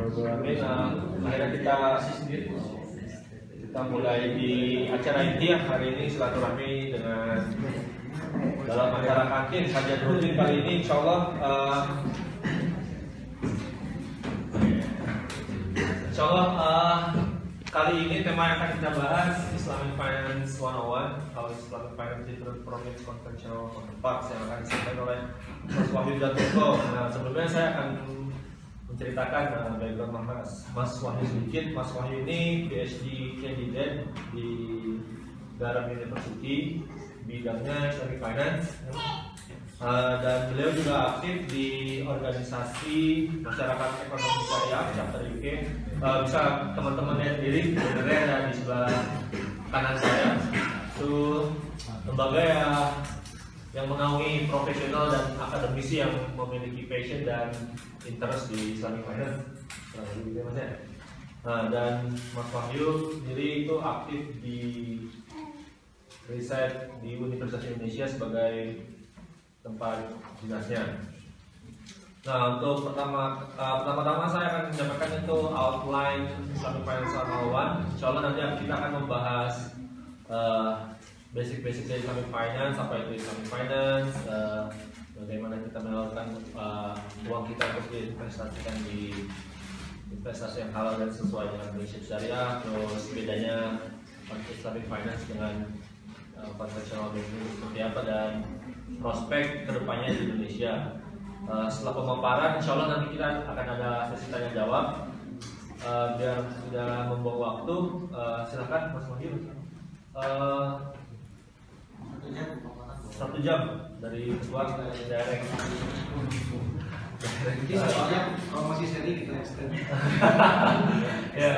Amin. Akhirnya kita kita mulai di acara inti ya hari ini silaturahmi dengan dalam acara kantin kajian rutin kali ini insya Allah uh, insya Allah uh, kali ini tema yang akan kita bahas Islamic Finance 101 kalau Islamic Finance Different from conventional counterparts yang akan disampaikan oleh Mas Wahyu Jatuko. Nah sebelumnya saya akan menceritakan uh, background Mas Mas Wahyu sedikit. Mas Wahyu ini PhD candidate di Garam University bidangnya Islamic Finance. Uh, dan beliau juga aktif di organisasi masyarakat ekonomi syariah chapter UK. Uh, bisa teman-teman lihat sendiri sebenarnya ada di sebelah kanan saya. Itu lembaga ya yang menaungi profesional dan akademisi yang memiliki passion dan interest di Islamic Finance. Nah, gitu ya, Mas ya. Nah, dan Mas Wahyu sendiri itu aktif di riset di Universitas Indonesia sebagai tempat dinasnya. Nah untuk pertama uh, pertama-tama saya akan menyampaikan itu outline Islamic Finance 101. Insya Allah nanti kita akan membahas uh, basic-basic dari Islamic Finance, apa itu Islamic Finance, uh, bagaimana kita menyalurkan uh, uang kita untuk diinvestasikan di investasi yang halal dan sesuai dengan prinsip syariah, terus bedanya Islamic Finance dengan uh, konvensional banking seperti apa dan prospek ke depannya di Indonesia. Uh, setelah pemaparan, insya Allah nanti kita akan ada sesi tanya jawab. Uh, biar tidak membuang waktu, uh, silakan Mas Wahyu. Uh, satu jam dari ketua direct. Jadi soalnya kalau masih seri kita extend. ya.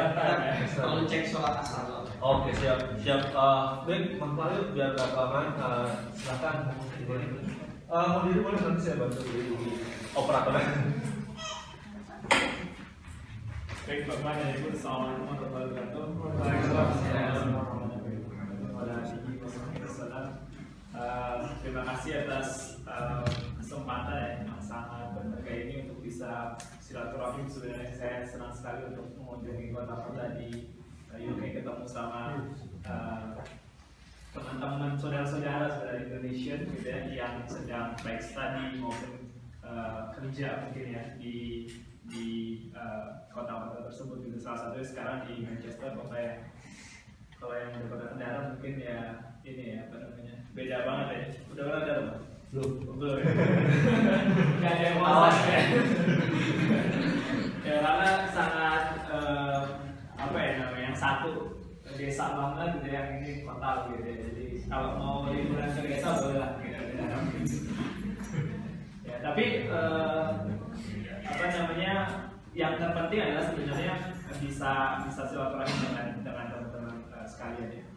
Kalau cek sholat asal. Oke siap siap. Uh, baik Mas Wahyu biar gak kelamaan, uh, silakan. Uh, mau diri boleh nanti saya bantu di operatornya. Baik, Bapak dan Ibu, Assalamualaikum warahmatullahi wabarakatuh. Uh, terima kasih atas uh, kesempatan yang sangat berharga ini untuk bisa silaturahim. Sebenarnya saya senang sekali untuk mengunjungi kota-kota di uh, UK ketemu sama uh, teman-teman saudara-saudara saudara Indonesia gitu ya, yang sedang baik studi maupun uh, kerja mungkin ya di di uh, kota-kota tersebut gitu salah satunya sekarang di Manchester kota yang kalau yang di kota Kendara mungkin ya ini ya apa namanya beda banget ya. Udah pernah ada belum belum. Belum. Ya ada yang mau ya ya karena sangat uh, apa ya namanya yang satu desa banget gitu yang ini kota gitu ya. Jadi kalau mau liburan ke desa boleh lah. Gitu. Ya tapi uh, apa namanya yang terpenting adalah sebenarnya bisa bisa silaturahmi dengan dengan teman-teman uh, sekalian ya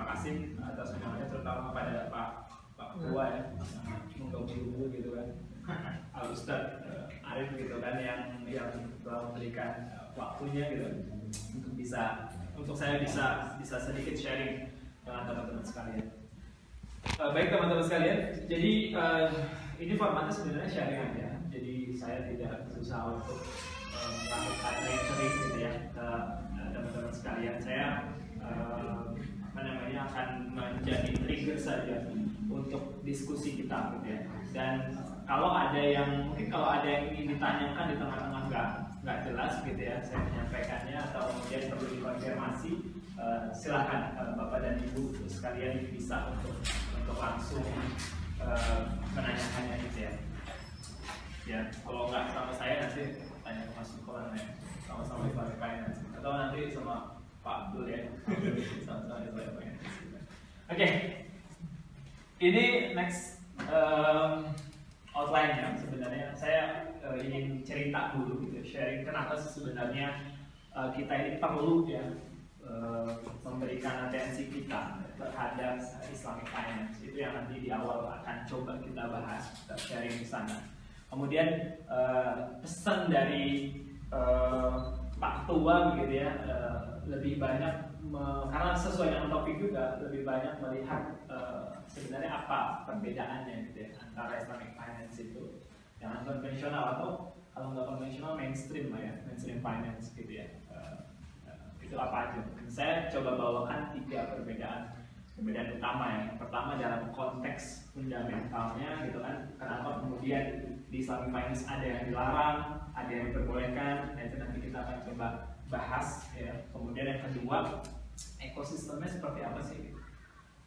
terima kasih atas undangannya terutama pada Pak Pak Ketua ya menggauli dulu gitu kan Al Ustad uh, Arif gitu kan yang yang telah memberikan uh, waktunya gitu untuk bisa untuk saya bisa bisa sedikit sharing dengan teman-teman sekalian. Uh, baik teman-teman sekalian, jadi uh, ini formatnya sebenarnya sharing aja. Jadi saya tidak berusaha untuk uh, melakukan lecturing gitu ya ke uh, teman-teman sekalian. Saya uh, apa namanya akan menjadi trigger saja untuk diskusi kita gitu ya. Dan kalau ada yang mungkin kalau ada yang ingin ditanyakan di tengah-tengah nggak nggak jelas gitu ya saya menyampaikannya atau kemudian perlu dikonfirmasi uh, silakan uh, bapak dan ibu sekalian bisa untuk untuk langsung uh, menanyakannya gitu ya. Ya kalau nggak sama saya nanti tanya ke Mas Sukolan ya. Sama-sama Islamic Finance atau nanti sama Pak Abdul ya. Sama-sama Islamic Finance oke. Ini next um, outline-nya sebenarnya. Saya uh, ingin cerita dulu gitu sharing kenapa sebenarnya uh, kita ini perlu ya uh, memberikan atensi kita terhadap Islamic Finance. Itu yang nanti di awal akan coba kita bahas kita sharing di sana. Kemudian uh, pesan dari uh, Pak Ketua begitu ya uh, lebih banyak me, karena sesuai dengan topik juga lebih banyak melihat uh, sebenarnya apa perbedaannya gitu ya antara Islamic Finance itu yang konvensional atau kalau nggak konvensional mainstream lah ya mainstream finance gitu ya uh, uh, itu apa aja. Saya coba bawakan tiga perbedaan perbedaan utama ya. Yang pertama dalam konteks fundamentalnya gitu kan kenapa kemudian di Islamic finance ada yang dilarang ada yang diperbolehkan dan itu nanti kita akan coba bahas ya. Kemudian yang kedua ekosistemnya seperti apa sih?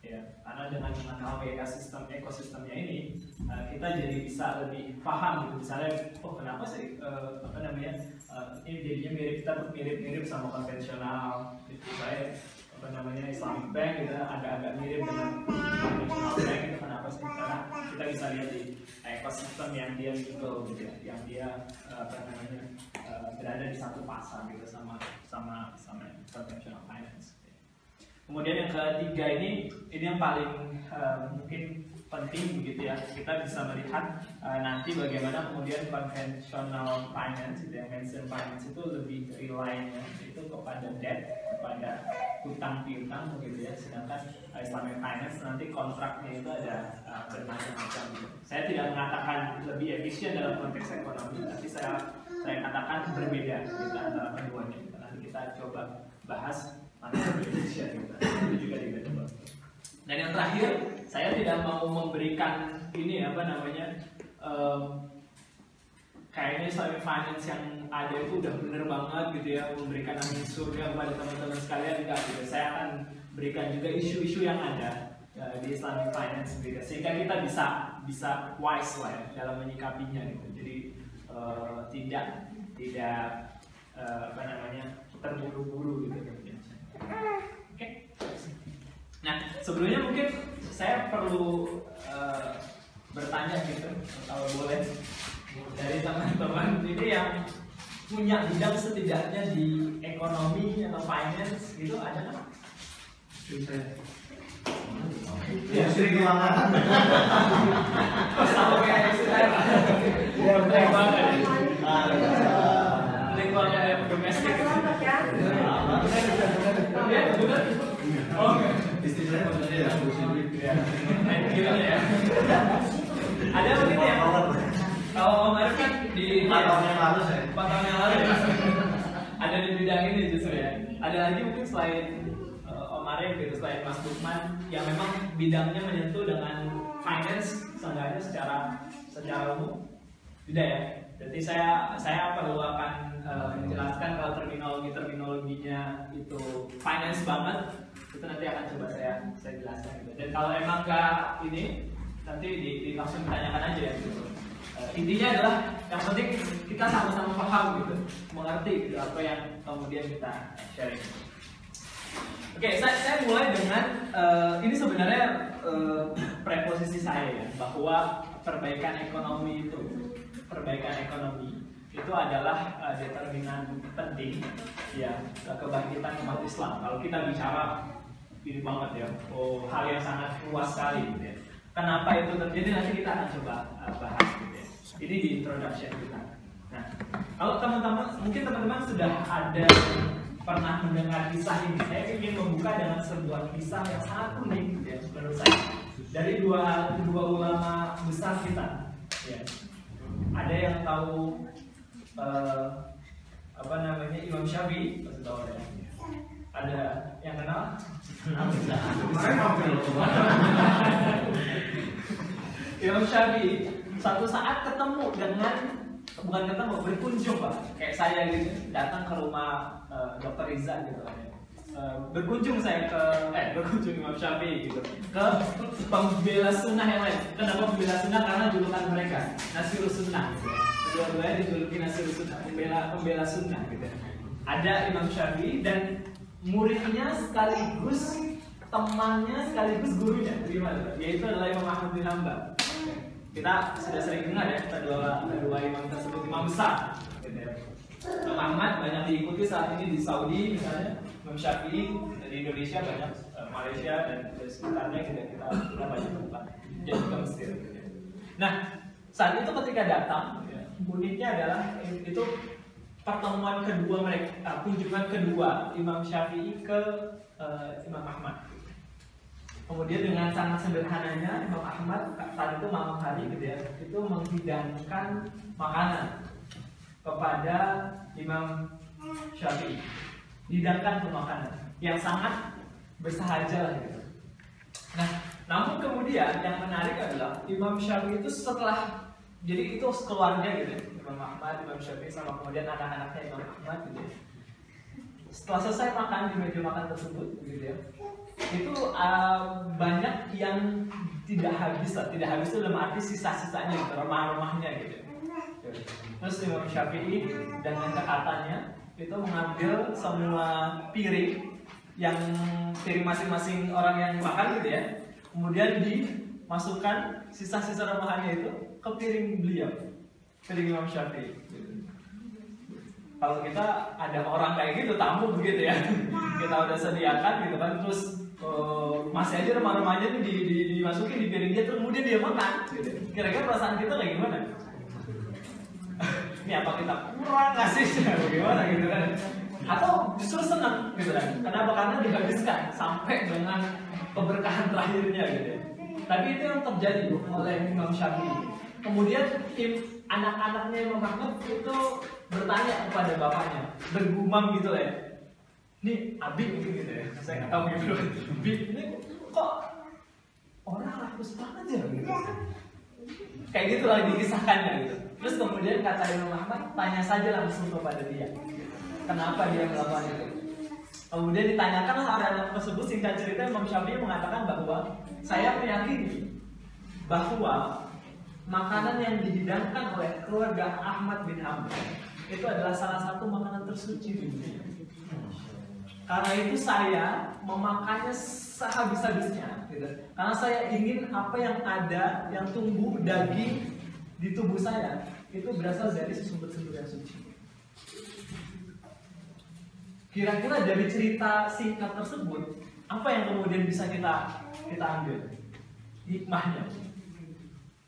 Ya karena dengan mengenal ekosistem ekosistemnya ini uh, kita jadi bisa lebih paham gitu. Misalnya oh kenapa sih uh, apa namanya uh, ini jadinya mirip kita mirip-mirip sama konvensional gitu. Saya apa namanya Islamic Bank gitu agak-agak mirip dengan konvensional bank itu kenapa sih karena kita bisa lihat di ekosistem yang dia gitu gitu ya yang dia apa namanya uh, berada di satu pasar gitu sama sama sama konvensional finance Kemudian yang ketiga ini, ini yang paling uh, mungkin penting begitu ya. Kita bisa melihat uh, nanti bagaimana kemudian conventional finance, itu yang mainstream finance itu lebih rely itu kepada debt, kepada hutang piutang begitu ya. Sedangkan uh, Islamic finance nanti kontraknya itu ada uh, bermacam-macam. Gitu. Saya tidak mengatakan lebih efisien dalam konteks ekonomi, tapi saya saya katakan berbeda kita antara keduanya. Nanti kita coba bahas Indonesia gitu. Itu juga debatable. Dan yang terakhir, saya tidak mau memberikan ini apa namanya um, kayaknya Islamic Finance yang ada itu udah bener banget gitu ya memberikan angin surga kepada teman-teman sekalian enggak gitu. Saya akan berikan juga isu-isu yang ada uh, di Islamic Finance gitu sehingga kita bisa bisa wise lah ya dalam menyikapinya gitu. Jadi uh, tidak tidak uh, apa namanya terburu-buru gitu. Oke. Nah, sebelumnya mungkin saya perlu uh, bertanya gitu, kalau boleh dari teman-teman ini yang punya bidang setidaknya di ekonomi atau finance gitu ada nggak? Ya, sering keuangan. Sama kayak saya. Ya, baik banget. Lingkungan yang domestik. Ya, benar. Oke. Istilahnya maksudnya ya, Ya. Gimana ya? Ada begitu ya? Kalau Om Arif kan di Empat tahun yang lalu saya. Empat tahun yang lalu ya? Ada di bidang ini justru ya. Ada lagi mungkin selain uh, Om Arif gitu, selain Mas Lukman yang memang bidangnya menyentuh dengan finance seenggaknya secara secara umum tidak ya. Jadi saya saya perlu akan uh, menjelaskan kalau terminologi terminologinya itu finance banget itu nanti akan coba saya saya jelaskan gitu. Dan kalau emang nggak ini nanti di, di langsung ditanyakan aja ya gitu. Uh, intinya adalah yang penting kita sama-sama paham gitu, mengerti gitu apa yang kemudian kita sharing. Oke, saya, saya mulai dengan uh, ini sebenarnya uh, preposisi saya ya bahwa perbaikan ekonomi itu perbaikan ekonomi itu adalah uh, determinan penting ya kebangkitan umat Islam. Kalau kita bicara ini banget ya, oh hal yang sangat luas sekali gitu ya. Kenapa itu terjadi nanti kita akan coba uh, bahas gitu ya. Ini di introduction kita. Nah, kalau teman-teman mungkin teman-teman sudah ada pernah mendengar kisah ini, saya ingin membuka dengan sebuah kisah yang sangat unik ya menurut saya dari dua dua ulama besar kita. Ya. Ada yang tahu uh, apa namanya Imam Syafi'i, pasti tahu ada. Ada yang kenal? Kemarin. Imam Syafi'i satu saat ketemu dengan bukan ketemu berkunjung pak. Kayak saya gitu datang ke rumah uh, dokter Riza gitu kan. Uh, berkunjung saya ke eh berkunjung Imam Syafi'i gitu. Ke pembela sunnah yang lain. Kenapa pembela sunnah karena julukan mereka Nasirus Sunnah gitu. kedua-duanya dijuluki Nasirus Sunnah pembela pembela sunnah gitu. Ada Imam Syafi'i dan muridnya sekaligus temannya sekaligus gurunya. Gimana yaitu adalah Imam Ahmad bin Hambal kita sudah sering dengar ya kedua kedua imam tersebut imam besar gitu ya. Imam Ahmad banyak diikuti saat ini di Saudi misalnya Imam Syafi'i di Indonesia banyak eh, Malaysia dan sekitarnya kita kita, kita banyak tempat dan juga Mesir gitu ya. nah saat itu ketika datang gitu ya, uniknya adalah itu pertemuan kedua mereka uh, kunjungan kedua Imam Syafi'i ke uh, Imam Ahmad Kemudian dengan sangat sederhananya Imam Ahmad saat itu malam hari gitu ya, itu menghidangkan makanan kepada Imam Syafi'i dihidangkan ke makanan yang sangat bersahaja lah gitu. Nah, namun kemudian yang menarik adalah Imam Syafi'i itu setelah jadi itu keluarga gitu ya, Imam Ahmad, Imam Syafi'i sama kemudian anak-anaknya Imam Ahmad gitu ya. Setelah selesai makan di meja makan tersebut gitu ya, itu uh, banyak yang tidak habis lah, tidak habis itu dalam arti sisa-sisanya gitu, remah-remahnya gitu. Terus Imam Syafi'i dengan cekatannya itu mengambil semua piring yang piring masing-masing orang yang makan gitu ya, kemudian dimasukkan sisa-sisa remahannya itu ke piring beliau, piring Imam Syafi'i. Kalau kita ada orang kayak gitu tamu begitu ya, kita udah sediakan gitu kan, terus uh, masih aja remah-remahnya tuh di, di, dimasukin di piring dia, terus kemudian dia makan. Gitu. Kira-kira perasaan kita kayak gimana? Ini apa kita kurang ngasihnya, bagaimana gitu kan? Atau justru senang gitu kan? Kenapa? Karena dihabiskan sampai dengan keberkahan terakhirnya gitu. ya. Tapi itu yang terjadi oleh Imam Syafi'i. Kemudian tim anak-anaknya Imam Ahmad itu bertanya kepada bapaknya, bergumam gitu ya. Ini Abi mungkin gitu ya, saya nggak tahu gitu. Abi, ini kok orang rakus banget ya gitu. Kayak gitu lah dikisahkannya gitu. Terus kemudian kata Imam Ahmad, tanya saja langsung kepada dia. Kenapa dia melakukan itu? Kemudian ditanyakan anak tersebut singkat cerita Imam Syafi'i mengatakan bahwa saya meyakini bahwa makanan yang dihidangkan oleh keluarga Ahmad bin Hanbal itu adalah salah satu makanan tersuci. Karena itu saya memakannya sehabis-habisnya, gitu. Karena saya ingin apa yang ada, yang tumbuh daging di tubuh saya itu berasal dari sumber-sumber yang suci. Kira-kira dari cerita singkat tersebut, apa yang kemudian bisa kita kita ambil? Hikmahnya.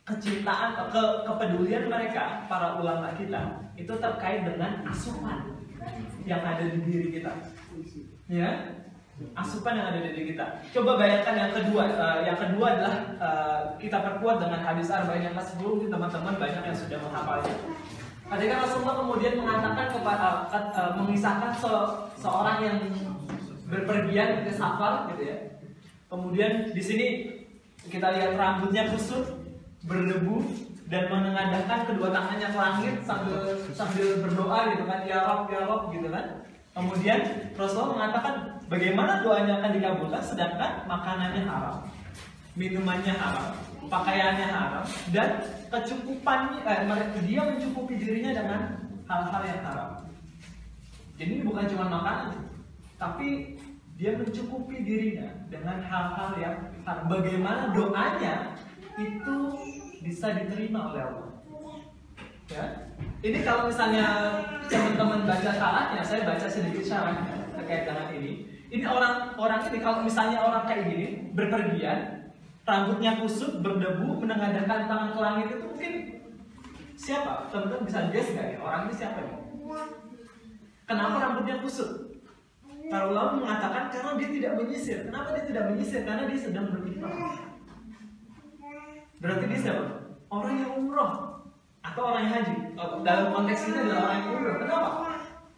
Kecintaan, ke, kepedulian mereka, para ulama kita, itu terkait dengan asupan yang ada di diri kita. Ya, asupan yang ada di diri kita. Coba bayangkan yang kedua, uh, yang kedua adalah uh, kita perkuat dengan hadis arba'in yang ke-10 mungkin teman-teman banyak yang sudah menghafalnya. Ketika Rasulullah kemudian mengatakan kepada uh, uh, mengisahkan se seorang yang berpergian ke safar gitu ya. Kemudian di sini kita lihat rambutnya kusut, berdebu dan menengadahkan kedua tangannya ke langit sambil sambil berdoa gitu kan ya Rob ya Rob gitu kan. Kemudian Rasulullah mengatakan bagaimana doanya akan dikabulkan sedangkan makanannya haram, minumannya haram, pakaiannya haram dan kecukupannya eh, dia mencukupi dirinya dengan hal-hal yang haram. Jadi bukan cuma makanan, tapi dia mencukupi dirinya dengan hal-hal yang haram. Bagaimana doanya itu bisa diterima oleh Allah. Ya. Ini kalau misalnya teman-teman baca syaratnya, saya baca sedikit syaratnya terkait dengan ini. Ini orang orang ini kalau misalnya orang kayak gini berpergian, rambutnya kusut, berdebu, menengadahkan tangan ke langit itu mungkin siapa? Teman-teman bisa guess nggak ya? Orang ini siapa ya? Kenapa rambutnya kusut? Para ulama mengatakan karena dia tidak menyisir. Kenapa dia tidak menyisir? Karena dia sedang berifrah. Berarti dia siapa? Orang yang umroh atau orang yang haji. Oh, Dalam konteks ini adalah orang yang umroh. Kenapa?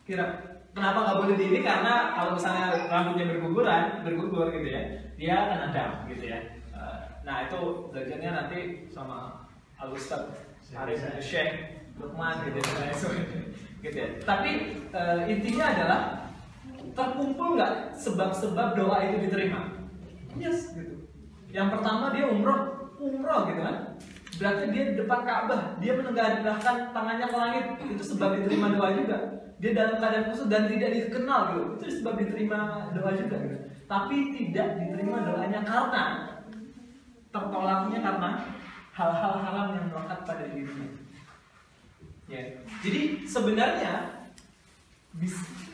Kira kenapa nggak boleh di ini? Karena kalau misalnya rambutnya berguguran, bergugur gitu ya, dia akan adam gitu ya. Eh, Nah itu belajarnya nanti sama Al Ustaz Arif Syekh Lukman gitu ya. gitu ya. Tapi eh, intinya adalah terkumpul nggak sebab-sebab doa itu diterima? Yes gitu. Yang pertama dia umroh, umroh gitu kan. Berarti dia di depan Ka'bah, dia menengadahkan tangannya ke langit, itu sebab diterima doa juga. Dia dalam keadaan khusus dan tidak dikenal gitu, itu sebab diterima doa juga gitu. Tapi tidak diterima doanya karena tertolaknya karena hal-hal haram yang melekat pada dirinya. Ya. Jadi sebenarnya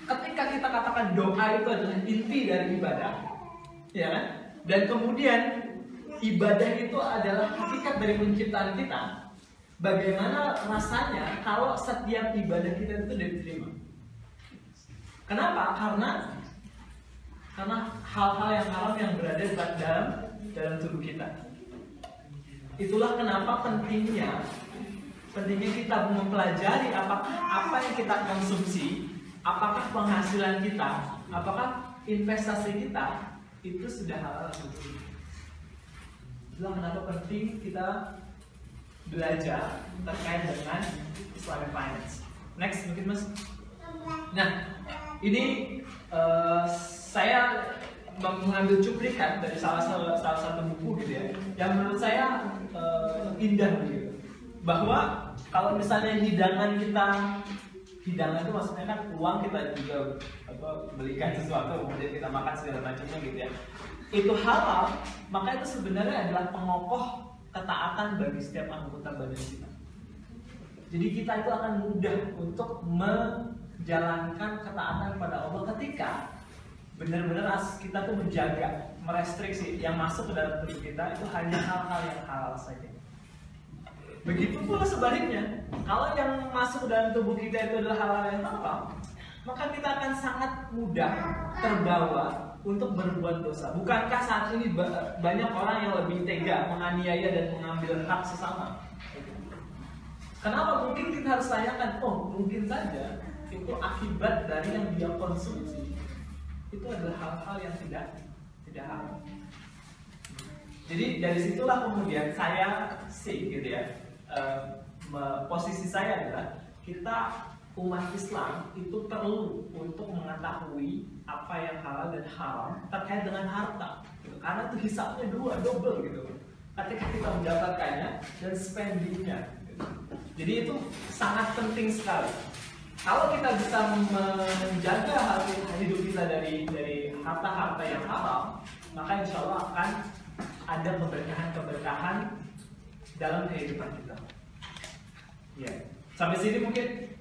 ketika kita katakan doa itu adalah inti dari ibadah, ya kan? Dan kemudian ibadah itu adalah hakikat dari penciptaan kita. Bagaimana rasanya kalau setiap ibadah kita itu diterima? Kenapa? Karena karena hal-hal yang haram yang berada di dalam dalam tubuh kita. Itulah kenapa pentingnya pentingnya kita mempelajari apakah apa yang kita konsumsi, apakah penghasilan kita, apakah investasi kita itu sudah halal atau belum. Itulah kenapa penting kita belajar terkait dengan Islamic finance. Next mungkin mas. Nah ini eh, saya mengambil cuplikan dari salah satu salah satu buku gitu ya, yang menurut saya eh, indah gitu. Bahwa kalau misalnya hidangan kita hidangan itu maksudnya kan uang kita juga apa belikan sesuatu kemudian kita makan segala macamnya gitu ya itu halal maka itu sebenarnya adalah pengokoh ketaatan bagi setiap anggota badan kita. Jadi kita itu akan mudah untuk menjalankan ketaatan pada Allah ketika benar-benar kita tuh menjaga merestriksi yang masuk ke dalam tubuh kita itu hanya hal-hal yang halal saja. Begitu pula sebaliknya, kalau yang masuk ke dalam tubuh kita itu adalah hal-hal yang haram, maka kita akan sangat mudah terbawa untuk berbuat dosa. Bukankah saat ini ba- banyak orang yang lebih tega menganiaya dan mengambil hak sesama? Kenapa mungkin kita harus tanyakan, oh mungkin saja itu akibat dari yang dia konsumsi itu adalah hal-hal yang tidak tidak haram. Jadi dari situlah kemudian saya sih gitu ya eh, posisi saya adalah kita umat Islam itu perlu untuk mengetahui apa yang halal dan haram terkait dengan harta gitu. karena itu hisapnya dua double gitu ketika kita mendapatkannya dan spendingnya gitu. jadi itu sangat penting sekali kalau kita bisa menjaga hati hidup kita dari dari harta-harta yang haram maka insya Allah akan ada keberkahan-keberkahan dalam kehidupan kita. Ya, sampai sini mungkin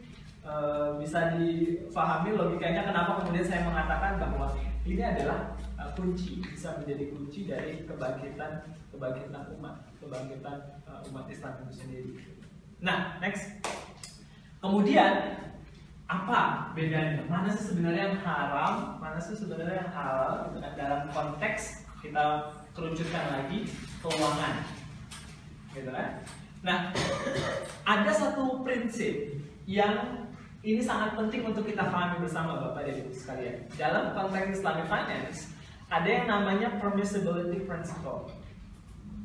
eh, bisa difahami logikanya kenapa kemudian saya mengatakan bahwa ini adalah eh, kunci bisa menjadi kunci dari kebangkitan kebangkitan umat kebangkitan eh, umat Islam itu sendiri. Nah, next. Kemudian apa bedanya? Mana sih sebenarnya yang haram, mana sih sebenarnya yang halal? Gitu kan dalam konteks kita kerucutkan lagi keuangan, gitu kan? Nah, ada satu prinsip yang ini sangat penting untuk kita pahami bersama Bapak dan Ibu sekalian. Dalam konteks Islamic finance, ada yang namanya permissibility principle.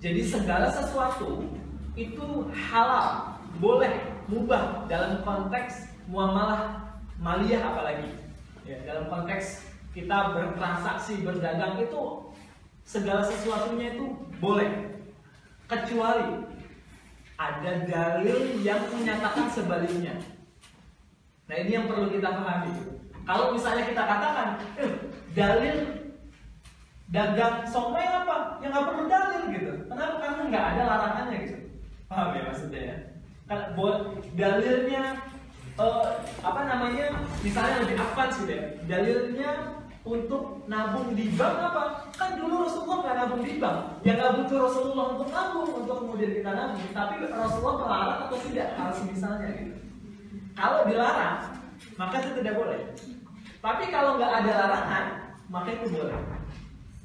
Jadi segala sesuatu itu halal, boleh, mubah dalam konteks muamalah maliyah apalagi. Ya, dalam konteks kita bertransaksi, berdagang itu segala sesuatunya itu boleh. Kecuali ada dalil yang menyatakan sebaliknya. Nah ini yang perlu kita pahami. Kalau misalnya kita katakan, eh, dalil dagang somai apa? Ya nggak perlu dalil gitu. Kenapa? Karena nggak ada larangannya gitu. Paham ya maksudnya ya? Buat dalilnya eh, apa namanya? Misalnya lebih advance gitu ya. Dalilnya untuk nabung di bank apa? Kan dulu Rasulullah nggak nabung di bank. Ya nggak butuh Rasulullah untuk nabung untuk kemudian kita nabung. Tapi Rasulullah melarang atau tidak? Harus misalnya gitu. Kalau dilarang, maka itu tidak boleh. Tapi kalau nggak ada larangan, maka itu boleh.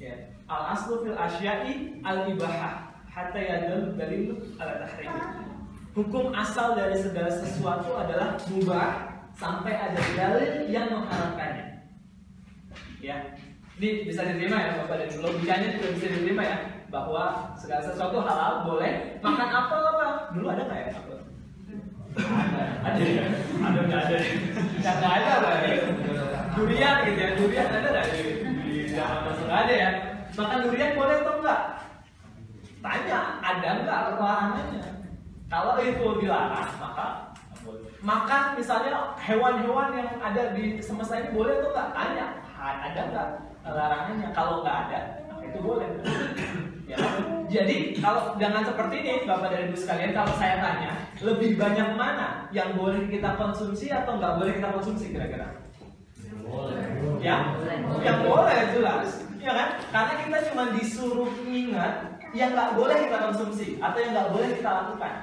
Ya. Al aslu fil asyai al ibahah hatta yadul dalil ala tahrim. Hukum asal dari segala sesuatu adalah mubah sampai ada dalil yang mengharamkannya. Ya. Ini bisa diterima ya Bapak dan. Logikanya juga bisa diterima ya bahwa segala sesuatu halal boleh. Makan apel apa? Dulu ada nggak ya apel? Ada ya ada nggak ada nggak ada apa ya durian gitu ya durian ada nggak di di masuk ada ya makan durian boleh atau enggak tanya ada nggak larangannya kalau itu dilarang maka makan misalnya hewan-hewan yang ada di semesta ini boleh atau enggak? Tanya. Ada nggak larangannya? Kalau nggak ada maka itu boleh ya. Jadi kalau dengan seperti ini Bapak dan Ibu sekalian kalau saya tanya lebih banyak mana yang boleh kita konsumsi atau nggak boleh kita konsumsi kira-kira? Ya, yang boleh jelas, ya kan? Karena kita cuma disuruh ingat yang nggak boleh kita konsumsi atau yang nggak boleh kita lakukan.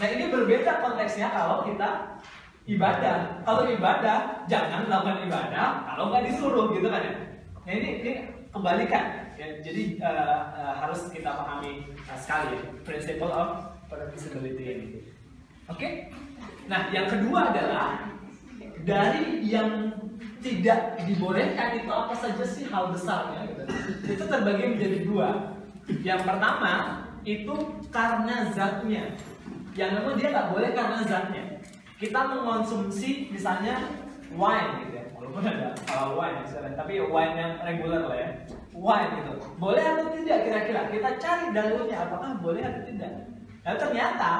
Nah ini berbeda konteksnya kalau kita ibadah. Kalau ibadah jangan melakukan ibadah kalau nggak disuruh gitu kan ya. Nah ini, ini kebalikan. Ya, jadi uh, uh, harus kita pahami uh, sekali ya, principle of permissibility ini. Oke? Nah, yang kedua adalah dari yang tidak dibolehkan itu apa saja sih hal besarnya gitu. Itu terbagi menjadi dua. Yang pertama itu karena zatnya. Yang memang dia nggak boleh karena zatnya. Kita mengonsumsi misalnya wine gitu ya. Walaupun ada halal wine misalnya, tapi wine yang reguler lah ya. Wine gitu. Boleh atau tidak kira-kira? Kita cari dalilnya apakah boleh atau tidak. Nah ternyata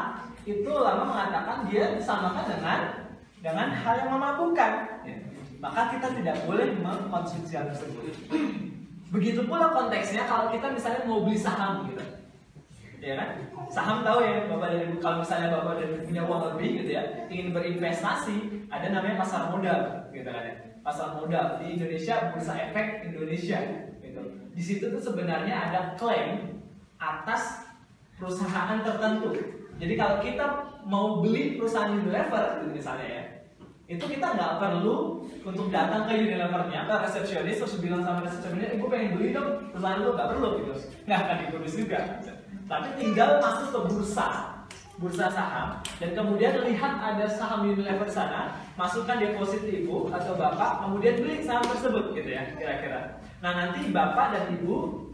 itu lama mengatakan dia disamakan dengan dengan hal yang memabukkan. Ya. Maka kita tidak boleh mengkonsumsi hal tersebut. Begitu pula konteksnya kalau kita misalnya mau beli saham gitu. Ya kan? Saham tahu ya Bapak dan Ibu kalau misalnya Bapak dan Ibu punya uang lebih gitu ya, ingin berinvestasi, ada namanya pasar modal gitu kan ya. Pasar modal di Indonesia Bursa Efek Indonesia gitu. Di situ tuh sebenarnya ada klaim atas perusahaan tertentu. Jadi kalau kita mau beli perusahaan Unilever gitu misalnya ya, itu kita nggak perlu untuk datang ke Unilevernya ke resepsionis terus bilang sama resepsionis, ibu pengen beli dong perusahaan itu nggak perlu gitu, nggak akan ditulis juga. Tapi tinggal masuk ke bursa, bursa saham, dan kemudian lihat ada saham Unilever sana, masukkan deposit ibu atau bapak, kemudian beli saham tersebut gitu ya kira-kira. Nah nanti bapak dan ibu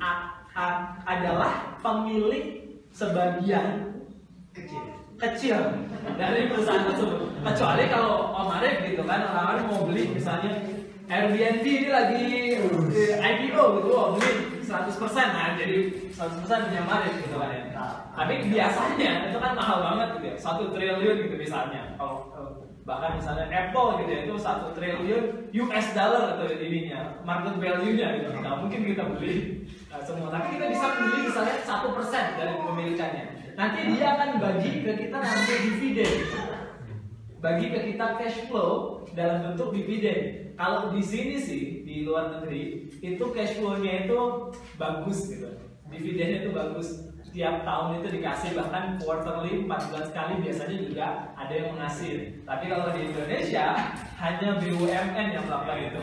adalah pemilik sebagian Kecil. kecil dari perusahaan tersebut. Kecuali kalau Om Arif gitu kan, orang Arif mau beli misalnya Airbnb ini lagi IPO gitu, oh, beli 100% nah jadi 100% punya Arif gitu kan ya. Tapi biasanya itu kan mahal banget gitu ya, satu triliun gitu misalnya. Kalau eh, bahkan misalnya Apple gitu ya, itu satu triliun US dollar atau ininya, market value-nya gitu. Nggak mungkin kita beli nah, semua, tapi kita bisa beli misalnya satu persen dari kepemilikannya. Nanti dia akan bagi ke kita nanti dividen. Bagi ke kita cash flow dalam bentuk dividen. Kalau di sini sih di luar negeri itu cash flow-nya itu bagus gitu. Dividennya itu bagus. Tiap tahun itu dikasih bahkan quarterly 4 bulan sekali biasanya juga ada yang mengasih. Tapi kalau di Indonesia hanya BUMN yang melakukan itu.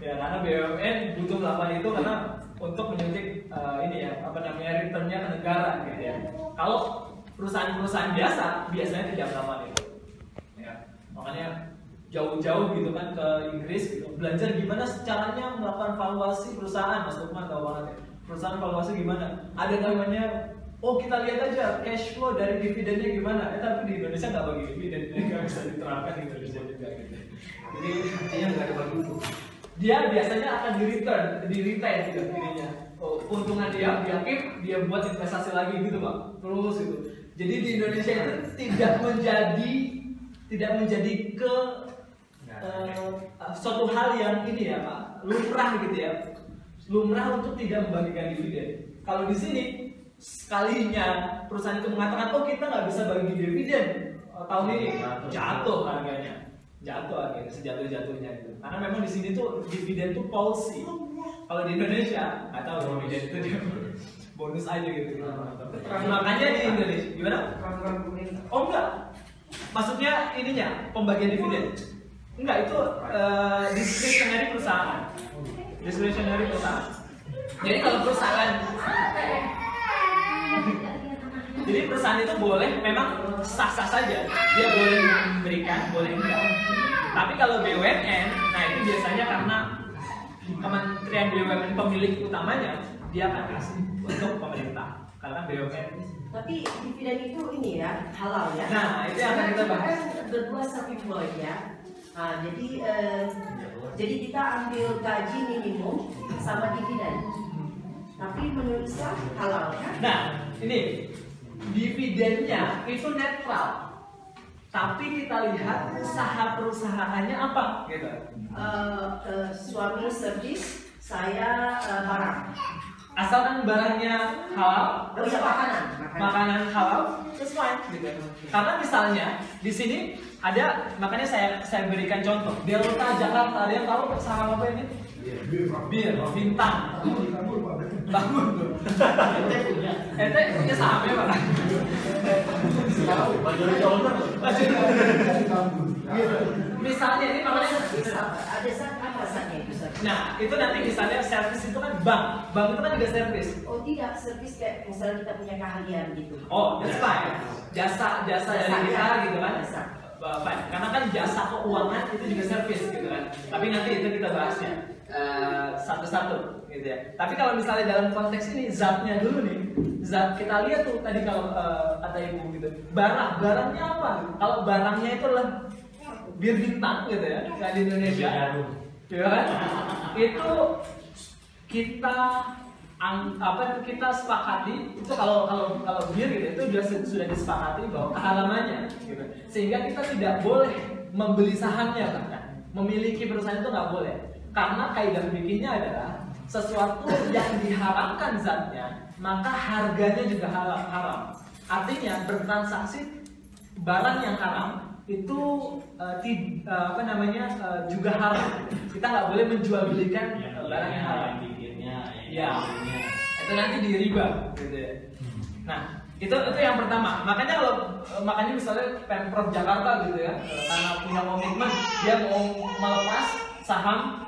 Ya karena BUMN butuh melakukan itu karena untuk menyuntik uh, ini ya apa namanya returnnya ke negara gitu ya. Kalau perusahaan-perusahaan biasa biasanya tidak melakukan itu. Ya, makanya jauh-jauh gitu kan ke Inggris gitu belajar gimana caranya melakukan valuasi perusahaan Mas Lukman tahu banget ya perusahaan valuasi gimana ada namanya oh kita lihat aja cash flow dari dividennya gimana eh tapi di Indonesia nggak bagi dividen nggak bisa diterapkan di Indonesia juga gitu jadi Artinya nggak ada untung. dia biasanya akan di return, di retain gitu dirinya. Oh, keuntungan dia dia keep, dia buat investasi lagi gitu pak, terus gitu. Jadi di Indonesia itu tidak menjadi tidak menjadi ke eh, suatu hal yang ini ya pak, lumrah gitu ya, lumrah untuk tidak membagikan dividen. Kalau di sini sekalinya perusahaan itu mengatakan oh kita nggak bisa bagi dividen. Eh, tahun ini jatuh harganya. Jatuh akhirnya sejatuh jatuhnya gitu. Karena memang di sini tuh dividen tuh policy. Kalau di Indonesia nggak tahu dividen itu dia bonus aja gitu. Makanya di Indonesia gimana? Oh enggak. Maksudnya ininya pembagian dividen enggak itu uh, discretionary perusahaan discretionary perusahaan jadi kalau perusahaan jadi perusahaan itu boleh memang sah-sah saja. Dia boleh memberikan, boleh enggak. Tapi kalau BUMN, nah itu biasanya karena Kementerian BUMN pemilik utamanya dia akan kasih untuk pemerintah karena BUMN. Tapi dividen itu ini ya halal ya. Nah, itu yang akan kita bahas. Kan berdua employed ya. Nah, jadi eh, jadi kita ambil gaji minimum sama dividen. Tapi menurut Islam halal ya. Nah, ini dividennya itu netral. Tapi kita lihat usaha perusahaannya apa gitu. Eh, eh, suami servis, saya eh, barang. Asalkan barangnya halal, Oh makanan. makanan halal, terus fine gitu. Karena misalnya di sini ada makanya saya saya berikan contoh Delta Jakarta ada yang tahu saham apa ini? Bir, bintang. Bangun tuh. Ente punya. Ente punya saham ya pak? Gitu. Misalnya ini makanya Ada saat apa saatnya itu? Nah, itu nanti misalnya servis itu kan bank. Bank itu kan juga servis. Oh tidak, servis kayak misalnya kita punya keahlian gitu. Oh, that's fine. Jasa jasa dari Jasa, kita ya. gitu kan. Jasa. Uh, fine. Karena kan jasa keuangan itu juga servis gitu kan. Tapi nanti itu kita bahasnya uh, satu-satu gitu ya. Tapi kalau misalnya dalam konteks ini zatnya dulu nih, zat kita lihat tuh tadi kalau uh, kata ibu gitu, barang barangnya apa? Kalau barangnya itu adalah bir bintang gitu ya, kayak di Indonesia. Ya kan? Itu kita ang, apa kita sepakati itu kalau kalau kalau bir gitu itu sudah sudah disepakati bahwa kehalamannya gitu. Sehingga kita tidak boleh membeli sahamnya bahkan. Memiliki perusahaan itu nggak boleh. Karena kaidah fikihnya adalah sesuatu yang diharamkan zatnya maka harganya juga haram haram. Artinya bertransaksi barang yang haram itu eh, ti- eh, apa namanya eh, juga haram. Kita nggak boleh menjual belikan Iya, barang yang haram Ya, itu nanti di riba gitu ya. Nah, itu itu yang pertama. Makanya kalau eh, makanya misalnya Pemprov Jakarta gitu ya, eh, karena punya komitmen dia mau melepas saham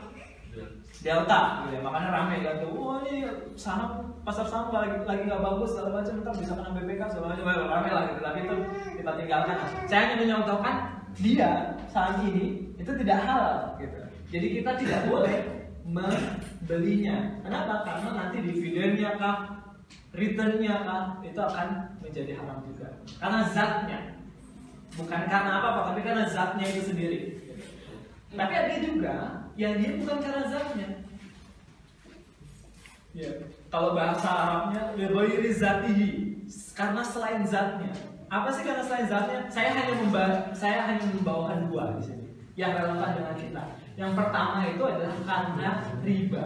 Delta gitu ya. Makanya rame kan tuh, wah ini saham pasar saham lagi lagi nggak bagus segala macam ntar bisa kena BPK segala macam rame lah gitu. Tapi itu kita tinggalkan. Saya hanya menyontohkan dia saham ini itu tidak halal gitu. Jadi kita tidak boleh membelinya. Kenapa? Karena nanti dividennya kah, returnnya kah, itu akan menjadi haram juga. Karena zatnya, bukan karena apa-apa, tapi karena zatnya itu sendiri. Tapi ada juga yang dia bukan karena zatnya. Ya, kalau bahasa Arabnya lebairi zatihi, karena selain zatnya. Apa sih karena selain zatnya? Saya hanya memba saya hanya membawakan dua di sini yang relevan dengan kita. Yang pertama itu adalah karena riba.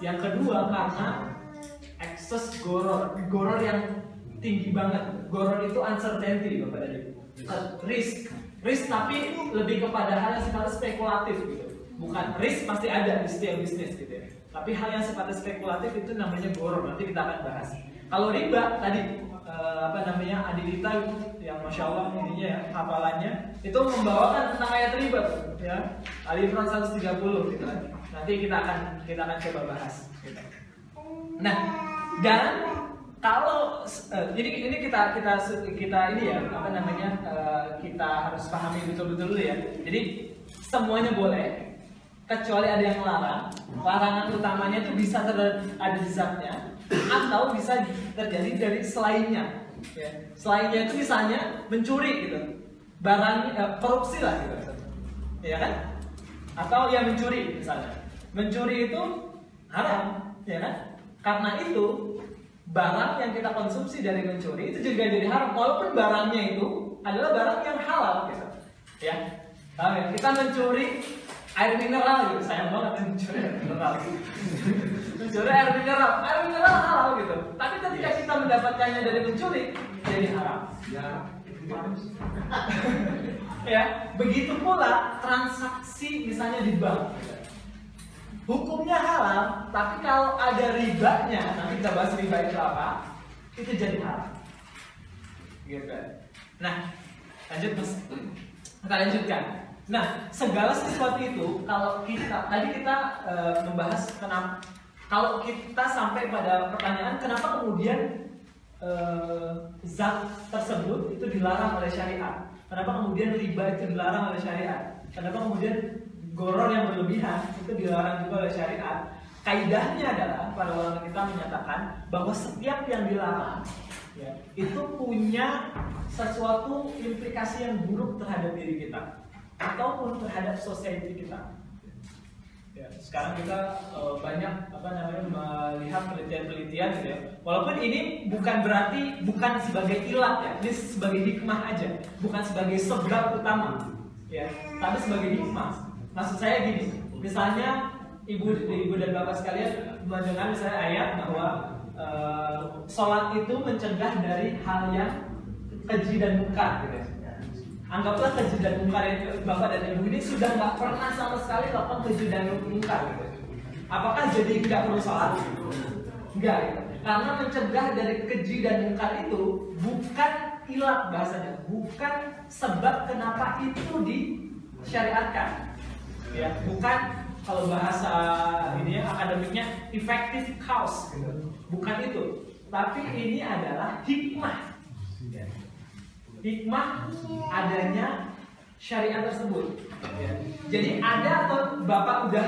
Yang kedua karena excess goror, goror yang tinggi banget. Goror itu uncertainty bapak dan ibu. Risk, risk tapi lebih kepada hal yang sifatnya spekulatif gitu. Bukan risk pasti ada di setiap bisnis gitu ya. Tapi hal yang sifatnya spekulatif itu namanya goror. Nanti kita akan bahas. Kalau riba tadi eh, apa namanya adik kita yang masya Allah ininya ya hafalannya itu membawakan tentang ayat riba ya Ali Imran 130 gitu kan. Nanti kita akan kita akan coba bahas. Gitu. Nah dan kalau eh, jadi ini kita kita kita ini ya apa namanya eh, kita harus pahami betul-betul dulu ya. Jadi semuanya boleh kecuali ada yang melarang. Larangan utamanya itu bisa ter- ada zatnya atau bisa terjadi dari selainnya. Ya. Selainnya itu misalnya mencuri gitu, barang eh, korupsi lah gitu, ya kan? Atau yang mencuri misalnya, mencuri itu haram, ya kan? Karena itu barang yang kita konsumsi dari mencuri itu juga jadi haram, walaupun barangnya itu adalah barang yang halal gitu, ya. Paham ya? Kita mencuri air mineral gitu, sayang banget mencuri air mineral. Mencuri air mineral, air mineral halal gitu. Tapi ketika kita mendapatkannya dari mencuri, jadi haram. ya, begitu pula transaksi misalnya di bank. Hukumnya halal, tapi kalau ada ribanya, nanti kita bahas riba itu apa, itu jadi haram. Gitu. Nah, lanjut mas. Kita lanjutkan. Nah, segala sesuatu itu kalau kita tadi kita eh, membahas kenapa kalau kita sampai pada pertanyaan kenapa kemudian eh, zat tersebut itu dilarang oleh syariat? Kenapa kemudian riba itu dilarang oleh syariat? Kenapa kemudian goror yang berlebihan itu dilarang juga oleh syariat? Kaidahnya adalah para ulama kita menyatakan bahwa setiap yang dilarang ya, itu punya sesuatu implikasi yang buruk terhadap diri kita ataupun terhadap society kita. Ya, sekarang kita eh, banyak apa namanya melihat penelitian-penelitian gitu ya. Walaupun ini bukan berarti bukan sebagai ilat ya, ini sebagai hikmah aja, bukan sebagai sebab utama. Ya, tapi sebagai hikmah. Maksud saya gini, misalnya ibu ibu dan bapak sekalian mendengar misalnya ayat bahwa eh, sholat itu mencegah dari hal yang keji dan mungkar gitu ya. Anggaplah keji dan mungkar itu bapak dan ibu ini sudah nggak pernah sama sekali melakukan keji dan mungkar. Apakah jadi tidak perlu sholat? Enggak. Karena mencegah dari keji dan mungkar itu bukan ilat bahasanya, bukan sebab kenapa itu disyariatkan. Ya, bukan kalau bahasa ini ya akademiknya effective cause gitu. Bukan itu, tapi ini adalah hikmah. Hikmah adanya syariat tersebut. Jadi ada atau bapak udah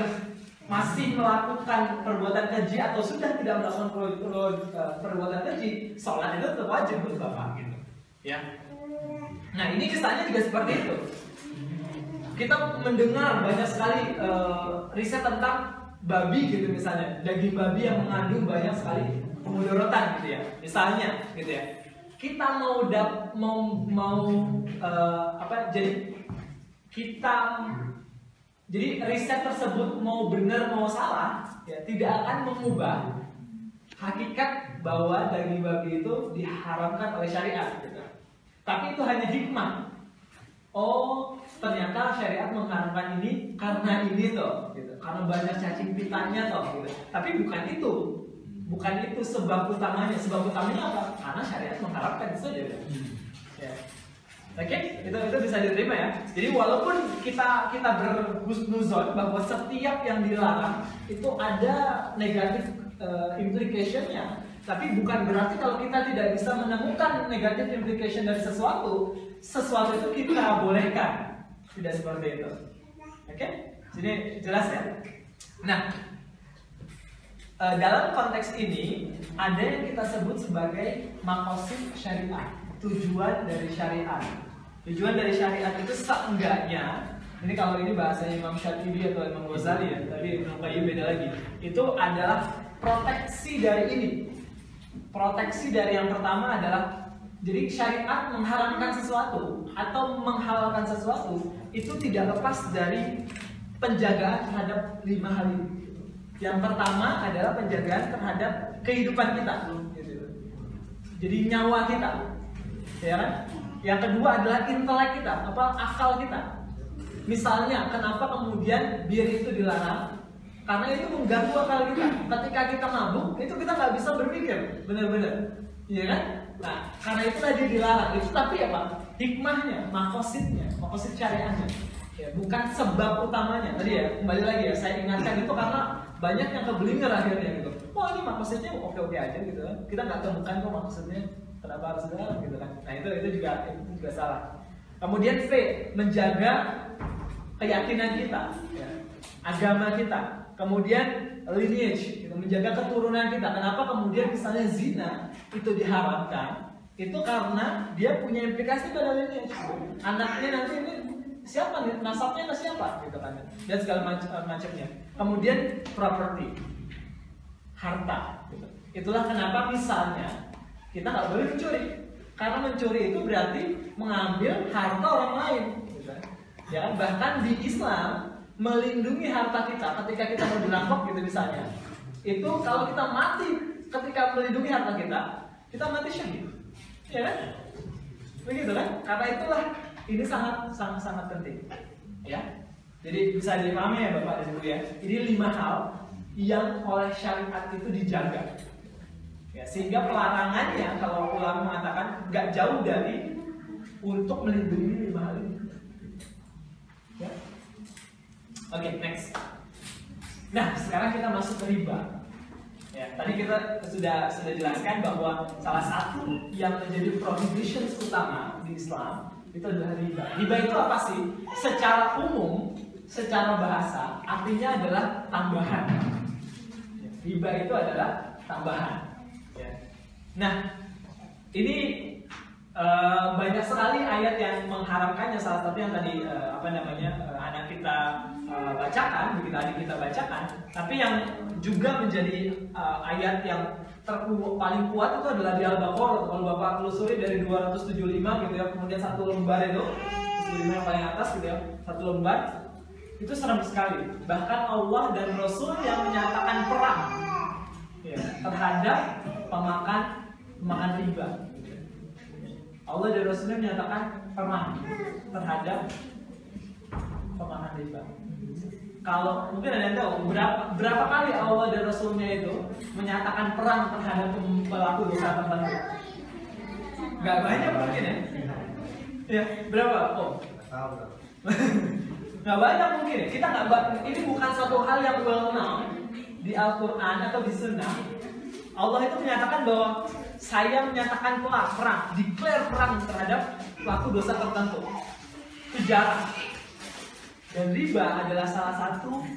masih melakukan perbuatan keji atau sudah tidak melakukan eh, perbuatan keji, sholat itu tetap wajib buat bapak gitu. Ya. Nah ini kisahnya juga seperti itu. Kita mendengar banyak sekali eh, riset tentang babi gitu misalnya, daging babi yang mengandung banyak sekali pemudorotan gitu ya. Misalnya gitu ya. Kita mau dap, mau mau eh, apa? Jadi kita jadi riset tersebut mau benar mau salah ya tidak akan mengubah hakikat bahwa daging babi itu diharamkan oleh syariat gitu. Tapi itu hanya hikmah. Oh, ternyata syariat mengharamkan ini karena ini toh, gitu. Karena banyak cacing pitanya toh, gitu. Tapi bukan itu. Bukan itu sebab utamanya. Sebab utamanya apa? Karena syariat mengharapkan itu saja. Ya. Oke, itu itu bisa diterima ya. Jadi walaupun kita kita berhusnuzon bahwa setiap yang dilarang itu ada negatif eh, implicationnya, tapi bukan berarti kalau kita tidak bisa menemukan negatif implication dari sesuatu, sesuatu itu kita bolehkan. Tidak seperti itu. Oke, jadi jelas ya. Nah, eh, dalam konteks ini ada yang kita sebut sebagai makosid syariah tujuan dari syariat. Tujuan dari syariat itu seenggaknya ini kalau ini bahasanya Imam Syafi'i atau Imam Ghazali ya, tapi Ibnu Qayyim beda lagi. Itu adalah proteksi dari ini. Proteksi dari yang pertama adalah jadi syariat mengharamkan sesuatu atau menghalalkan sesuatu itu tidak lepas dari penjagaan terhadap lima hal ini. Yang pertama adalah penjagaan terhadap kehidupan kita. Jadi nyawa kita, ya kan? Yang kedua adalah intelek kita, apa akal kita. Misalnya, kenapa kemudian bir itu dilarang? Karena itu mengganggu akal kita. Ketika kita mabuk, itu kita nggak bisa berpikir, benar-benar, iya kan? Nah, karena itulah dia dilarang. Itu tapi apa? Hikmahnya, makositnya, makosit syariahnya. Bukan sebab utamanya. Tadi ya, kembali lagi ya, saya ingatkan itu karena banyak yang keblinger akhirnya gitu. Wah ini makositnya oke-oke aja gitu kan. Kita nggak temukan kok maksudnya kenapa harus dilarang gitu kan. Nah itu itu juga itu juga salah. Kemudian V, menjaga keyakinan kita, ya, agama kita. Kemudian lineage, gitu, menjaga keturunan kita. Kenapa kemudian misalnya zina itu diharamkan? Itu karena dia punya implikasi pada lineage. Anaknya nanti ini siapa nih? Nasabnya ke siapa? Gitu kan. Dan segala eh, macamnya. Kemudian property harta. Gitu. itulah kenapa misalnya kita nggak boleh mencuri. Karena mencuri itu berarti mengambil harta orang lain. Gitu. ya kan? Bahkan di Islam melindungi harta kita ketika kita mau dirampok gitu misalnya. Itu kalau kita mati ketika melindungi harta kita kita mati syahid. Ya kan? Begitu kan? Karena itulah ini sangat sangat sangat penting. Ya. Jadi bisa dipahami ya bapak dan ibu ya. Ini lima hal yang oleh syariat itu dijaga. Ya sehingga pelarangannya kalau ulama mengatakan nggak jauh dari untuk melindungi lima hal ini. Ya. Oke next. Nah sekarang kita masuk ke riba. Ya, tadi kita sudah sudah jelaskan bahwa salah satu yang menjadi prohibitions utama di Islam itu adalah riba. Riba itu apa sih? Secara umum, secara bahasa, artinya adalah tambahan. Riba itu adalah tambahan. Ya. Nah, ini eh, banyak sekali ayat yang mengharamkannya. Salah satu yang tadi eh, apa namanya eh, anak kita bacakan, begitu tadi kita bacakan. Tapi yang juga menjadi uh, ayat yang terku paling kuat itu adalah di Al-Baqarah. Kalau Bapak telusuri dari 275 gitu ya, kemudian satu lembar itu 275 yang paling atas gitu ya, satu lembar itu serem sekali. Bahkan Allah dan Rasul yang menyatakan perang ya, terhadap pemakan pemakan riba. Allah dan Rasulnya menyatakan perang terhadap pemakan riba kalau mungkin ada yang tahu berapa berapa kali Allah dan Rasulnya itu menyatakan perang terhadap pelaku dosa tertentu? Gak banyak mungkin ya? Ya berapa? Oh Tahu. Nah banyak mungkin ya. Kita nggak ini bukan suatu hal yang well known di Al-Quran atau di Sunnah. Allah itu menyatakan bahwa saya menyatakan telah perang, declare perang terhadap pelaku dosa tertentu. Jarang. Dan riba adalah salah satu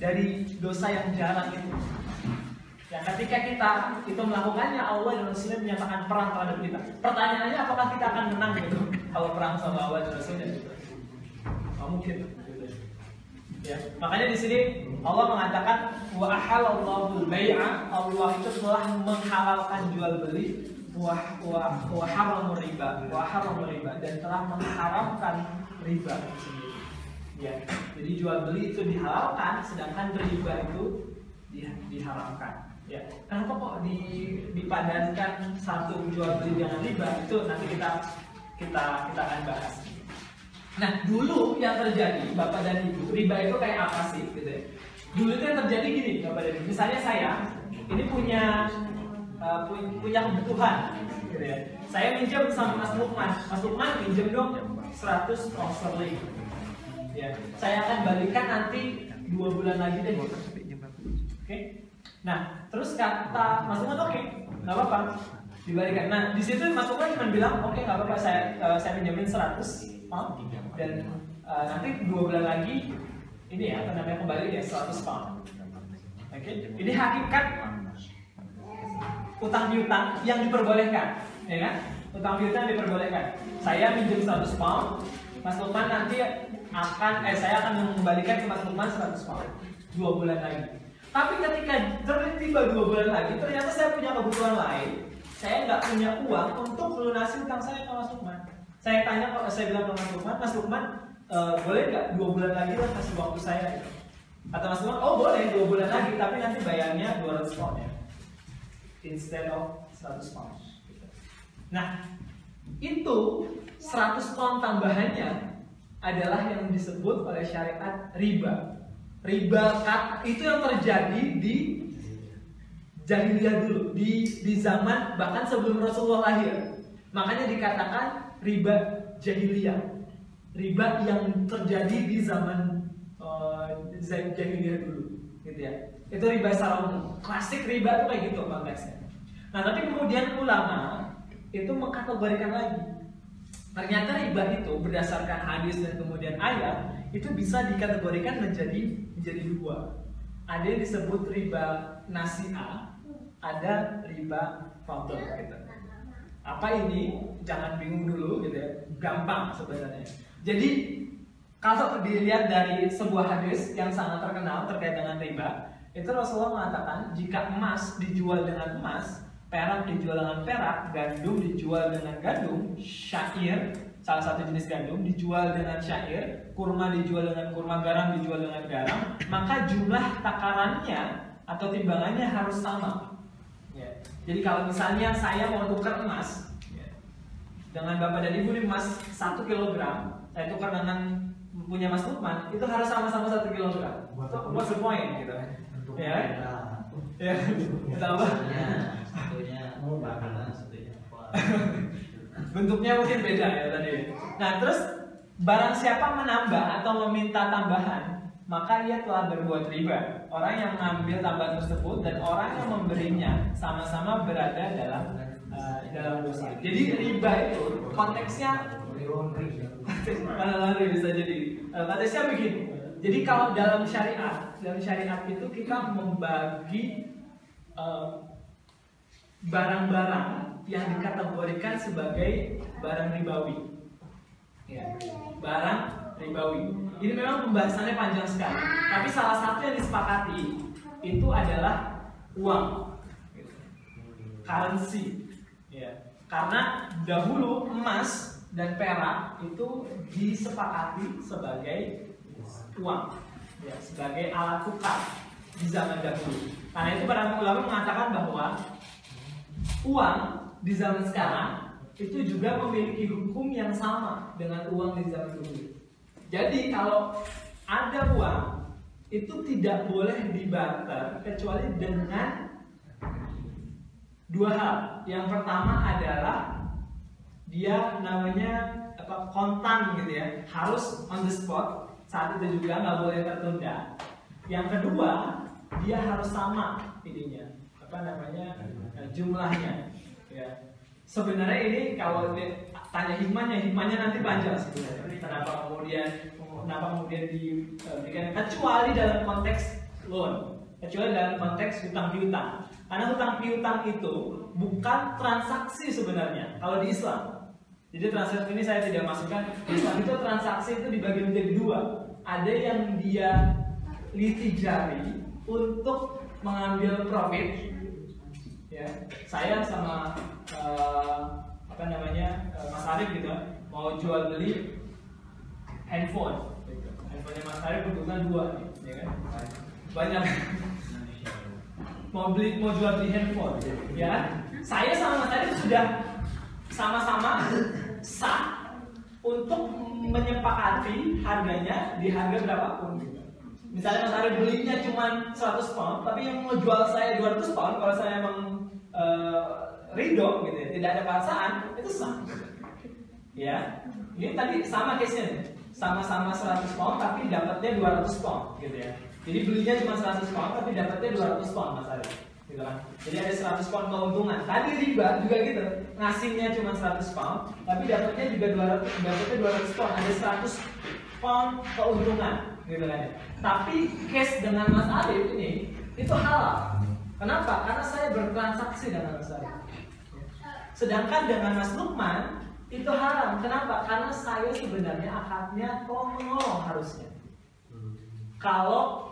dari dosa yang jarang itu. Dan ketika kita itu melakukannya, Allah dan Rasulnya menyatakan perang terhadap kita. Pertanyaannya apakah kita akan menang gitu kalau perang sama Allah dan Rasulnya? Gitu. Nggak mungkin. Gitu. Ya, makanya di sini Allah mengatakan wa ahalallahu bai'a Allah itu telah menghalalkan jual beli wa wa wa riba wa riba dan telah mengharamkan riba. Ya, jadi jual beli itu dihalalkan sedangkan riba itu di- diharamkan. Ya, kenapa kok di, dipadankan satu jual beli dengan riba itu nanti kita kita kita akan bahas. Nah, dulu yang terjadi Bapak dan Ibu, riba itu kayak apa sih gitu ya. Dulu itu yang terjadi gini, Bapak dan Ibu. Misalnya saya ini punya uh, pu- punya kebutuhan gitu ya. Saya minjem sama Mas Lukman. Mas Lukman minjem dong 100 pound. Ya, saya akan balikan nanti dua bulan lagi deh. Oke. Nah, terus kata Mas Lukman oke, nggak apa-apa dibalikan. Nah, di situ Mas Lukman cuma bilang oke nggak apa-apa saya eh, saya minjemin 100 pound dan eh, nanti dua bulan lagi ini ya apa namanya kembali ya 100 pound. Oke. Ini hakikat utang piutang yang diperbolehkan, ya kan? Utang piutang diperbolehkan. Saya minjem 100 pound, Mas Lukman nanti akan eh saya akan mengembalikan ke Mas Lukman 100 pound dua bulan lagi. Tapi ketika tiba dua bulan lagi, ternyata saya punya kebutuhan lain. Saya nggak punya uang untuk melunasi utang saya ke Mas Lukman. Saya tanya kalau saya bilang ke Mas Lukman, Mas Lukman eh, boleh nggak dua bulan lagi lah kasih waktu saya? gitu. Kata Mas Lukman, oh boleh dua bulan lagi, tapi nanti bayarnya 200 pound ya instead of 100 pound. Nah, itu 100 pound tambahannya adalah yang disebut oleh syariat riba. Riba itu yang terjadi di jahiliyah dulu, di di zaman bahkan sebelum Rasulullah lahir. Makanya dikatakan riba jahiliyah. Riba yang terjadi di zaman zaman jahiliyah dulu, gitu ya. Itu riba secara. Klasik riba itu kayak gitu konteksnya. Nah, tapi kemudian ulama itu mengkategorikan lagi. Ternyata riba itu berdasarkan hadis dan kemudian ayat itu bisa dikategorikan menjadi menjadi dua. Ada yang disebut riba nasi'ah, ada riba fadl gitu. Apa ini? Jangan bingung dulu gitu ya. Gampang sebenarnya. Jadi kalau dilihat dari sebuah hadis yang sangat terkenal terkait dengan riba, itu Rasulullah mengatakan jika emas dijual dengan emas, perak dijual dengan perak, gandum dijual dengan gandum, syair salah satu jenis gandum dijual dengan syair, kurma dijual dengan kurma, garam dijual dengan garam, maka jumlah takarannya atau timbangannya harus sama. Ya. Jadi kalau misalnya saya mau tukar emas ya, dengan bapak dan ibu emas satu kilogram, saya tukar dengan punya Mas Lukman, itu harus sama-sama satu kilogram. What's the point gitu? Ya, ya, kita apa? Satunya makanan, satunya? Bentuknya mungkin beda ya tadi. Nah terus barang siapa menambah atau meminta tambahan, maka ia telah berbuat riba. Orang yang mengambil tambahan tersebut dan orang yang memberinya sama-sama berada dalam uh, dalam dosa. Jadi riba itu konteksnya lari bisa jadi. Uh, konteksnya begini. Jadi kalau dalam syariat, dalam syariat itu kita membagi uh, barang-barang yang dikategorikan sebagai barang ribawi. Ya, barang ribawi. Ini memang pembahasannya panjang sekali. Tapi salah satu yang disepakati itu adalah uang, currency. Ya, karena dahulu emas dan perak itu disepakati sebagai uang, ya, sebagai alat tukar di zaman dahulu. Karena itu para ulama mengatakan bahwa uang di zaman sekarang itu juga memiliki hukum yang sama dengan uang di zaman dulu. Jadi kalau ada uang itu tidak boleh dibarter kecuali dengan dua hal. Yang pertama adalah dia namanya apa, kontan gitu ya harus on the spot saat itu juga nggak boleh tertunda yang kedua dia harus sama ininya apa namanya eh, jumlahnya. Ya. Sebenarnya ini kalau tanya hikmahnya hikmahnya nanti panjang sebenarnya. Kenapa kemudian kenapa kemudian diberikan kecuali dalam konteks loan kecuali dalam konteks hutang piutang. Karena hutang piutang itu bukan transaksi sebenarnya kalau di Islam. Jadi transaksi ini saya tidak masukkan Islam itu transaksi itu dibagi menjadi dua. Ada yang dia litijari untuk mengambil profit ya saya sama eh, apa namanya eh, Mas Arif gitu mau jual beli handphone handphonenya Mas Arif kebetulan dua nih ya kan banyak mau beli mau jual beli handphone ya kan? saya sama Mas Arif sudah sama-sama sah untuk menyepakati harganya di harga berapapun gitu. Misalnya Mas Arif belinya cuma 100 pound, tapi yang mau jual saya 200 pound, kalau saya emang eh, ridho gitu ya, tidak ada paksaan, itu sah. Ya, ini tadi sama case-nya sama-sama 100 pound tapi dapatnya 200 pound gitu ya. Jadi belinya cuma 100 pound tapi dapatnya 200 pound Mas Arif. Gitu kan. Jadi ada 100 pound keuntungan. Tadi riba juga gitu. Ngasihnya cuma 100 pound tapi dapatnya juga 200 dapatnya 200 pound. Ada 100 pound keuntungan gitu kan ya. Tapi case dengan Mas Arif ini itu halal. Kenapa? Karena saya bertransaksi dengan Mas Arif. Sedangkan dengan Mas Lukman itu haram. Kenapa? Karena saya sebenarnya akadnya tolong harusnya. Kalau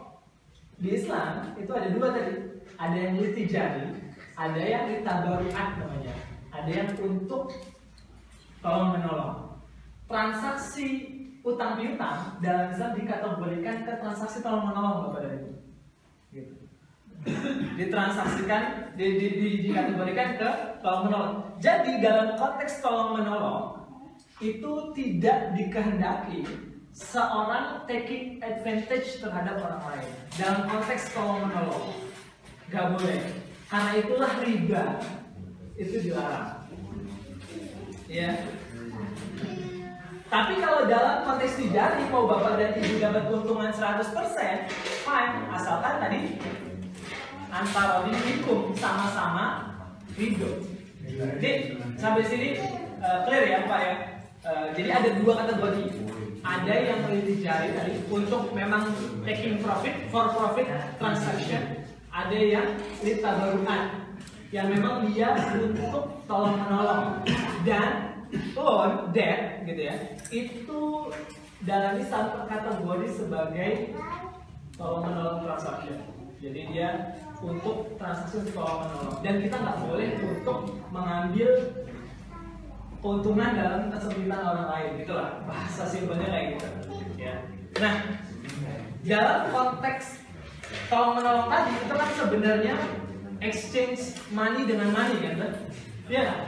di Islam itu ada dua tadi. Ada yang litijari, ada yang litabaruat namanya. Ada yang untuk tolong menolong. Transaksi utang piutang dalam Islam dikategorikan ke transaksi tolong menolong Bapak dan Ibu. Ditransaksikan di, di, di, dikategorikan ke tolong menolong. Jadi dalam konteks tolong menolong itu tidak dikehendaki seorang taking advantage terhadap orang lain. Dalam konteks tolong menolong nggak boleh. Karena itulah riba. Itu dilarang. Ya. Tapi kalau dalam konteks tijari mau bapak dan ibu dapat keuntungan 100% fine. Asalkan tadi antara hukum sama-sama ridho. Jadi sampai sini uh, clear ya Pak ya. Uh, jadi ada dua kategori. Ada yang dicari tadi untuk memang taking profit for profit transaction. Ada yang litabaruan yang memang dia untuk tolong menolong dan loan debt gitu ya itu dalam Islam kategori sebagai tolong menolong transaction. Jadi dia untuk transaksi untuk tolong menolong dan kita nggak boleh untuk mengambil keuntungan dalam kesempitan orang lain. Gitulah bahasa simpelnya kayak gitu. Ya. Nah dalam konteks tolong menolong tadi itu kan sebenarnya exchange money dengan money kan Iya nggak?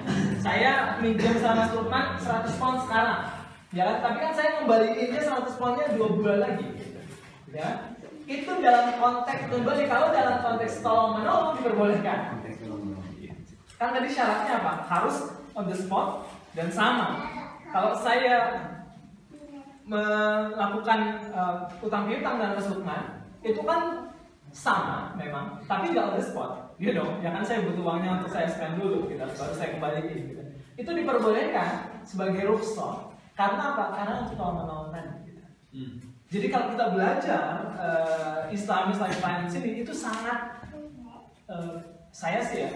saya minjem sama Lukman 100 pound sekarang. Ya tapi kan saya ngembaliinnya 100 poundnya dua bulan lagi. Ya itu dalam konteks kembali kalau dalam konteks tolong menolong diperbolehkan kan tadi syaratnya apa? Harus on the spot dan sama. Kalau saya melakukan uh, utang piutang dan Mas Lukman itu kan sama memang. Tapi nggak on the spot. Gitu dong ya kan saya butuh uangnya untuk saya spend dulu gitu baru saya kembaliin gitu. Itu diperbolehkan sebagai rukhsah. Karena apa? Karena untuk tolong menolong tadi gitu. Jadi kalau kita belajar uh, Islam Islamic Finance ini itu sangat uh, saya sih ya.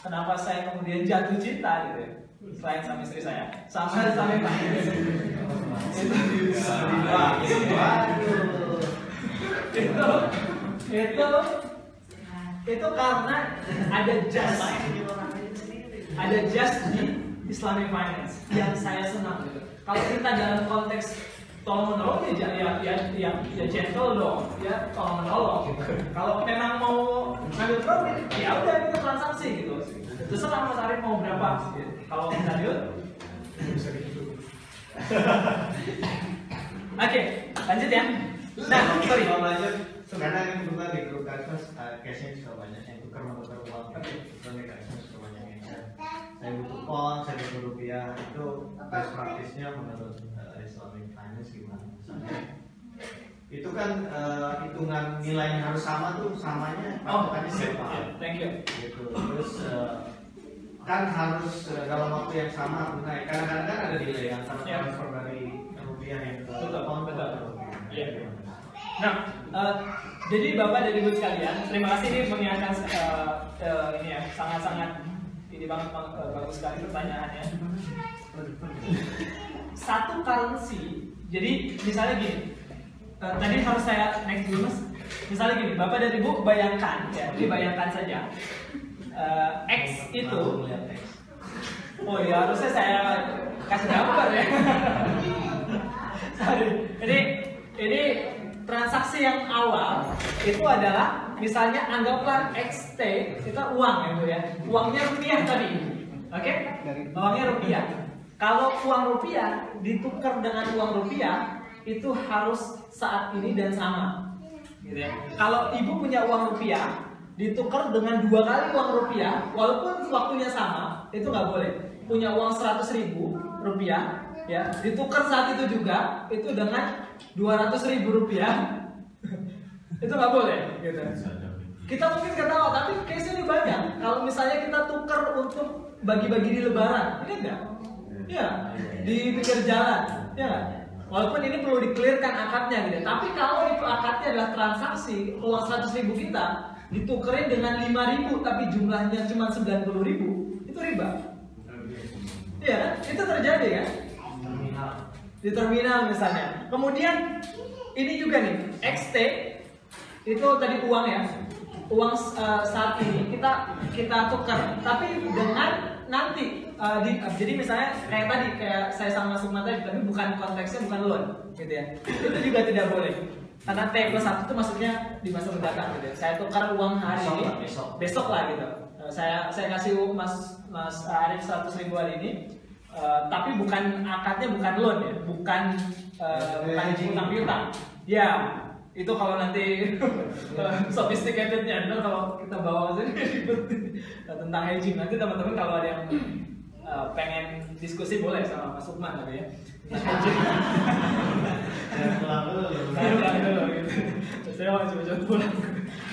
Kenapa saya kemudian jatuh cinta gitu ya? Selain sama istri saya, sama Islamic Finance. itu, itu, itu, itu karena ada just, ada just di Islamic Finance yang saya senang gitu. Kalau kita dalam konteks tolong menolong ya ya ya ya, ya gentle dong ya tolong menolong gitu. kalau memang mau ngambil profit ya udah kita transaksi gitu terserah Mas Arif mau berapa kalau gitu oke lanjut ya nah sorry Kalau lanjut, sekarang yang juga di grup kantor cashnya juga banyak yang tukar mau tukar uang. Oke. Itu mekanisme juga banyak yang saya butuh pon saya butuh rupiah itu best practice-nya menurut uh, Islamic Finance gimana itu kan uh, hitungan nilainya harus sama tuh samanya Oh, patokannya siapa thank you. gitu terus uh, kan harus uh, dalam waktu yang sama tunai kadang-kadang kan ada delay antara Ya. transfer dari rupiah yang ke Betul, ke betul. rupiah. Iya. Nah, eh, jadi Bapak dan Ibu sekalian, terima kasih ini mengingatkan eh, eh, ini ya, sangat-sangat ini banget Bang, bagus sekali pertanyaannya. Satu currency, jadi misalnya gini, eh, tadi harus saya next dulu mas. Misalnya gini, Bapak dan Ibu bayangkan, ya, bayangkan saja, eh, X itu. Oh ya harusnya saya kasih gambar ya. Sorry. Ini ini transaksi yang awal itu adalah misalnya anggaplah XT itu uang ya Bu ya. Uangnya rupiah tadi. Oke? Uangnya rupiah. Kalau uang rupiah ditukar dengan uang rupiah itu harus saat ini dan sama. Gitu ya. Kalau ibu punya uang rupiah ditukar dengan dua kali uang rupiah walaupun waktunya sama itu nggak boleh. Punya uang 100 ribu rupiah ya ditukar saat itu juga itu dengan 200 ribu rupiah. Itu nggak boleh gitu. Kita mungkin ketawa tapi case ini banyak. Kalau misalnya kita tukar untuk bagi-bagi di lebaran ini enggak ya di pinggir jalan ya walaupun ini perlu dikelirkan akadnya gitu tapi kalau itu akadnya adalah transaksi uang 100 ribu kita ditukerin dengan 5 ribu tapi jumlahnya cuma 90 ribu itu riba Iya kan? Itu terjadi terminal Di terminal misalnya. Kemudian ini juga nih, XT itu tadi uang ya. Uang eh, saat ini kita kita tukar, tapi dengan nanti eh, di, jadi misalnya kayak tadi kayak saya sama Sukma tadi, tapi bukan konteksnya bukan loan, gitu ya. Itu juga tidak boleh. Karena T plus satu itu maksudnya di masa mendatang gitu. ya. Saya tukar uang hari Besok ini, lah, besok. besok lah gitu. Eh, saya saya kasih Mas Mas Arif 100 ribu hari ini, eh, tapi bukan akadnya bukan loan ya, bukan eh, bukan utang piutang. Ya, itu kalau nanti sophisticatednya adalah kalau kita bawa sini tentang hedging nanti teman-teman kalau ada yang eh, pengen diskusi boleh sama Mas Sukman tapi ya. Tentang hedging. saya pulang dulu Saya pulang dulu gitu. Saya mau coba-coba pulang.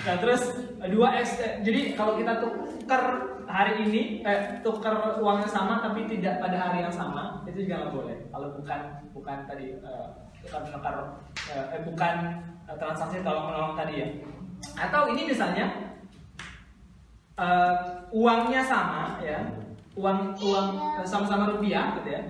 Nah terus dua X, eh, jadi kalau kita tukar hari ini, eh, tukar uangnya sama tapi tidak pada hari yang sama, itu juga nggak boleh. Kalau bukan bukan tadi eh, tukar menukar, eh, eh, bukan transaksi tolong menolong tadi ya. Atau ini misalnya eh, uangnya sama ya, uang uang eh, sama-sama rupiah gitu ya.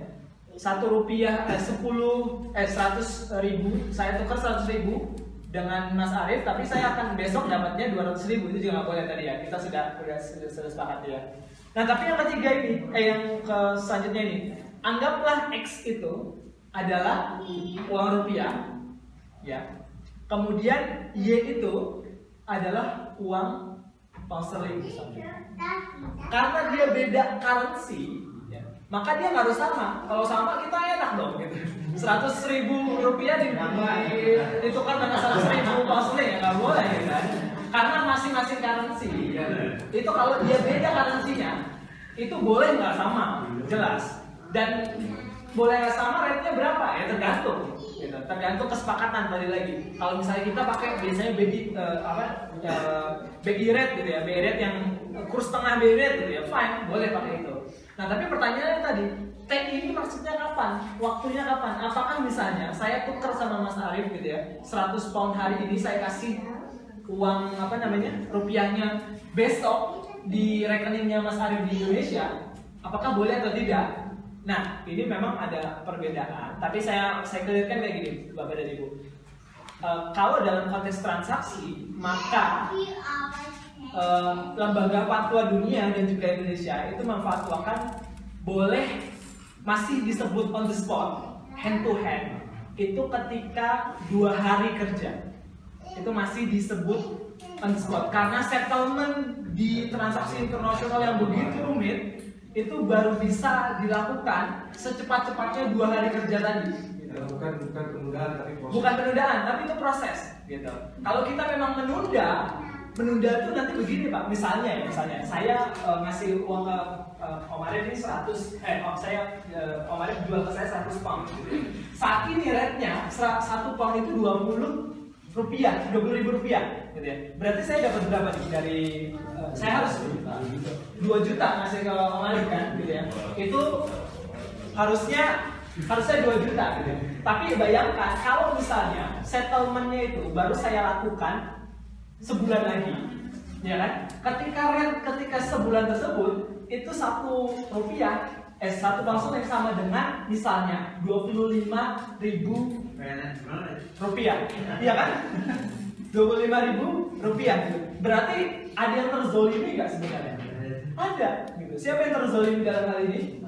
Satu rupiah eh, sepuluh eh seratus ribu saya tukar seratus ribu dengan Mas Arief tapi saya akan besok dapatnya dua ratus ribu. Itu juga nggak boleh tadi ya kita sudah sudah sudah, sudah sepakat ya. Nah tapi yang ketiga ini eh yang ke selanjutnya ini anggaplah X itu adalah uang rupiah ya kemudian Y itu adalah uang pound karena dia beda currency ya, maka dia nggak harus sama. Kalau sama kita enak dong gitu. Seratus ribu rupiah di, di- ditukar dengan seratus ribu pound ya nggak boleh gitu kan? Karena masing-masing currency ya, itu kalau dia beda currency-nya itu boleh nggak sama? Jelas. Dan boleh nggak sama rate-nya berapa? Ya tergantung gitu. tergantung kesepakatan tadi lagi. Kalau misalnya kita pakai biasanya BI eh, apa BI rate gitu ya BI rate yang kurs tengah BI rate gitu ya fine boleh pakai itu. Nah tapi pertanyaannya tadi T ini maksudnya kapan? Waktunya kapan? Apakah misalnya saya tukar sama Mas Arief gitu ya 100 pound hari ini saya kasih uang apa namanya rupiahnya besok di rekeningnya Mas Arief di Indonesia apakah boleh atau tidak Nah, ini memang ada perbedaan, tapi saya saya clearkan kayak gini, Bapak dan Ibu. Eh, kalau dalam konteks transaksi, maka eh, lembaga fatwa dunia dan juga Indonesia itu memfatwakan boleh masih disebut on the spot, hand to hand, itu ketika dua hari kerja. Itu masih disebut on the spot. Karena settlement di transaksi internasional yang begitu rumit itu baru bisa dilakukan secepat-cepatnya dua hari kerja tadi gitu. bukan bukan penundaan tapi proses. bukan penundaan tapi itu proses gitu kalau kita memang menunda menunda itu nanti begini pak, misalnya ya, misalnya saya uh, ngasih uang ke uh, Om Arif ini 100, eh oh, saya uh, Om Arif jual ke saya 100 pound. Gitu. ya. Saat ini rate-nya satu pound itu 20 rupiah, 20 ribu rupiah, gitu ya. Berarti saya dapat berapa nih dari uh, saya harus 2 juta ngasih ke Om Arif kan, gitu ya. Itu harusnya harusnya 2 juta gitu. Tapi bayangkan kalau misalnya settlementnya itu baru saya lakukan sebulan lagi, ya kan? Ketika rent ketika sebulan tersebut itu satu rupiah eh satu langsung yang sama dengan misalnya 25 ribu rupiah, iya kan? 25 ribu rupiah gitu. Berarti ada yang terzolimi nggak sebenarnya? Ada gitu. Siapa yang terzolimi dalam hal ini?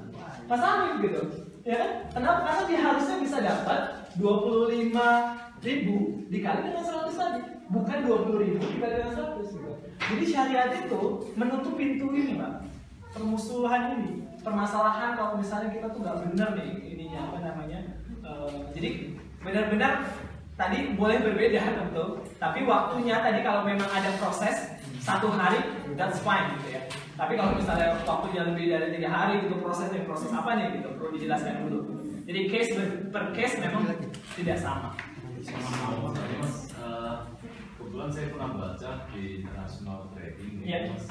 Mas Amif gitu. Ya kan? Kenapa? Karena dia harusnya bisa dapat 25 ribu dikali dengan 100 tadi. Bukan 20 ribu dikali dengan 100 gitu. Jadi syariat itu menutup pintu ini Pak. Permusuhan ini. Permasalahan kalau misalnya kita tuh nggak benar nih ininya apa namanya. eh, jadi benar-benar tadi boleh berbeda tentu. Tapi waktunya tadi kalau memang ada proses satu hari that's fine gitu ya. Tapi kalau misalnya waktunya lebih dari tiga hari itu prosesnya proses apa nih gitu perlu dijelaskan dulu. Jadi case per, case memang tidak sama. Kebetulan saya pernah baca di international trading Iya. mas.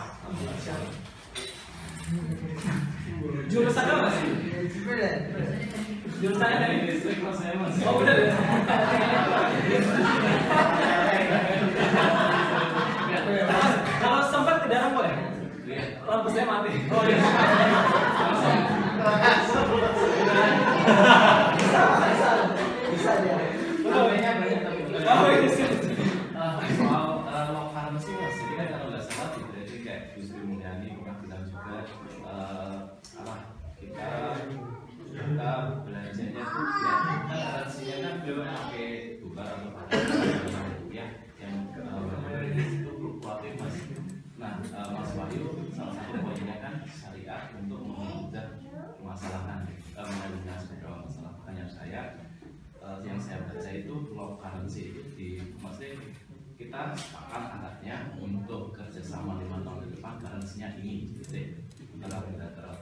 Baca. Jurusan apa sih? Jurusannya dari listrik mas saya mas. Oh udah. Kalau sempat ke dalam boleh? Lampu saya mati. Oh iya. bisa dia Oh, iya. Oh, iya. Ah, soal eh, low currency mas, jadi kan kalau nggak salah di trading kayak Gus Dur Mulyani pernah bilang juga eh, apa kita kita belanjanya tuh ya currency-nya kan belum pakai tukar atau pakai rupiah yang eh, itu fluktuatif mas. Nah, Mas Wahyu salah satu poinnya kan syariat untuk memudahkan permasalahan mengalihkan beberapa masalah pertanyaan saya yang saya baca itu low currency itu di maksudnya kita sepakat anaknya untuk kerjasama lima tahun ke depan currency-nya ini gitu dalam beda terapi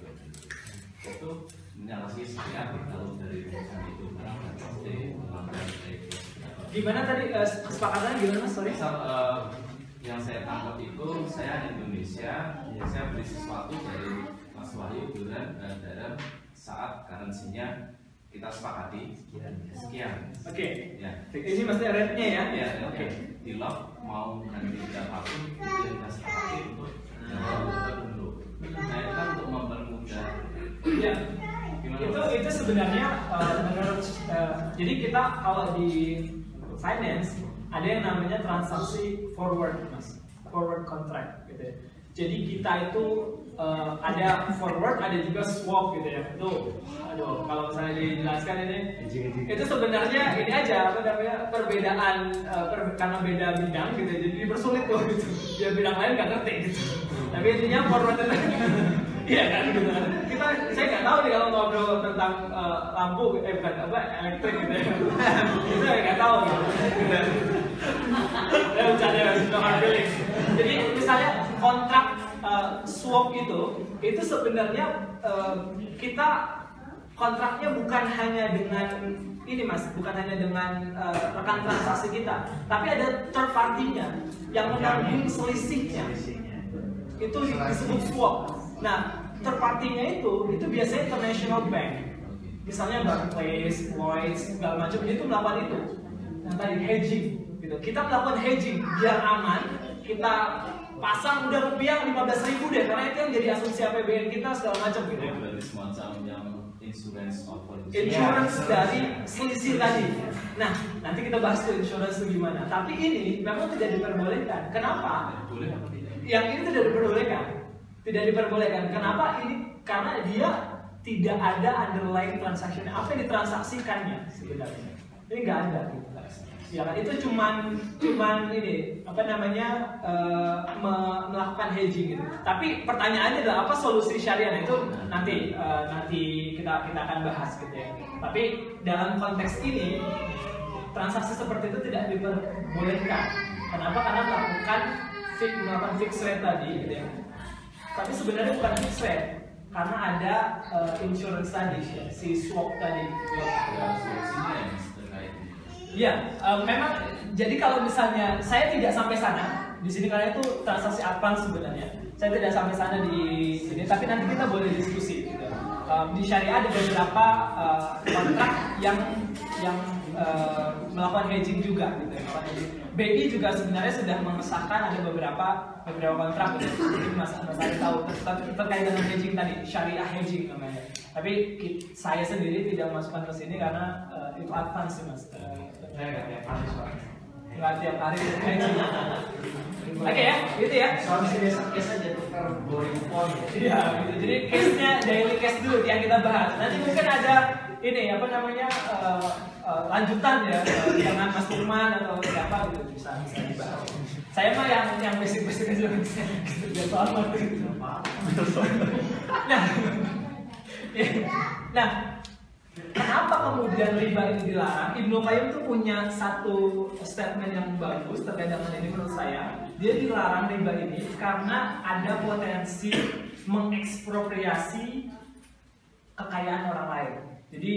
itu menyalahi syariat kalau dari rumusan itu karena pasti melanggar dari Gimana tadi kesepakatannya gimana Mas? Sorry. Misal eh, yang saya tangkap itu saya Indonesia, saya beli sesuatu dari Mas Wahyu bulan eh, dalam saat currency-nya kita sepakati sekian. Oke. Ya. Ini maksudnya rate-nya ya? Ya, Oke. oke. Di lock mau nanti berapapun itu yang kita sepakati untuk jangka tertentu. Nah itu kan untuk mempermudah. Ya. Gimana? Itu itu sebenarnya eh, menurut eh, jadi kita kalau di finance ada yang namanya transaksi forward mas forward contract gitu ya. Jadi kita itu eh, ada forward ada juga swap gitu ya. Tuh, aduh kalau misalnya dijelaskan ini itu sebenarnya ini aja apa namanya perbedaan eh, per- karena beda bidang gitu ya, jadi dipersulit tuh gitu. Dia bidang lain nggak ngerti gitu. Tapi intinya forward itu Iya kan gitu kan. Kita saya nggak tahu nih kalau ngobrol tentang eh, lampu eh bukan apa elektrik gitu ya. Itu saya nggak tahu gitu. Ya bercanda ya. Jadi misalnya kontrak swap itu itu sebenarnya eh, kita kontraknya bukan hanya dengan ini mas, bukan hanya dengan eh, rekan transaksi kita, tapi ada third party-nya yang menanggung selisihnya itu disebut swap. Nah, third party-nya itu itu biasanya international bank. Misalnya Barclays, Lloyds, segala macam itu melakukan itu. Yang tadi hedging gitu. Kita melakukan hedging biar aman. Kita pasang udah rupiah 15 ribu deh karena itu yang jadi asumsi APBN kita segala macam gitu. Itu berarti semacam yang insurance of Insurance dari selisih tadi. Nah, nanti kita bahas tuh insurance itu gimana. Tapi ini memang tidak diperbolehkan. Kenapa? boleh apa tidak? yang ini tidak diperbolehkan tidak diperbolehkan kenapa ini karena dia tidak ada underlying transaction apa yang ditransaksikannya sebenarnya ini nggak ada gitu ya itu cuman cuman ini apa namanya me- melakukan hedging gitu. Tapi pertanyaannya adalah apa solusi syariah? Nah, itu nanti eh, nanti kita kita akan bahas gitu ya. Tapi dalam konteks ini transaksi seperti itu tidak diperbolehkan. Kenapa? Karena melakukan fix, melakukan fix rate tadi gitu ya. Tapi sebenarnya bukan fix rate. Karena ada uh, insurance tadi si swap tadi. Ya, solusinya terkait ini. Iya, eh, memang jadi kalau misalnya saya tidak sampai sana di sini karena itu transaksi advance sebenarnya. Saya tidak sampai sana di sini, tapi nanti kita boleh diskusi. Um, di syariah ada beberapa uh, kontrak yang yang uh, melakukan hedging juga gitu. ya. BI juga sebenarnya sudah mengesahkan ada beberapa beberapa kontrak gitu. Jadi mas mas Ari tahu ter- terkait dengan hedging tadi syariah hedging namanya. Tapi saya sendiri tidak masukkan ke sini karena uh, itu advance sih mas. Uh, Saya nggak tiap hari soalnya. nggak tiap hari hedging. Oke ya, gitu ya. Soalnya sih biasa case aja tukar 2000 poin. Iya, gitu. Jadi case-nya daily case dulu yang kita bahas. Nanti mungkin ada ini apa namanya eh, eh, lanjutan ya eh, dengan Mas Firman atau siapa gitu bisa bisa dibahas. Saya mah yang yang basic-basic aja bisa gitu. Soal gitu. Nah, nah, kenapa kemudian riba ini dilarang? Ibnu Qayyim tuh punya satu statement yang bagus terkait dengan ini menurut saya. Dia dilarang riba ini karena ada potensi mengekspropriasi kekayaan orang lain. Jadi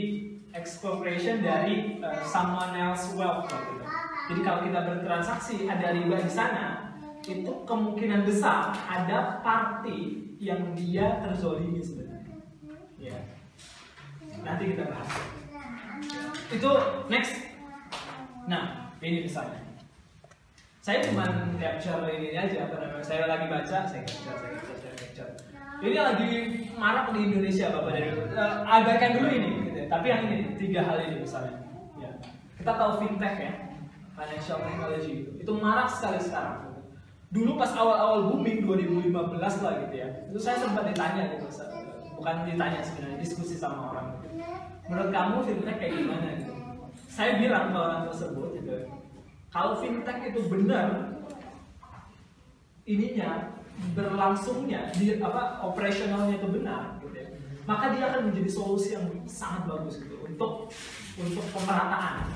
expropriation dari uh, someone else wealth gitu. Jadi kalau kita bertransaksi ada riba di sana, itu kemungkinan besar ada party yang dia terzolimi sebenarnya. Ya. Nanti kita bahas. Itu next. Nah, ini misalnya. Saya cuma capture ini aja, apa namanya? Saya lagi baca, saya capture, saya capture, saya capture. Ini lagi marak di Indonesia, Bapak dari uh, abaikan dulu ini, gitu ya. Tapi yang ini tiga hal ini misalnya. Ya. Kita tahu fintech ya, financial technology itu, itu marak sekali sekarang. Dulu pas awal-awal booming 2015 lah gitu ya, itu saya sempat ditanya gitu, bukan ditanya sebenarnya, diskusi sama orang. Menurut kamu fintech kayak gimana gitu? Saya bilang ke orang tersebut gitu, kalau fintech itu benar ininya berlangsungnya di apa operasionalnya itu benar gitu ya, maka dia akan menjadi solusi yang sangat bagus gitu untuk untuk pemerataan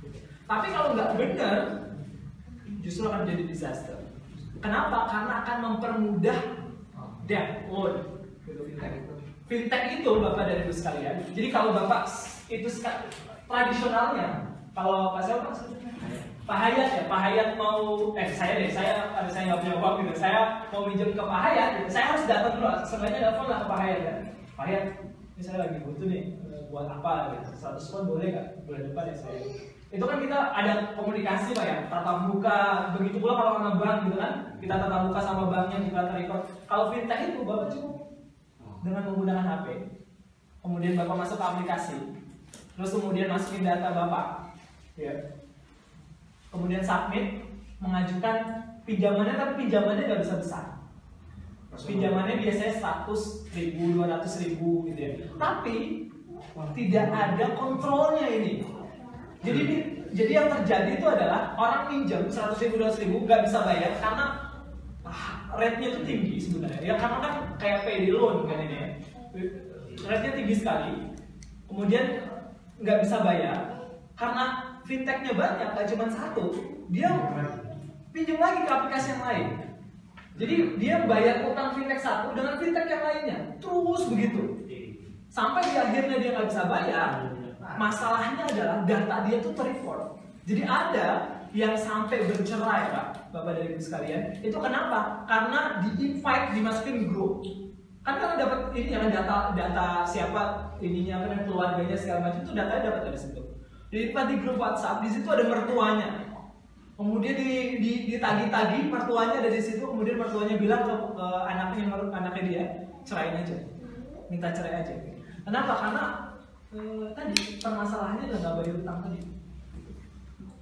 gitu. tapi kalau nggak benar justru akan jadi disaster kenapa karena akan mempermudah debt loan gitu fintech fintech itu bapak dan ibu sekalian. Jadi kalau bapak itu tradisionalnya kalau pak siapa Pak? Hayat ya, Pak Hayat mau, eh saya deh, saya ada saya nggak punya uang gitu, saya mau minjem ke Pak Hayat, gitu. saya harus datang dulu, sebenarnya telepon lah ke Pak Hayat kan, Pak Hayat, ini saya lagi butuh nih, eh, buat apa gitu, 100 pun boleh nggak, bulan depan ya saya. Itu kan kita ada komunikasi pak ya, tatap muka, begitu pula kalau sama bank gitu kan, kita tatap muka sama banknya juga terikut. Kalau fintech itu bapak cukup dengan menggunakan HP, kemudian bapak masuk ke aplikasi, terus kemudian masukin data bapak, ya, kemudian submit mengajukan pinjamannya tapi pinjamannya nggak bisa besar. Pinjamannya biasanya 100 ribu 200 ribu gitu ya. Tapi tidak ada kontrolnya ini. Jadi ini- jadi yang terjadi itu adalah orang pinjam 100 ribu 200 ribu nggak bisa bayar karena rate-nya itu tinggi sebenarnya. Ya karena kan kayak pay loan kan ini ya. Rate-nya tinggi sekali kemudian nggak bisa bayar karena fintechnya banyak nggak cuma satu. Dia pinjam lagi. ke aplikasi yang lain. Jadi dia bayar utang fintech satu dengan fintech yang lainnya. Terus begitu. Sampai di akhirnya dia nggak bisa bayar masalahnya adalah data dia tuh terrecord. Jadi ada yang sampai bercerai pak bapak dan ibu sekalian itu kenapa? Karena di invite dimasukin grup. Kan kan dapat ini ya kan data data siapa ininya apa keluarganya segala macam itu datanya dapat dari situ. Di di grup WhatsApp di situ ada mertuanya. Kemudian di, di ditagi-tagi mertuanya ada di situ kemudian mertuanya bilang ke, ke anaknya anaknya dia ceraiin aja. Minta cerai aja. Kenapa? Karena eh, tadi permasalahannya adalah nggak bayar utang tadi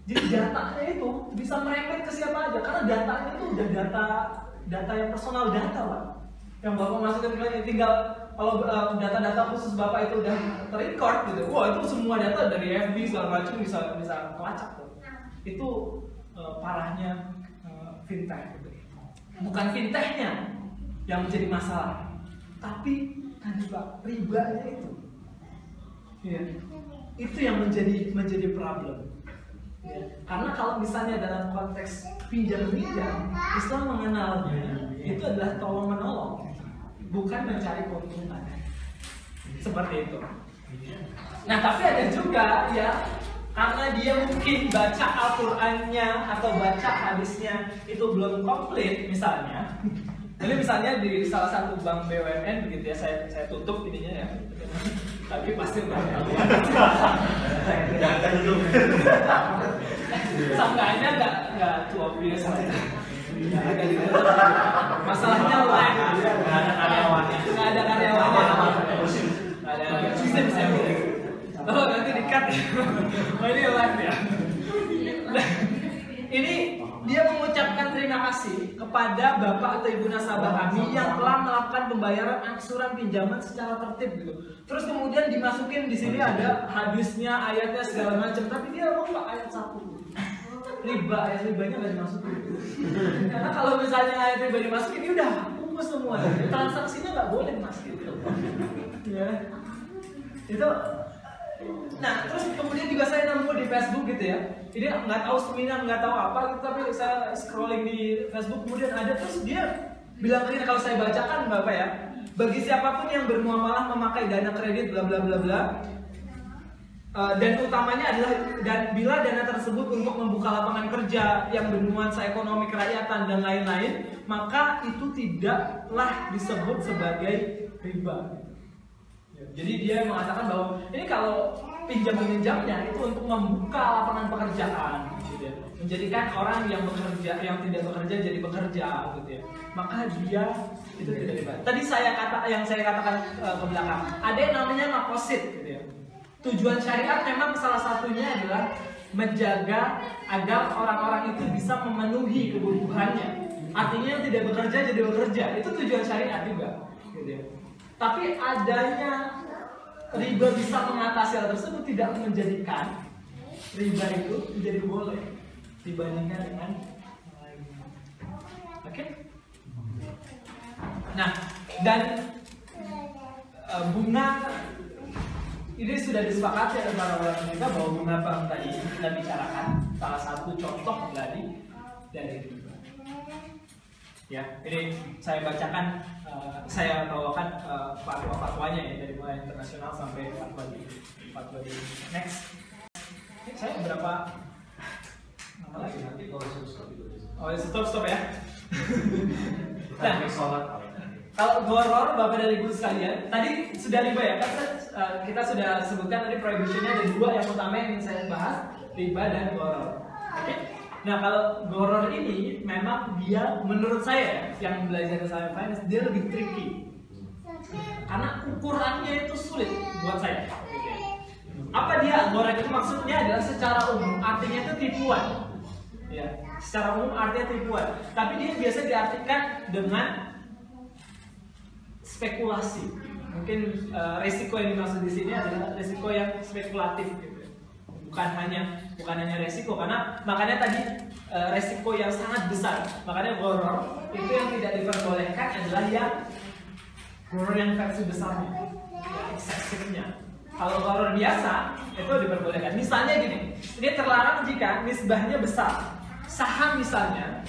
jadi datanya itu bisa merembet ke siapa aja. Karena datanya itu udah data data yang personal data pak. Yang bapak masukin ke tinggal kalau eh, data-data khusus bapak itu udah terrecord gitu wah itu semua data dari FB segala macam bisa bisa kelacak tuh. Itu eh, parahnya eh, fintech gitu. Bukan fintechnya yang menjadi masalah tapi tadi pak ribanya itu. Iya. itu yang menjadi menjadi problem. Ya. Karena kalau misalnya dalam konteks pinjam pinjam, Islam mengenalnya itu adalah tolong menolong, bukan mencari keuntungan. Seperti itu. Nah tapi ada juga ya karena dia mungkin baca Al-Qur'annya atau baca hadisnya itu belum komplit misalnya. Jadi misalnya di salah satu bank BUMN begitu ya saya saya tutup ininya ya. Tapi pasti ketahuan. Jangan dulu. Sangkanya nggak nggak tua biasa. Masalahnya lain. Nggak ada karyawannya. Nggak ada karyawannya. Nggak ada sistem saya. Oh nanti dikat. Oh ini live ya. Ini dia mengucapkan terima kasih kepada bapak atau ibu nasabah kami yang telah melakukan pembayaran angsuran pinjaman secara tertib gitu. Terus kemudian dimasukin di sini ada hadisnya, ayatnya segala macam, tapi dia lupa ayat satu. Riba, ayat ribanya nggak dimasukin. Karena kalau misalnya ayat riba dimasukin, ini udah bungkus semua. Transaksinya nggak boleh mas gitu. Ya. Itu Nah, terus kemudian juga saya nemu di Facebook gitu ya. Ini nggak tahu seminar, nggak tahu apa gitu, tapi saya scrolling di Facebook kemudian ada terus dia bilang begini kalau saya bacakan Bapak ya, bagi siapa pun yang bermuamalah memakai dana kredit bla bla bla bla eh, dan utamanya adalah dan bila dana tersebut untuk membuka lapangan kerja yang bernuansa ekonomi kerakyatan dan lain-lain, maka itu tidaklah disebut sebagai riba. Ya, Jadi dia mengatakan bahwa ini kalau pinjam meminjamnya itu untuk membuka lapangan pekerjaan, gitu ya. menjadikan orang yang bekerja yang tidak bekerja jadi bekerja, gitu ya. Maka dia itu tidak dibayar. Tadi saya kata yang saya katakan eh, ke belakang, ada yang namanya makosid, gitu ya. Tujuan syariat memang salah satunya adalah menjaga agar orang-orang itu bisa memenuhi kebutuhannya. Artinya yang tidak bekerja jadi bekerja, itu tujuan syariat juga. Gitu ya. Tapi adanya riba bisa mengatasi hal tersebut tidak menjadikan riba itu menjadi boleh dibandingkan dengan. Oke? Nah, dan e, bunga ini sudah disepakati oleh para ulama juga bahwa bunga bank tadi kita bicarakan salah satu contoh dari dari. Ya, ini saya bacakan, eh, saya bawakan eh, fatwa-fatwanya ya dari mulai internasional sampai fatwa di fatwa di next. Saya berapa nama lagi nanti kalau stop itu. Oh, stop stop ya. nah, sholat. kalau goror bapak dan ibu sekalian, tadi sudah riba ya, kan eh, kita sudah sebutkan tadi prohibitionnya ada dua yang utama yang ingin saya bahas, riba dan goror. Oke. Nah kalau goror ini memang dia menurut saya yang belajar Islamic Finance dia lebih tricky karena ukurannya itu sulit buat saya. Apa dia goror itu maksudnya adalah secara umum artinya itu tipuan. Ya, secara umum artinya tipuan. Tapi dia biasa diartikan dengan spekulasi. Mungkin eh, resiko yang dimaksud di sini adalah resiko yang spekulatif gitu. Bukan hanya bukan hanya resiko karena makanya tadi eh, resiko yang sangat besar. Makanya goror itu yang tidak diperbolehkan adalah yang goror yang versi besarnya, yang eksesifnya. Kalau goror biasa itu diperbolehkan. Misalnya gini, ini terlarang jika nisbahnya besar. Saham misalnya,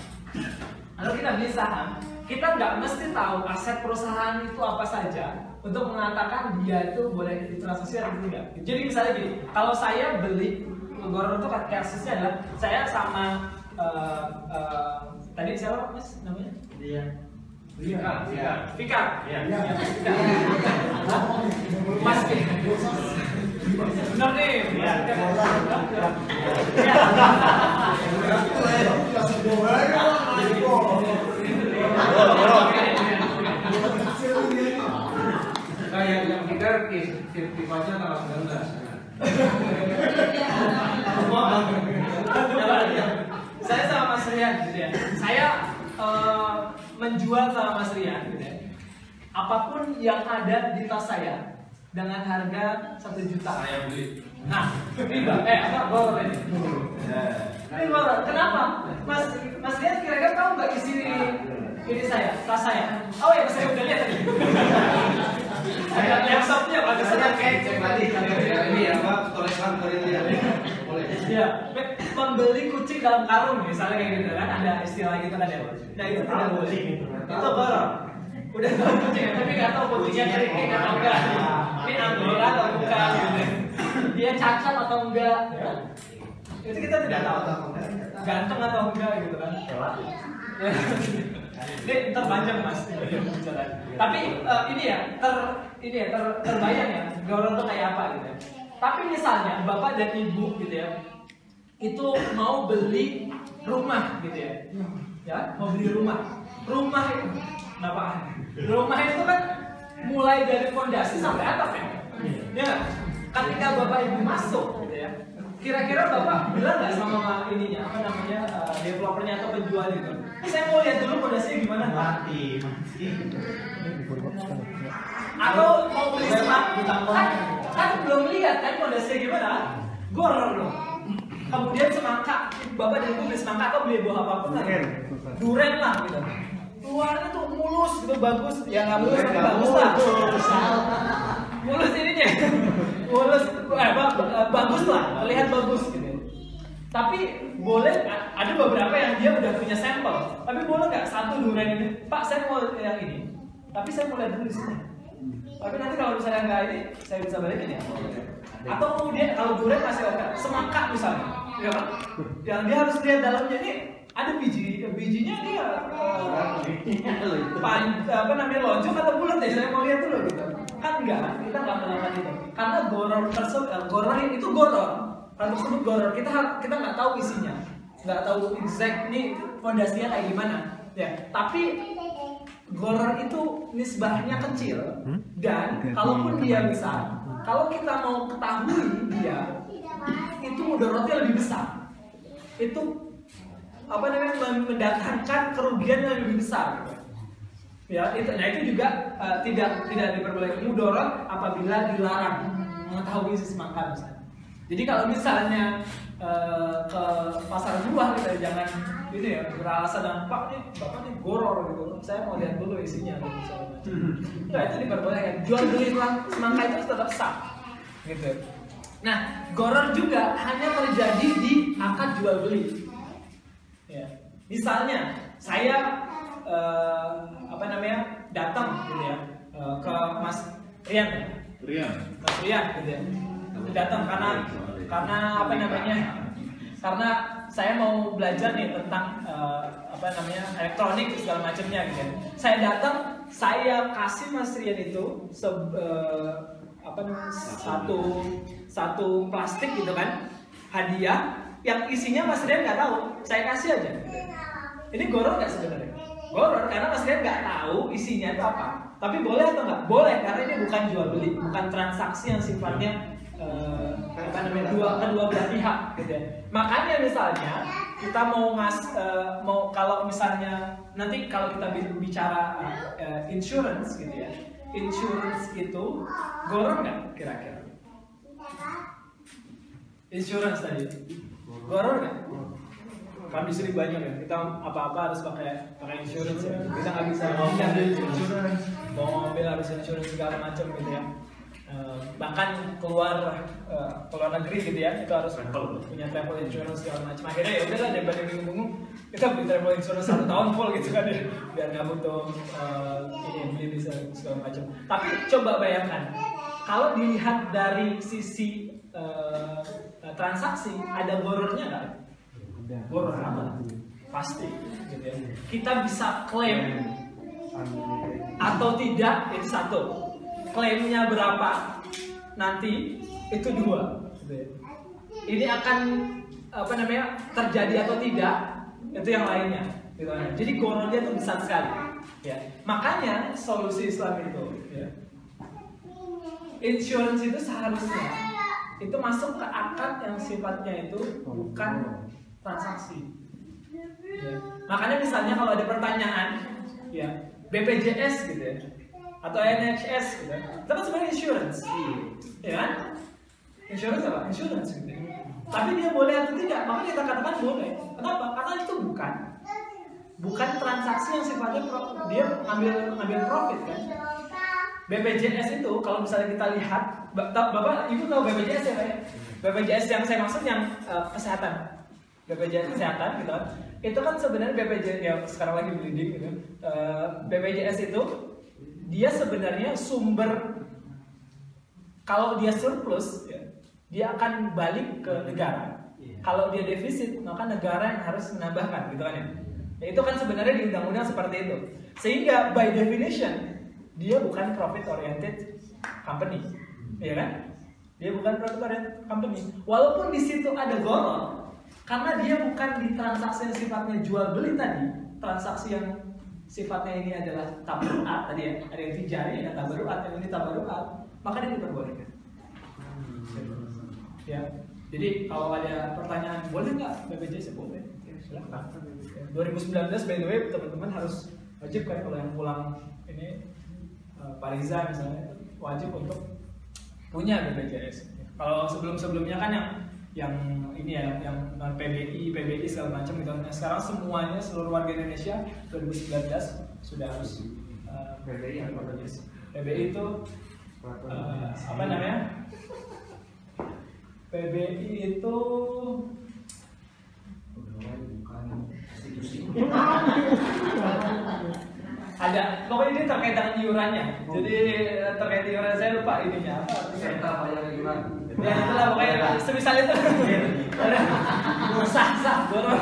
kalau kita beli saham, kita nggak mesti tahu aset perusahaan itu apa saja untuk mengatakan dia itu boleh ditransaksi atau tidak. Jadi misalnya gini, kalau saya beli goror itu kasusnya adalah saya sama eh, eh, tadi siapa mas namanya? Iya. Iya, iya. Fikar. Iya. Iya, Fikar. Mas Benar nih. Iya. Iya. Kayak yang kita sirtifatnya tanggal 19 Coba, ya. Saya sama Mas Rian gitu ya. Saya eh, menjual sama Mas Rian gitu ya. Apa pun yang ada di tas saya dengan harga satu juta. Saya beli. Nah, riba. Eh, apa? Boror ini. Ini boror. Kenapa? Mas Mas Rian kira-kira tahu nggak isi ini saya, tas saya? Oh ya, saya udah lihat tadi. Saya laptopnya bagus Saya sekali. kayak cek tadi ini apa tulisan tulisan boleh. Iya. membeli kucing dalam karung misalnya kayak gitu kan ada istilah gitu kan ya nah itu tidak boleh itu goror udah tahu kucing tapi nggak tahu kucingnya kering atau enggak ini anggora atau bukan gitu dia cacat atau enggak ya. itu kita tidak tahu ganteng atau enggak gitu kan Ya. Ini terpanjang mas. Tapi eh, ini ya ter ini ya ter, terbayang ya goror itu kayak apa gitu ya. Tapi misalnya bapak dan ibu gitu ya itu mau beli rumah gitu ya. Ya mau beli rumah. Rumah itu kenapa rumah itu kan mulai dari fondasi sampai atap ya. Ya ketika bapak ibu masuk gitu ya kira-kira bapak bilang nggak sama ininya apa namanya eh, developernya atau penjual itu "Eh, saya mau lihat dulu fondasinya gimana mati mati. Atau mau beli semak kan, kan belum lihat kan fondasinya gimana? Goror loh. Kemudian semangka. Bapak dan ibu beli semangka atau beli buah apa pun lah. Duren. Lah gitu. Luarnya tuh mulus gitu bagus. Ya nggak mulus tapi bagus lah. mulus. Ininya. Mulus eh, ba- bagus lah. Terlihat bagus gitu tapi boleh ada beberapa yang dia udah punya sampel. Tapi boleh nggak? Satu durian ini. Pak saya mau yang ini. Tapi saya mau lihat dulu di sini. Tapi nanti kalau misalnya nggak ini saya bisa balikin ya? Atau kemudian kalau durian masih oke semangka misalnya. Ya kan? Yang dia harus lihat dalamnya ini ada biji bijinya dia eh, pan, apa namanya lonjong atau bulat ya? Saya mau lihat dulu gitu. Kan enggak kita nggak melakukan itu. Karena goror tersebut eh, goror itu goror hal tersebut goror kita kita nggak tahu isinya. Nggak tahu exact nih fondasinya kayak gimana. Ya tapi goror itu nisbahnya kecil dan kalaupun dia besar kalau kita mau ketahui dia itu mudaratnya lebih besar. Itu apa namanya mendatangkan kerugian yang lebih besar. Ya itu nah itu juga eh, tidak tidak diperbolehkan. Mudarat apabila dilarang mengetahui isi semangka misalnya jadi kalau misalnya eh, ke pasar buah kita jangan ini ya beralasan dengan pak nih bapak nih goror gitu saya mau lihat dulu isinya gitu, misalnya. Nggak, itu diperbolehkan jual beli semang- semangka itu tetap sah gitu nah goror juga hanya terjadi di akad jual beli Ya. Misalnya saya eh, apa namanya datang gitu ya eh, ke Mas Rian. Rian. Mas Rian gitu ya. Datang karena karena apa namanya? Karena saya mau belajar nih tentang eh, apa namanya elektronik segala macamnya gitu ya. Saya datang, saya kasih Mas Rian itu se- eh, apa namanya satu satu plastik gitu kan hadiah yang isinya Mas Rian nggak tahu, saya kasih aja. Ini goror nggak sebenarnya? Goror karena Mas Rian nggak tahu isinya itu apa. Tapi boleh atau nggak? Boleh karena ini bukan jual beli, bukan transaksi yang sifatnya namanya dua kedua belah pihak, gitu ya. Makanya misalnya kita mau ngas eh, mau kalau misalnya nanti kalau kita bi- bicara eh, insurance gitu ya, insurance itu goror nggak kira-kira? Insurance tadi. Goror nggak? Kami sering banyak ya. Kita apa-apa harus pakai pakai insurance ya. Kita nggak bisa mau ambil insurance, mau mobil harus insurance segala macam gitu ya. Eh, bahkan keluar eh, keluar negeri gitu ya itu harus punya travel insurance segala macam. Akhirnya ya udahlah daripada bingung-bingung kita beli travel insurance satu tahun full gitu kan ya. Biar nggak butuh eh, ini beli bisa segala macam. Tapi coba bayangkan kalau dilihat dari sisi eh, transaksi ada borornya nggak? Boror apa? Pasti gitu ya. Kita bisa klaim atau tidak itu satu klaimnya berapa? Nanti itu dua. Ini akan apa namanya terjadi atau tidak itu yang lainnya gitu kan. jadi gorornya itu besar sekali. Ya. Makanya solusi Islam itu ya. Insurance itu seharusnya itu masuk ke akad yang sifatnya itu bukan transaksi. Ya. Makanya misalnya kalau ada pertanyaan, ya BPJS gitu ya, atau NHS gitu, itu kan sebenarnya insurance, ya kan? Insurance apa? Insurance gitu. ya. Tapi dia boleh atau tidak? Makanya kita katakan boleh. Kenapa? Karena itu bukan bukan transaksi yang sifatnya dia ngambil ngambil profit kan. BPJS itu kalau misalnya kita lihat, Bapak Ibu tahu BPJS ya ya? BPJS yang saya maksud yang eh, kesehatan. BPJS kesehatan gitu itu kan sebenarnya BPJS yang sekarang lagi bleeding gitu Eh, BPJS itu dia sebenarnya sumber kalau dia surplus ya, dia akan balik ke negara. Kalau dia defisit maka negara yang harus menambahkan gitu kan ya. Ya, itu kan sebenarnya di undang-undang seperti itu. Sehingga by definition dia bukan profit oriented company ya kan? Dia bukan profit oriented company. Walaupun di situ ada gorong karena dia bukan di transaksi yang sifatnya jual beli tadi transaksi yang sifatnya ini adalah tabaruat tadi ya. Ada yang tijari ada tabaruat yang ini tabaruat maka dia diperbolehkan. Ya. Jadi kalau ada pertanyaan boleh nggak BPJS boleh. Ya, silakan. 2019 by the way teman-teman harus wajib kan kalau yang pulang ini eh, Pak Riza misalnya wajib untuk punya BPJS kalau sebelum-sebelumnya kan yang yang ini ya yang non PBI, PBI segala macam gitu. Nah, sekarang semuanya seluruh warga Indonesia 2019 sudah harus eh, PBI apa? PBI itu eh, apa namanya? PBI itu ada pokoknya ini terkait dengan iurannya. Jadi eh, terkait iuran saya lupa ininya apa. Serta bayar iuran. Ya itulah pokoknya semisal itu. sah sah goror.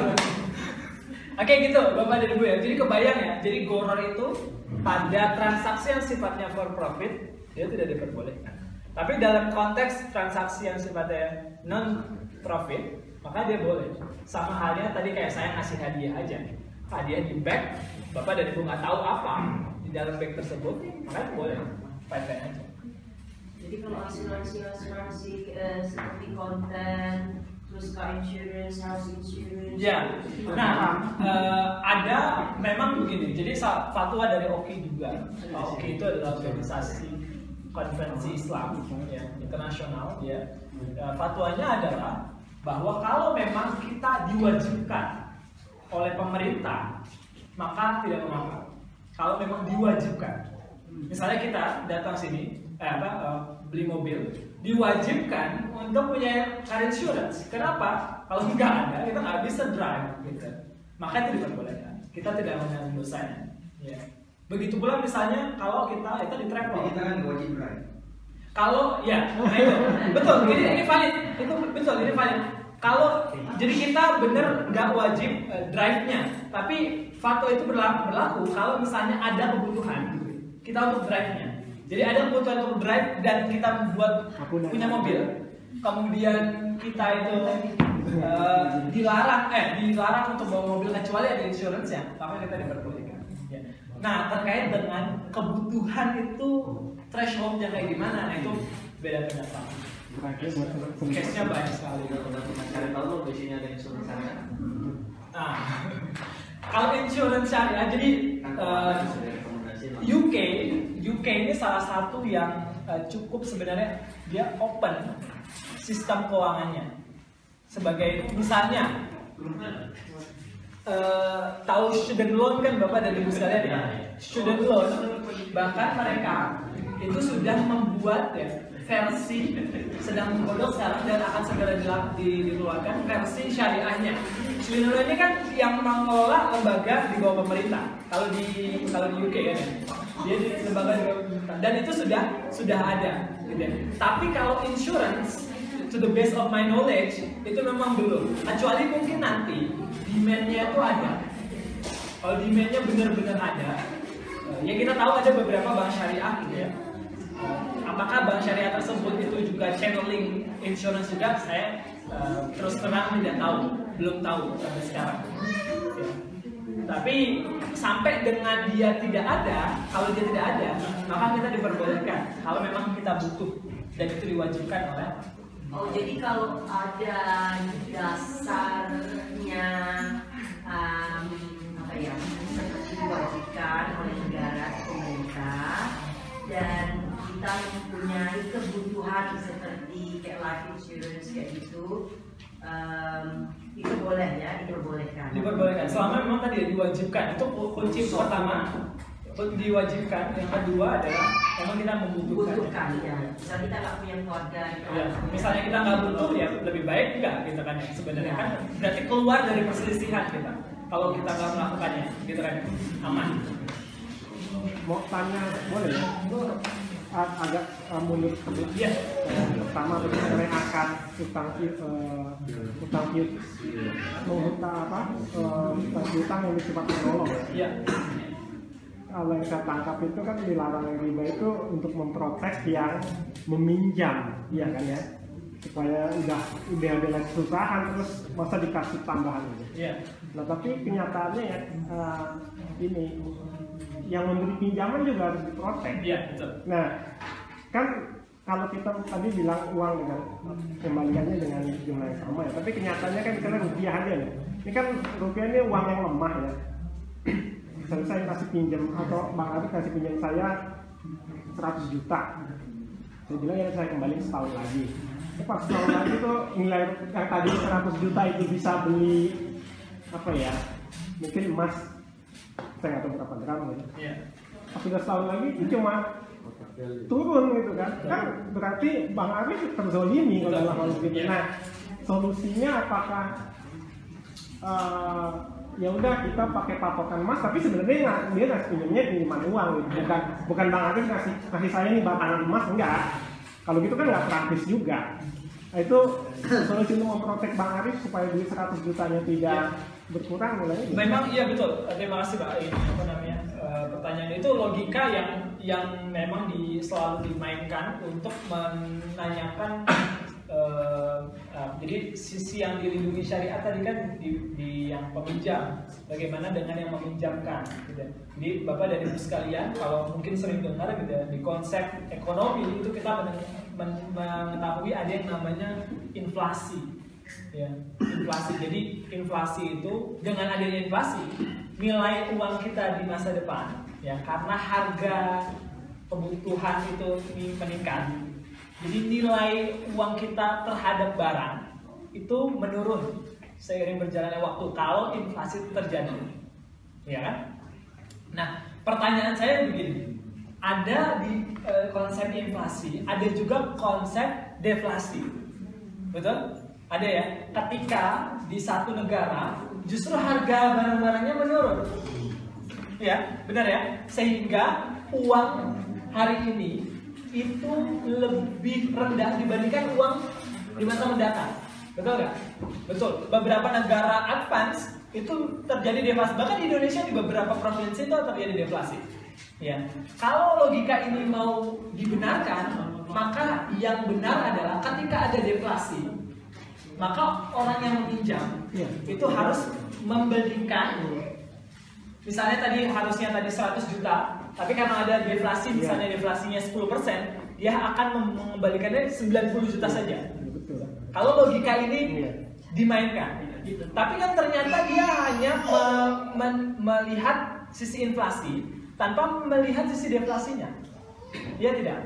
Oke gitu Bapak dan Ibu ya. Jadi kebayang ya. Jadi goror itu pada transaksi yang sifatnya for profit dia tidak diperbolehkan. Tapi dalam konteks transaksi yang sifatnya non profit maka dia boleh. Sama halnya tadi kayak saya ngasih hadiah aja. Hadiah di bag, Bapak dan Ibu nggak tahu apa di dalam bag tersebut, maka boleh. Fine fine aja. Jadi kalau asuransi asuransi eh, seperti konten, terus car insurance, house insurance. Ya, nah eh, ada memang begini. Jadi fatwa dari OKI juga. OKI itu adalah organisasi konvensi Islam ya, internasional ya. Eh, fatwanya adalah bahwa kalau memang kita diwajibkan oleh pemerintah maka tidak mengapa. Kalau memang diwajibkan, misalnya kita datang sini, eh, apa, eh, beli mobil, diwajibkan untuk punya car insurance. Kenapa? Kalau nggak ada, kita nggak bisa drive, gitu. Maka itu diperbolehkan. Kita tidak menanggung dosanya. Ya. Begitu pula misalnya kalau kita itu di travel. Kita kan wajib drive. Kalau ya, nah itu betul. Ini ini valid. Itu betul. Ini valid. Kalau jadi kita bener nggak wajib eh, drive-nya, tapi fatwa itu berlaku, berlaku kalau misalnya ada kebutuhan kita untuk drive-nya. Jadi ada kebutuhan untuk drive dan kita buat punya mobil, kemudian kita itu eh, dilarang eh dilarang untuk bawa mobil kecuali ada insurance-nya, maka kita diperbolehkan. Ya. Nah terkait dengan kebutuhan itu thresholdnya kayak gimana, nah itu beda pendapat. Case-nya banyak sekali. Cari tahu lo di sini ada insurans syariah. Nah, kalau insurance syariah, jadi Kan UK, UK ini salah satu yang eh, cukup sebenarnya dia open sistem keuangannya. Sebagai misalnya eh, tahu student loan kan Bapak dan Ibu sekalian ya. Student loan bahkan mereka itu sudah membuat ya versi sedang menggodok sekarang dan akan segera dikeluarkan versi syariahnya. Loan ini kan yang mengelola lembaga di bawah pemerintah. Kalau di kalau di UK ya, dia di lembaga di bawah pemerintah dan itu sudah sudah ada. Gitu ya. Tapi kalau insurance to the best of my knowledge itu memang belum. Kecuali mungkin nanti demandnya itu ada. Kalau demandnya benar-benar ada, eh, ya kita tahu ada beberapa bank syariah gitu ya. Apakah bank syariah tersebut itu juga channeling insurance juga? Saya eh, terus terang tidak tahu, belum tahu sampai sekarang. Ya. Tapi sampai dengan dia tidak ada, kalau dia tidak ada, maka kita diperbolehkan. Kalau memang kita butuh dan itu diwajibkan oleh Oh jadi kalau ada dasarnya um, apa ya diwajibkan oleh negara pemerintah dan kita mempunyai kebutuhan seperti kayak life insurance kayak gitu um, itu boleh ya diperbolehkan. diperbolehkan. Selama memang tadi ya diwajibkan. Itu ku- kunci pertama diwajibkan. Yang kedua adalah memang kita membutuhkan. butuhkan ya. Misal kita nggak punya keluarga gitu Ya, misalnya kita nggak butuh ya lebih baik enggak gitu kan ya sebenarnya. Kan berarti keluar dari perselisihan kita kalau kita nggak melakukannya gitu kan aman. Mau tanya boleh ya agak uh, mundur sedikit Iya. Eh, pertama mengenai akad utang uh, utang piut menghutang apa uh, utang yang bersifat menolong ya. Iya. kalau yang saya tangkap itu kan dilarang riba itu untuk memprotek yang meminjam iya kan ya supaya udah udah ada lagi kesusahan terus masa dikasih tambahan gitu. Iya. Nah tapi kenyataannya ya eh, ini yang memberi pinjaman juga harus diprotek. Iya, betul. Nah kan kalau kita tadi bilang uang dengan kembaliannya dengan jumlah yang sama ya, tapi kenyataannya kan misalnya rupiah aja nih. Ini kan rupiah ini uang yang lemah ya. Misalnya saya kasih pinjam atau Bang Ari kasih pinjam saya 100 juta. Saya bilang ya saya kembali setahun lagi. Tepat setahun lagi tuh nilai yang tadi 100 juta itu bisa beli apa ya? Mungkin emas saya nggak tahu berapa gram gitu. Iya. Pas sudah setahun lagi itu cuma turun gitu kan. Kan berarti bang Arif terzolimi kalau dalam hal begitu Iya. nah solusinya apakah eh, ya udah kita pakai patokan emas tapi sebenarnya nggak dia ngasih pinjamnya pinjaman uang gitu. Bukan bukan bang Arif kasih kasih saya nih batangan emas enggak. Kalau gitu kan nggak praktis juga. Nah, itu solusi untuk memprotek bang Arif supaya duit 100 jutanya tidak berkurang mulai Memang iya betul. Terima kasih Pak. Ini apa namanya eh, pertanyaan itu logika yang yang memang di, selalu dimainkan untuk menanyakan eh, eh, jadi sisi yang dilindungi syariat tadi kan di, di yang peminjam. Bagaimana dengan yang meminjamkan? Gitu. Jadi Bapak dan Ibu sekalian, kalau mungkin sering dengar gitu di konsep ekonomi itu kita men- men- mengetahui ada yang namanya inflasi ya inflasi. Jadi inflasi itu dengan adanya inflasi nilai uang kita di masa depan ya karena harga kebutuhan itu meningkat jadi nilai uang kita terhadap barang itu menurun seiring berjalannya waktu kalau inflasi terjadi ya kan? Nah pertanyaan saya begini. Ada di eh, konsep inflasi ada juga konsep deflasi. Betul ada ya ketika di satu negara justru harga barang-barangnya menurun. Ya benar ya? Sehingga uang hari ini itu lebih rendah dibandingkan uang di masa mendatang. Betul nggak? Betul. Beberapa negara advance itu terjadi deflasi. Bahkan di Indonesia di beberapa provinsi itu terjadi deflasi. Ya. Kalau logika ini mau dibenarkan maka yang benar adalah ketika ada deflasi maka orang yang meminjam Iya. itu harus membelikan misalnya tadi harusnya tadi 100 juta tapi karena ada deflasi misalnya deflasinya 10% dia akan mengembalikannya 90 juta saja betul kalau logika ini Iya. dimainkan gitu. tapi kan ternyata dia hanya me- men- melihat sisi inflasi tanpa melihat sisi deflasinya Iya tidak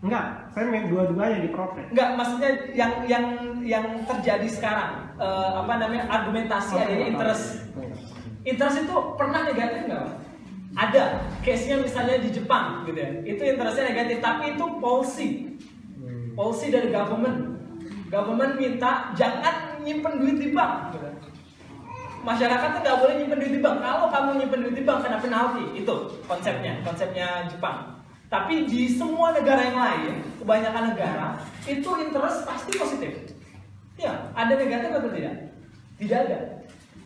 enggak saya main dua-duanya diprotek Enggak, maksudnya yang yang yang terjadi sekarang eh, apa namanya argumentasi adanya interest. Interest itu pernah negatif nggak? Pak? Ada. Case-nya misalnya di Jepang gitu ya. Itu interestnya negatif, tapi itu policy. Policy dari government. Government minta jangan nyimpen duit di bank. Gitu. Masyarakat tuh nggak boleh nyimpen duit di bank. Kalau kamu nyimpen duit di bank kena penalti. Itu konsepnya, konsepnya Jepang. Tapi di semua negara yang lain, kebanyakan negara itu interest pasti positif. Ya, ada negatif atau tidak? Tidak ada.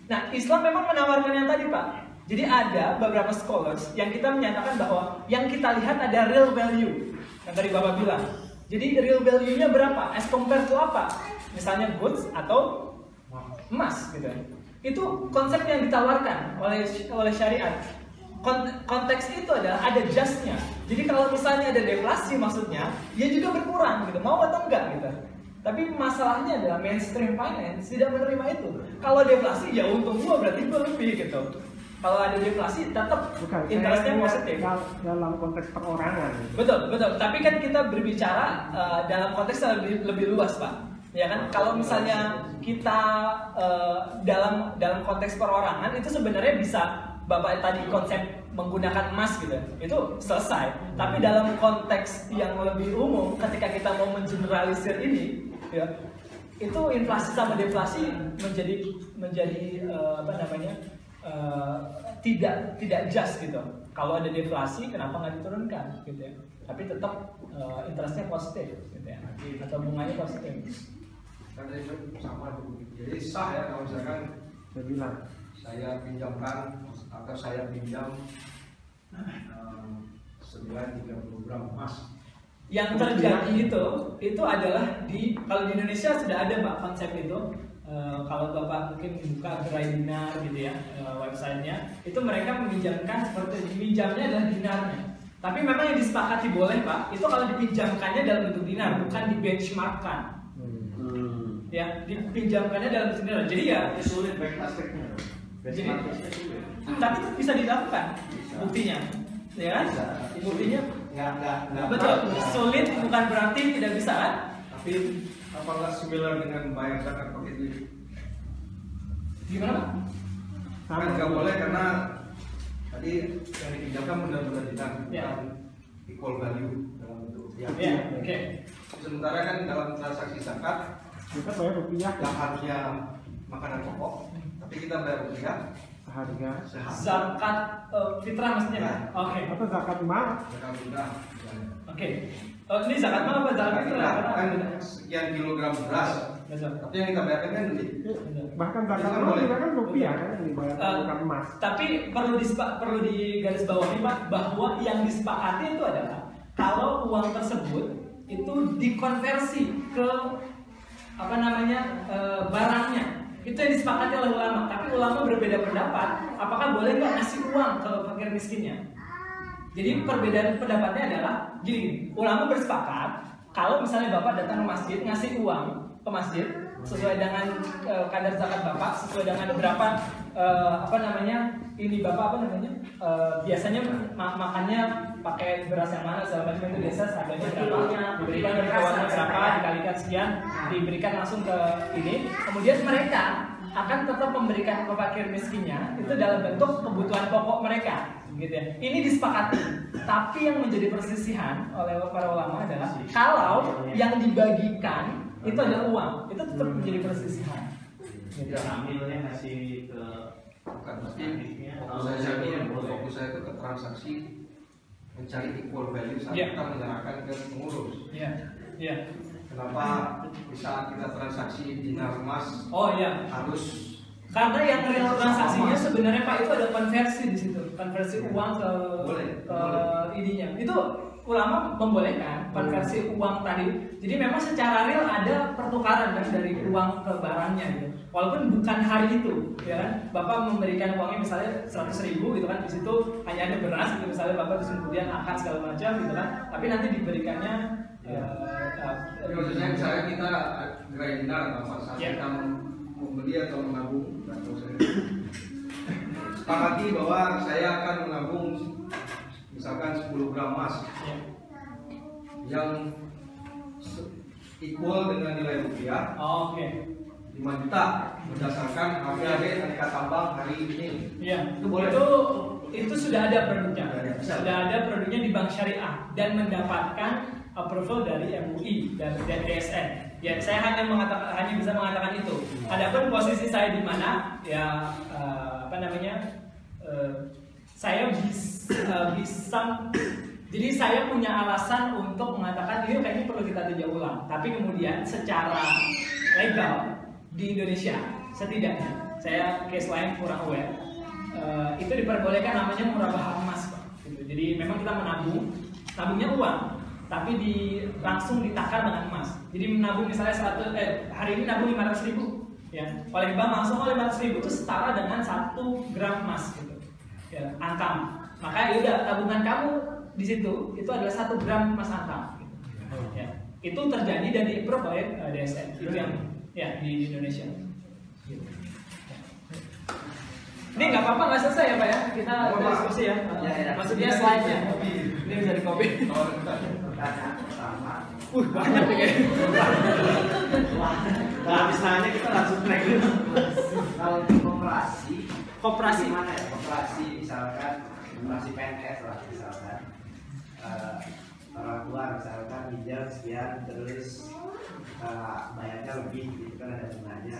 Nah, Islam memang menawarkan yang tadi, Pak. Jadi ada beberapa scholars yang kita menyatakan bahwa yang kita lihat ada real value. Yang tadi Bapak bilang. Jadi real value-nya berapa? As compared to apa? Misalnya goods atau emas gitu. Itu konsep yang ditawarkan oleh oleh syariat. Kon- konteks itu adalah ada justnya. Jadi kalau misalnya ada deflasi maksudnya, dia juga berkurang gitu. Mau atau enggak gitu. Tapi masalahnya adalah mainstream finance tidak menerima itu. Kalau deflasi ya untung gua berarti gua lebih gitu. Kalau ada deflasi tetap bukan interestnya positif. dal- dalam konteks perorangan gitu. Betul, betul. Tapi kan kita berbicara uh, dalam konteks yang lebih, lebih luas, Pak. Ya kan? Kalau misalnya kita uh, dalam dalam konteks perorangan itu sebenarnya bisa bapak tadi konsep menggunakan emas gitu, itu selesai. Tapi dalam konteks yang lebih umum, ketika kita mau mengeneralisir ini, ya itu inflasi sama deflasi menjadi menjadi eh, apa namanya eh, tidak tidak just gitu. Kalau ada deflasi, kenapa nggak diturunkan gitu ya? Tapi tetap eh, interestnya positif gitu ya, atau bunganya positif. Itu sama tuh. Jadi sah ya kalau misalkan Saya bilang. Saya pinjamkan atau saya pinjam eh, senilai 30 gram emas. yang terjadi itu itu adalah di kalau di Indonesia sudah ada mbak konsep itu. Eh, kalau bapak mungkin buka gerai dinar gitu ya eh, websitenya itu mereka meminjamkan seperti pinjamnya adalah dinarnya. Tapi memang yang disepakati boleh pak itu kalau dipinjamkannya dalam bentuk dinar bukan di benchmarkkan ya dipinjamkannya dalam bentuk dinar. Jadi ya sulit baik aspeknya. Jadi- tapi itu bisa dilakukan buktinya. Ya kan? Buktinya. Nggak nggak nggak betul. sulit bukan berarti tidak bisa kan? Tapi apakah similar dengan bayar zakat pakai duit? gimana pak? Kan nggak boleh karena tadi yang dipinjamkan benar-benar Ya. bukan equal value dalam bentuk rupiah. ya oke. Sementara kan dalam transaksi zakat Kita bayar rupiah. yang harusnya makanan pokok, tapi kita bayar rupiah seharga. sehat. zakat eh, fitrah maksudnya? Pak? oke. Atau zakat mal Zakat fitrah. oke. Oh, ini zakat mana apa zakat fitrah? kan sekian kilogram beras, tapi yang kita bayarkan kan duit. bahkan zakat kan mal boleh. juga kan rupiah kan yang dibayar Eh, bukan emas. tapi perlu dispa, perlu digaris bawahi pak bahwa yang disepakati itu adalah kalau uang tersebut itu dikonversi ke apa namanya eh, barangnya itu yang disepakati oleh ulama. Tapi ulama berbeda pendapat. Apakah boleh nggak ngasih uang ke fakir miskinnya? Jadi perbedaan pendapatnya adalah gini, ulama bersepakat kalau misalnya bapak datang ke masjid ngasih uang ke masjid sesuai dengan eh, kadar zakat bapak sesuai dengan berapa eh, apa namanya ini bapak apa namanya Eh, biasanya ma- makannya pakai beras yang mana segala macam itu biasa harganya berapa diberikan kawannya berapa dikalikan sekian diberikan langsung ke ini. Kemudian mereka akan tetap memberikan ke fakir miskinnya itu dalam bentuk kebutuhan pokok mereka gitu ya. Ini disepakati. Tapi yang menjadi persisihan oleh para ulama adalah kalau yang dibagikan itu adalah uang itu tetap menjadi persisihan Tidak ambilnya ngasih ke Bukan, tapi fokus saya ini fokus saya itu ke transaksi mencari equal value saat Iya. kita menyerahkan ke pengurus. Iya, iya. Kenapa di saat kita transaksi dinar emas Oh iya, harus karena yang real transaksinya sebenarnya Pak itu ada konversi di situ, konversi uang ke Boleh, ke boleh. ininya. Itu ulama membolehkan konversi uang tadi. Jadi memang secara real ada pertukaran kan dari uang ke barangnya gitu. Walaupun bukan hari itu, ya kan? Bapak memberikan uangnya misalnya 100 ribu gitu kan, di situ hanya ada beras gitu misalnya Bapak terus kemudian akad segala macam gitu kan. Tapi nanti diberikannya eh, Tapi maksudnya misalnya kita gerai dinar apa saat Iya. kita membeli atau menabung atau saya sepakati bahwa saya akan menabung misalkan 10 gram emas ya. yang equal dengan nilai rupiah Oh, Oke. 5 juta berdasarkan harga aneka tambang hari ini. Iya, Itu boleh. Itu itu sudah ada produknya. Sudah ada. Sudah ada produknya di bank syariah dan mendapatkan approval dari MUI dan dan DSN. Ya, saya hanya mengatakan hanya bisa mengatakan itu. Adapun posisi saya di mana, ya eh, apa namanya? eh, saya bisa, bisa jadi saya punya alasan untuk mengatakan ini kayaknya perlu kita tinjau ulang. Tapi kemudian secara legal di Indonesia setidaknya saya case lain kurang aware eh, itu diperbolehkan namanya murabah emas. Gitu. Jadi memang kita menabung, tabungnya uang, tapi di langsung ditakar dengan emas. Jadi menabung misalnya 100 eh, hari ini nabung 500 ribu, ya oleh bank langsung oleh 500 ribu itu setara dengan satu gram emas gitu, ya angkam. Maka yaudah tabungan kamu di situ itu adalah satu gram emas angkam. Gitu. Ya. Itu terjadi dan di approve oleh eh, DSN itu yang ya di, di Indonesia. Gitu. Ini nggak apa-apa nggak selesai ya pak ya kita apa-apa. diskusi ya. Ya, ya. Maksudnya slide-nya. Ini bisa di copy. Uh banyak nih kayaknya. Wah, habis nanya kita langsung track dulu. Kalau di koperasi gimana ya koperasi misalkan koperasi PNS lah misalkan Eh, orang tua misalkan pinjam sekian terus eh, bayarnya lebih gitu kan ada bunganya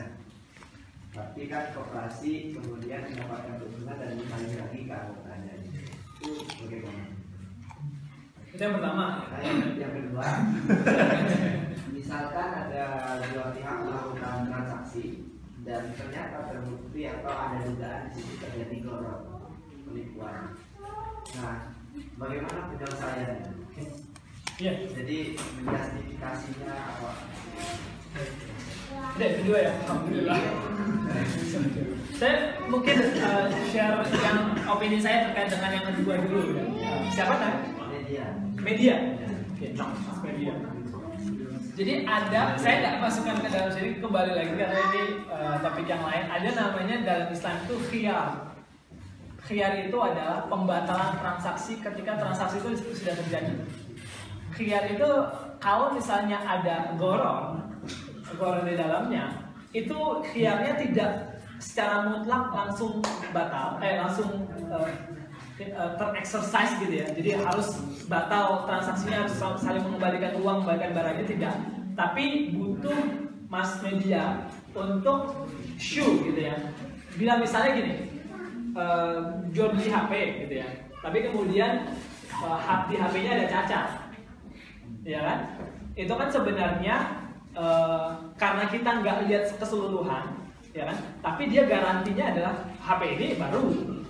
tapi kan koperasi kemudian mendapatkan keuntungan dan kembali lagi ke anggotanya itu bagaimana? Itu yang pertama. Nah, yang, yang kedua, misalkan ada dua pihak melakukan transaksi dan ternyata terbukti atau ada dugaan di situ terjadi gorong penipuan. Nah, bagaimana penyelesaiannya? Iya. Jadi menjustifikasinya apa? Ada kedua ya, alhamdulillah. saya mungkin uh, share yang opini saya terkait dengan yang kedua dulu ya. Siapa tadi? Media. Media. Oke, media. Jadi ada, saya nggak masukkan ke dalam sini kembali lagi karena ini uh, topik yang lain. Ada namanya dalam Islam itu khiyar. Khiyar itu adalah pembatalan transaksi ketika transaksi itu sudah terjadi. Khiyar itu kalau misalnya ada goron, goron di dalamnya, itu khiyarnya tidak secara mutlak langsung batal, eh langsung uh, uh, terexercise gitu ya. Jadi harus batal transaksinya harus sal- saling mengembalikan uang, mengembalikan barangnya tidak. Tapi butuh mass media untuk show gitu ya. Bila misalnya gini, uh, jual beli HP gitu ya. Tapi kemudian uh, di HP-nya ada cacat, ya kan? Itu kan sebenarnya uh, karena kita nggak lihat keseluruhan, ya kan? Tapi dia garantinya adalah HP ini baru,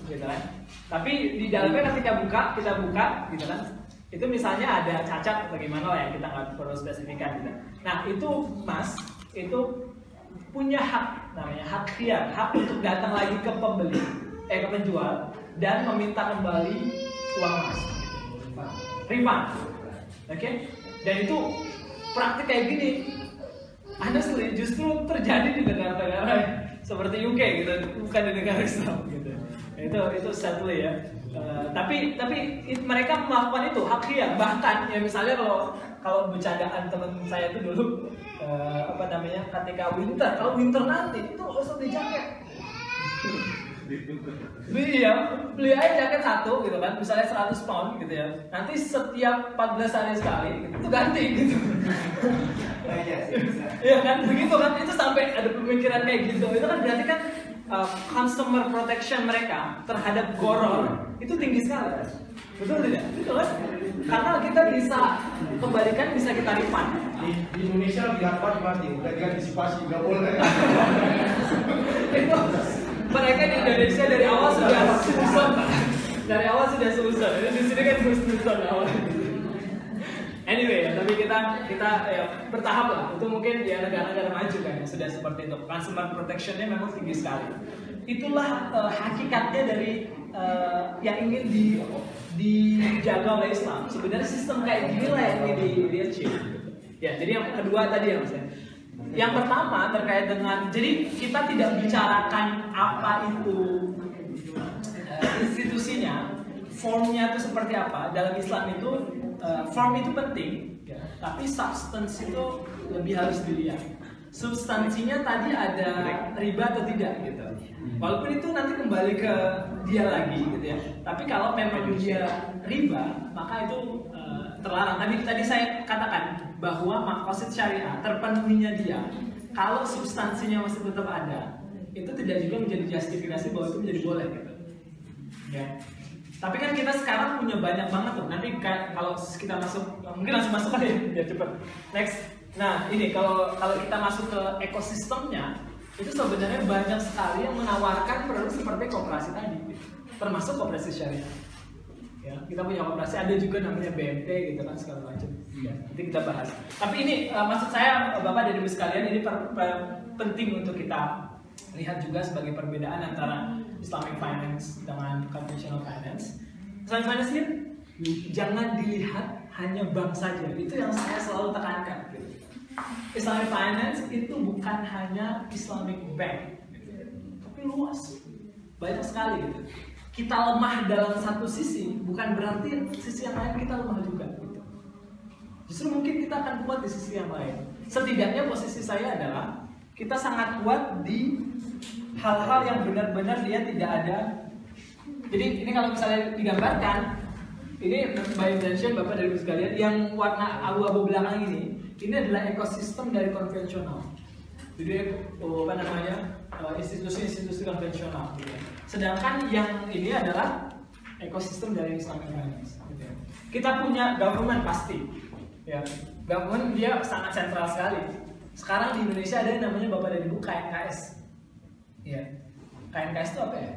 gitu kan? Tapi di dalamnya ketika buka, kita buka, gitu kan? Itu misalnya ada cacat bagaimana lah ya kita nggak perlu spesifikan gitu. Nah itu mas, itu punya hak namanya hak khiyar, hak untuk datang lagi ke pembeli, eh ke penjual dan meminta kembali uang mas, refund, oke? Dan itu praktik kayak gini, honestly justru terjadi di negara-negara seperti UK gitu, bukan di negara Islam gitu. Itu itu sadly ya. Uh, tapi tapi it- mereka melakukan itu hak khiyar bahkan ya misalnya kalau kalau bercandaan teman saya itu dulu uh, apa namanya ketika winter kalau winter nanti itu nggak usah beli jaket. Beli ya beli aja jaket satu gitu kan. Misalnya 100 pound gitu ya. Nanti setiap 14 hari sekali gitu, itu ganti gitu. Iya sih bisa. Iya kan begitu kan. Itu sampai ada pemikiran kayak gitu. Itu kan berarti kan uh, consumer protection mereka terhadap goror itu tinggi sekali betul tidak? Betul kan karena kita bisa kembalikan bisa kita refund Di, di Indonesia lebih hafal berarti udah diantisipasi nggak boleh. itu mereka di Indonesia dari awal sudah susun dari awal sudah ini di sini kan terus susun awal anyway ya tapi kita kita ya, bertahap lah. Itu mungkin ya negara-negara maju kan sudah seperti itu. Consumer protectionnya memang tinggi sekali. Itulah eh, hakikatnya dari eh, yang ingin di dijaga oleh Islam. Sebenarnya sistem kayak gini lah yang ingin di, di achieve. Ya jadi yang kedua tadi ya mas ya. Yang pertama terkait dengan jadi kita tidak bicarakan apa itu eh, institusinya, formnya itu seperti apa. Dalam Islam itu eh, form itu penting, tapi substance itu lebih harus dilihat. Substansinya tadi ada riba atau tidak gitu. Walaupun itu nanti kembali ke dia lagi gitu ya. Tapi kalau memang dia riba, maka itu eh, terlarang. Tadi tadi saya katakan bahwa makosid syariah terpenuhinya dia kalau substansinya masih tetap ada itu tidak juga menjadi justifikasi bahwa itu menjadi boleh gitu. Ya. Tapi kan kita sekarang punya banyak banget tuh. Nanti ka- kalau kita masuk mungkin langsung masuk aja ya cepet. Next. Nah ini kalau kalau kita masuk ke ekosistemnya itu sebenarnya banyak sekali yang menawarkan produk seperti kooperasi tadi, termasuk kooperasi syariah ya kita punya operasi ada juga namanya BMT gitu kan segala macam ya, nanti kita bahas tapi ini uh, maksud saya uh, bapak dan ibu sekalian ini penting untuk kita lihat juga sebagai perbedaan antara Islamic finance dengan conventional finance Islamic finance ini jangan dilihat hanya bank saja itu yang saya selalu tekankan gitu. Islamic finance itu bukan hanya Islamic bank gitu. tapi luas banyak sekali gitu kita lemah dalam satu sisi bukan berarti sisi yang lain kita lemah juga gitu. Justru mungkin kita akan kuat di sisi yang lain. Setidaknya posisi saya adalah kita sangat kuat di hal-hal yang benar-benar dia tidak ada. Jadi ini kalau misalnya digambarkan, ini by intention Bapak dan Ibu sekalian, yang warna abu-abu belakang ini, ini adalah ekosistem dari konvensional. Jadi oh, apa namanya eh, institusi-institusi konvensional. gitu ya. Sedangkan yang ini adalah ekosistem dari finance. gitu ya. Kita punya government pasti, ya government dia sangat sentral sekali. Sekarang di Indonesia ada yang namanya Bapak dan Ibu KNKS. Ya. KNKS itu apa ya?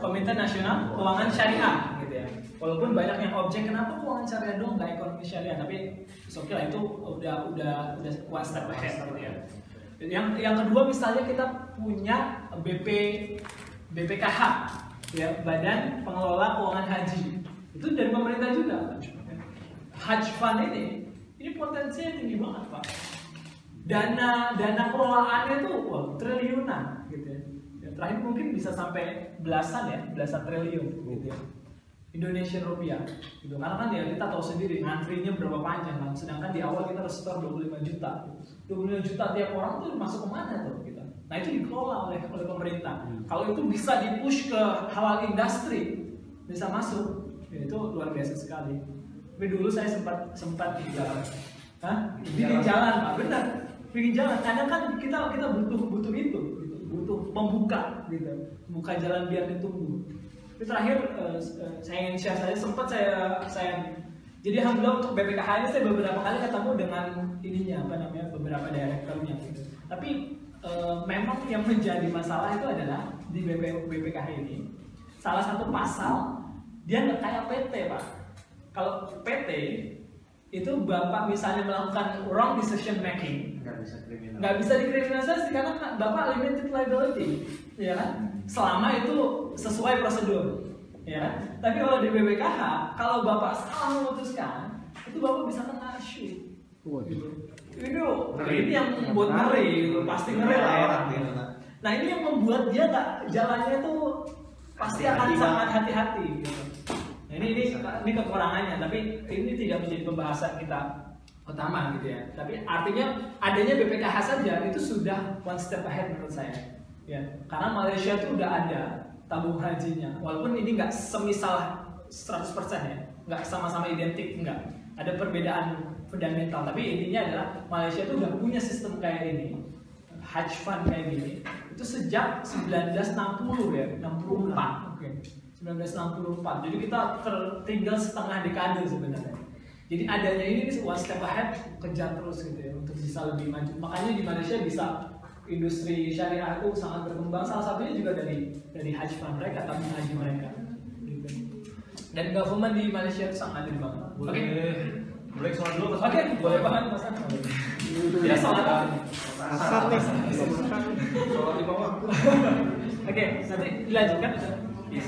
Komite Nasional Keuangan Syariah gitu ya. Walaupun banyak yang objek kenapa keuangan syariah dong nggak ekonomi syariah, tapi okay lah itu udah udah udah one step ahead gitu ya. Yang yang kedua misalnya kita punya BP BPKH ya Badan Pengelola Keuangan Haji itu dari pemerintah juga. Haji Fund ini ini potensinya tinggi banget pak. Dana dana kelolaannya tuh wah, triliunan gitu ya. Ya, Terakhir mungkin bisa sampai belasan ya, belasan triliun gitu ya. Indonesian rupiah gitu. Karena kan ya kita tahu sendiri ngantrinya berapa panjang kan. Sedangkan di awal kita harus setor 25 juta 25 juta tiap orang tuh masuk ke mana tuh kita nah itu dikelola oleh oleh pemerintah. Kalau itu bisa dipush ke halal industri bisa masuk ya, itu luar biasa sekali. Tapi dulu saya sempat sempat di jalan. Hah? bikin jalan. Pak benar bikin jalan karena kan kita kita butuh butuh itu gitu. butuh pembuka gitu buka jalan biar ditunggu itu terakhir eh, saya ingin share saya sempat saya saya jadi alhamdulillah untuk BPKH ini saya beberapa kali ketemu dengan ininya apa namanya beberapa direkturnya gitu. Tapi eh, memang yang menjadi masalah itu adalah di BP, BPKH ini salah satu pasal dia nggak kayak PT pak. Kalau PT itu bapak misalnya melakukan wrong decision making. Nggak bisa kriminal. Nggak bisa dikriminalisasi karena bapak limited liability ya kan? Selama itu sesuai prosedur ya kan? Tapi kalau di BPKH kalau bapak salah memutuskan itu bapak bisa kena issue Waduh. itu ini yang membuat ngeri. gitu. pasti ngeri lah ya. Nah ini yang membuat dia nggak jalannya tuh pasti akan sangat hati-hati gitu ini ini ini kekurangannya tapi ini tidak menjadi pembahasan kita utama gitu ya. Tapi artinya adanya BPKH saja itu sudah one step ahead menurut saya. Ya karena Malaysia itu udah ada tabung hajinya. Walaupun ini nggak semisal 100% ya nggak sama-sama identik nggak. Ada perbedaan fundamental tapi intinya adalah Malaysia itu udah punya sistem kayak ini Hajj fund kayak gini itu sejak 1960 ya 64 oke 1964 jadi kita tertinggal setengah dekade sebenarnya. Jadi adanya ini one step ahead kejar terus gitu ya untuk bisa lebih maju. Makanya di Malaysia bisa industri syariah itu sangat berkembang. Salah satunya juga dari dari haji fund mereka tabung haji mereka gitu. dan government di Malaysia itu sangat adil banget oke? Boleh boleh sholat dulu Mas. oke boleh banget mas. Ya salat apa? Sholat lima waktu. oke nanti dilanjutkan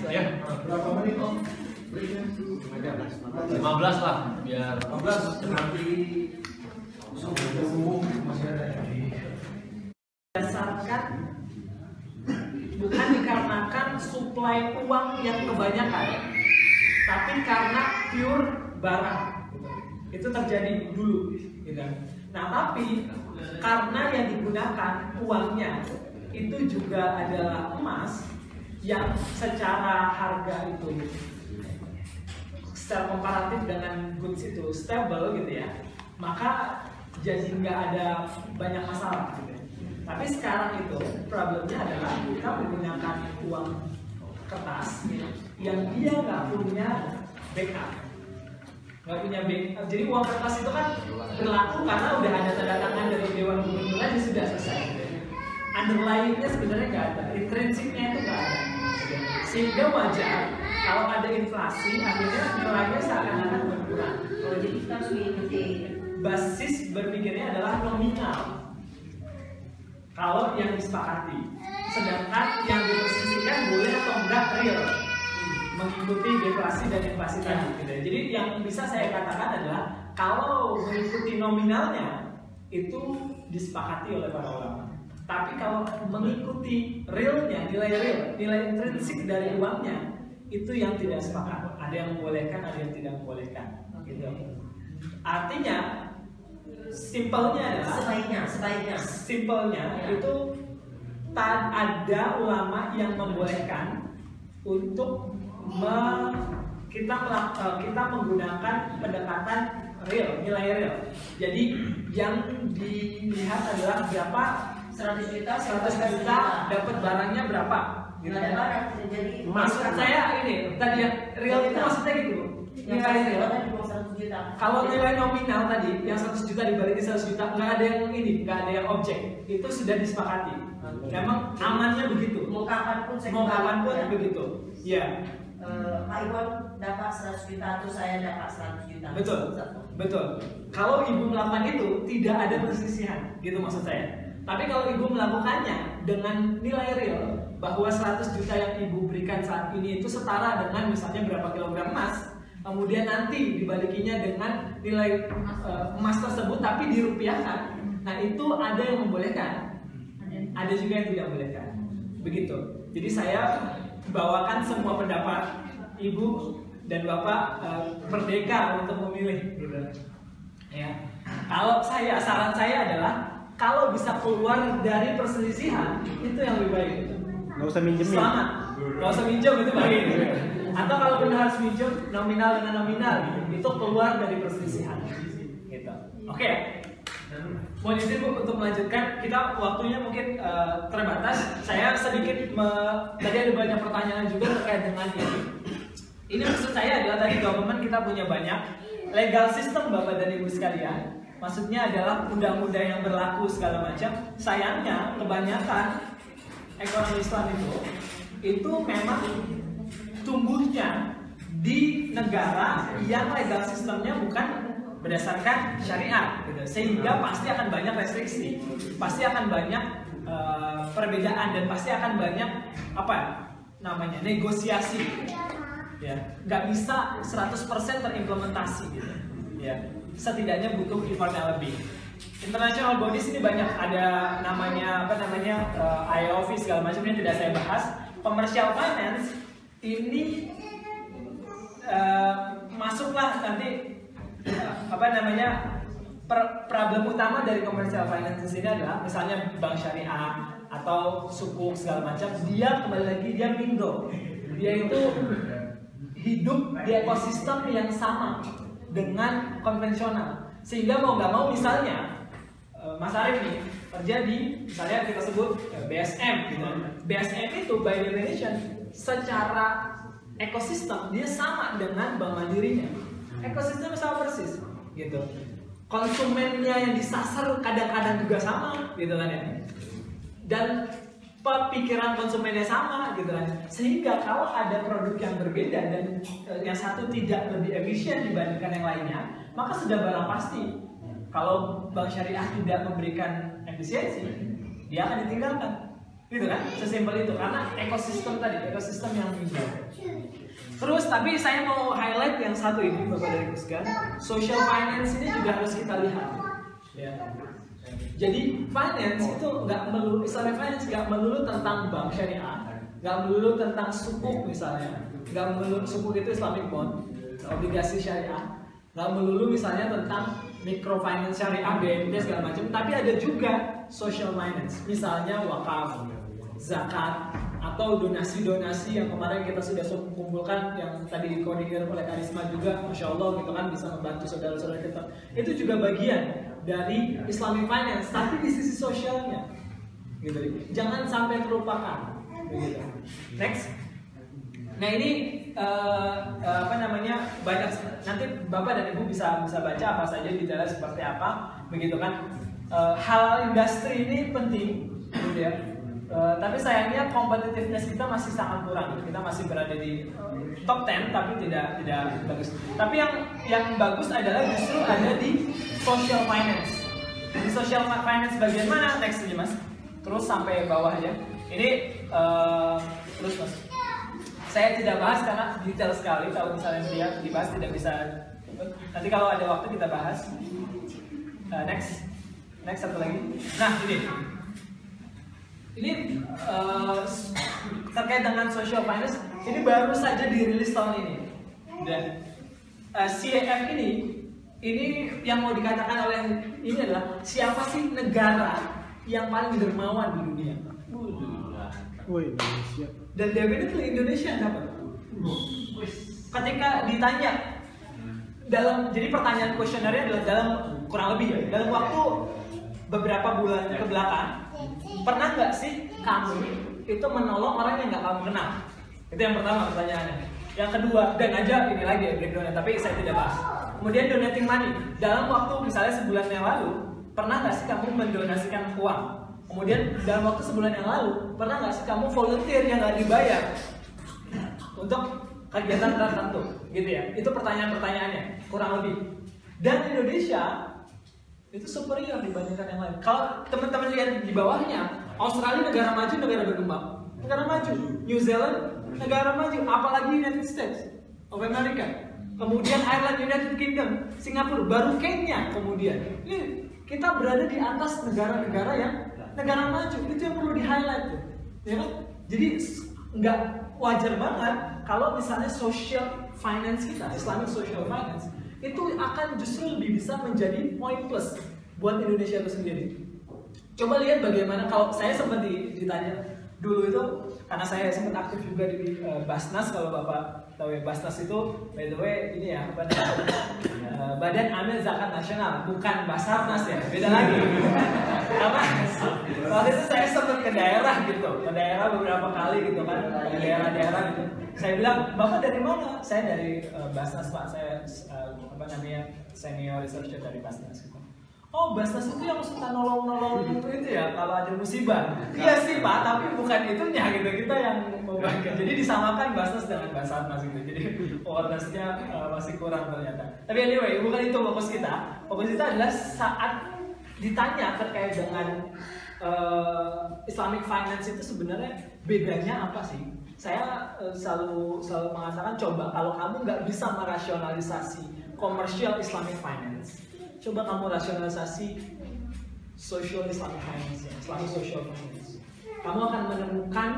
Ya. Berapa menit om? 15 lah biar 15 nanti masih ada berdasarkan bukan dikarenakan suplai uang yang kebanyakan tapi karena pure barang itu terjadi dulu gitu. nah tapi karena yang digunakan uangnya itu juga adalah emas yang secara harga itu secara komparatif dengan goods itu stable gitu ya maka jadi nggak ada banyak masalah gitu ya. tapi sekarang itu problemnya adalah kita menggunakan uang kertas yang dia nggak punya backup nggak punya backup jadi uang kertas itu kan berlaku karena udah ada tanda tangan dari dewan gubernur aja sudah selesai gitu ya. underlyingnya sebenarnya nggak ada intrinsiknya itu nggak ada sehingga wajar kalau ada inflasi akhirnya nilainya seakan-akan berkurang. Oh, jadi kita harus mengikuti. Basis berpikirnya adalah nominal. Kalau yang disepakati. Sedangkan yang diposisikan boleh atau enggak real. Mengikuti deflasi dan inflasi tadi. Gitu jadi yang bisa saya katakan adalah kalau mengikuti nominalnya itu disepakati oleh para ulama tapi kalau mengikuti realnya nilai real nilai intrinsik dari uangnya itu yang tidak sepakat. Ada yang membolehkan ada yang tidak membolehkan. Gitu. Artinya simpelnya adalah sebaiknya sebaiknya. Simpelnya Ya. itu ta- ada ulama yang membolehkan untuk me- kita eh, kita menggunakan pendekatan real, nilai real. Jadi yang dilihat adalah berapa 100 juta 100 juta dapat barangnya berapa gitu Nggak ada barang jadi Maksud saya ini tadi yang real itu maksudnya gitu. yang Nilai real. 100 juta Kalau nilai nominal tadi yang 100 juta dibalikin 100 juta nggak ada yang ini, nggak ada yang objek. Itu sudah disepakati. Memang amannya begitu. mau kapan pun saya Mau kapan pun ya. begitu. Iya, Eh, Pak Iwan dapat 100 juta atau saya dapat 100 juta betul. Betul. Kalau ibu melakukan itu tidak ada persisihan, gitu maksud saya. Tapi kalau ibu melakukannya dengan nilai real bahwa 100 juta yang ibu berikan saat ini itu setara dengan misalnya berapa kilogram emas, kemudian nanti dibalikinya dengan nilai eh, emas tersebut tapi dirupiahkan, nah itu ada yang membolehkan, ada juga yang tidak membolehkan. Begitu. Jadi saya bawakan semua pendapat ibu dan bapak merdeka untuk memilih. Ya. Kalau saya saran saya adalah kalau bisa keluar dari perselisihan itu yang lebih baik. Nggak usah minjemin. Selamat. Gak usah minjem itu baik. Atau kalau benar harus minjem nominal dengan nominal gitu. Itu keluar dari perselisihan. Gitu. Oke. Mohon izin Bu untuk melanjutkan. Kita waktunya mungkin eh, terbatas. Saya sedikit me- tadi ada banyak pertanyaan juga terkait dengan ini. Ini maksud saya adalah tadi government kita punya banyak legal system Bapak dan Ibu sekalian. Maksudnya adalah undang-undang yang berlaku segala macam. Sayangnya kebanyakan ekonomi Islam itu itu memang tumbuhnya di negara yang legal sistemnya bukan berdasarkan syariat gitu. sehingga pasti akan banyak restriksi pasti akan banyak eh, perbedaan dan pasti akan banyak apa namanya negosiasi ya nggak bisa 100% terimplementasi gitu ya setidaknya butuh effort yang lebih. International bodies ini banyak ada namanya apa namanya uh, IOV segala macam ini tidak saya bahas. Commercial finance ini eh, masuklah nanti eh, apa namanya per- problem utama dari commercial finance di sini adalah misalnya bank syariah atau sukuk segala macam dia kembali lagi dia mindo dia itu hidup di ekosistem yang sama dengan konvensional. Sehingga mau nggak mau misalnya eh, Mas Arief nih kerja di misalnya kita sebut eh, BSM gitu. BSM itu by definition secara ekosistem dia sama dengan bank mandirinya. Ekosistemnya sama persis gitu. Konsumennya yang disasar kadang-kadang juga sama gitu kan ya. Dan pemikiran konsumennya sama gitu kan. Sehingga kalau ada produk yang berbeda dan eh, yang satu tidak lebih efisien dibandingkan yang lainnya maka sudah barang pasti. Kalau bank syariah tidak memberikan efisiensi dia akan ditinggalkan. Gitu kan? Sesimpel itu karena ekosistem tadi ekosistem yang hijau. Terus tapi saya mau highlight yang satu ini bapak dan ibu sekalian. Social finance ini juga harus kita lihat. Ya jadi finance itu nggak melulu Islamic finance nggak melulu tentang bank syariah, nggak melulu tentang sukuk misalnya, nggak melulu sukuk itu Islamic bond, obligasi syariah, nggak melulu misalnya tentang microfinance syariah, BNP segala macam, tapi ada juga social finance, misalnya wakaf, zakat, atau donasi-donasi yang kemarin kita sudah kumpulkan yang tadi dikoordinir oleh Karisma juga, masya Allah gitu kan bisa membantu saudara-saudara kita. Itu juga bagian dari Islamic finance, tapi di sisi sosialnya, gitu. Jangan sampai terlupakan. Begitu. Next. Nah ini eh, eh, apa namanya banyak nanti bapak dan ibu bisa bisa baca apa saja detailnya seperti apa, begitu kan? Eh, halal industri ini penting, gitu ya. Eh, tapi sayangnya competitiveness kita masih sangat kurang. Kita masih berada di top 10 tapi tidak tidak bagus. Tapi yang yang bagus adalah justru ada di social finance. Di social finance bagian mana? Next aja mas. Terus sampai bawah aja. Ini eh, terus mas. Saya tidak bahas karena detail sekali. Kalau misalnya dia dibahas tidak bisa. Nanti kalau ada waktu kita bahas. Eh, next, next satu lagi. Nah ini ini eh, terkait dengan social finance ini baru saja dirilis tahun ini. Dan eh, CAF ini ini yang mau dikatakan oleh ini adalah siapa sih negara yang paling dermawan di dunia? Woi Indonesia. dan definitely Indonesia yang dapat. Ketika ditanya dalam jadi pertanyaan kuesionernya adalah dalam kurang lebih ya dalam waktu beberapa bulan ke belakang pernah nggak sih kamu itu menolong orang yang nggak kamu kenal? Itu yang pertama pertanyaannya. Yang kedua dan aja ini lagi ya breakdownnya tapi saya tidak bahas. Kemudian donating money. Dalam waktu misalnya sebulan yang lalu pernah nggak sih kamu mendonasikan uang? Kemudian dalam waktu sebulan yang lalu pernah nggak sih kamu volunteer yang nggak dibayar untuk kegiatan tertentu? Gitu ya. Itu pertanyaan-pertanyaannya kurang lebih. Dan Indonesia itu superior dibandingkan yang lain. Kalau teman-teman lihat di bawahnya Australia negara maju negara berkembang. Negara maju. New Zealand negara maju. Apalagi United States of America. Kemudian Ireland United Kingdom Singapura baru Kenya kemudian. Ini kita berada di atas negara-negara yang negara maju. Itu yang perlu di highlight tuh. Ya kan? Jadi nggak wajar banget kalau misalnya social finance kita Islamic social finance itu akan justru lebih bisa menjadi point plus buat Indonesia itu sendiri. Coba lihat bagaimana kalau saya sempat di- ditanya dulu itu karena saya sempat aktif juga di eh, Basnas kalau bapak tahu ya Basnas itu by the way ini ya apa namanya, eh, Badan Amil Zakat Nasional bukan Basarnas ya beda lagi. Apa? Waktu itu saya sempat ke daerah gitu ke daerah beberapa kali gitu kan ke daerah-daerah gitu saya bilang bapak dari mana saya dari eh, Basnas pak saya eh, apa namanya senior researcher dari Basnas gitu Oh, Basnas itu yang suka nolong-nolong itu ya kalau ada musibah. Iya sih Pak, tapi bukan itunya gitu. Kita yang membagikan. Jadi disamakan Basnas dengan Basarnas gitu. Jadi awareness-nya uh, masih kurang ternyata. Tapi anyway, bukan itu fokus kita. Fokus kita adalah saat ditanya terkait dengan uh, Islamic finance itu sebenarnya bedanya apa sih? Saya uh, selalu selalu mengatakan coba kalau kamu nggak bisa merasionalisasi commercial Islamic finance, coba kamu rasionalisasi social Islamic finance, ya, Islamic social finance. Kamu akan menemukan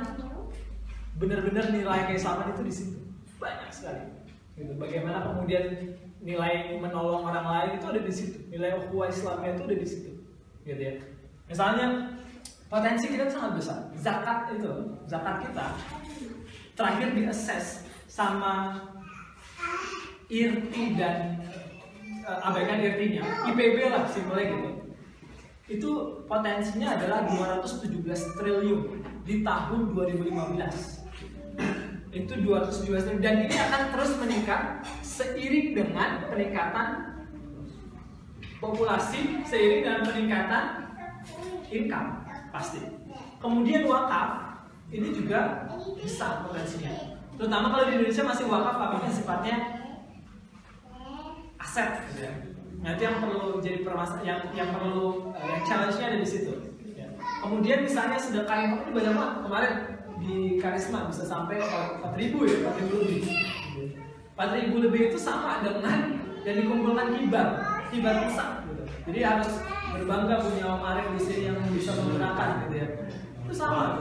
benar-benar nilai keislaman itu di situ banyak sekali. Gitu. Bagaimana kemudian nilai menolong orang lain itu ada di situ, nilai ukhuwah Islamnya itu ada di situ, gitu ya. Misalnya potensi kita sangat besar. Zakat itu, zakat kita terakhir di assess sama IRTI dan eh, abaikan IRTI-nya, IPB lah simpelnya gitu. Itu potensinya adalah 217 triliun di tahun 2015 itu 217 triliun. Dan ini akan terus meningkat seiring dengan peningkatan populasi seiring dengan peningkatan income pasti. Kemudian wakaf ini juga besar potensinya terutama kalau di Indonesia masih wakaf wakafnya sifatnya aset gitu ya. Nah itu yang perlu jadi permasalahan yang yang perlu eh, yang challenge-nya ada di situ. Ya. Kemudian misalnya sedekah yang ini banyak banget kemarin di karisma bisa sampai empat ribu ya empat ribu lebih. Empat ribu lebih itu sama dengan yang dikumpulkan kibar kibar besar gitu. Jadi harus berbangga punya Om di sini yang bisa menggunakan gitu ya. Itu sama.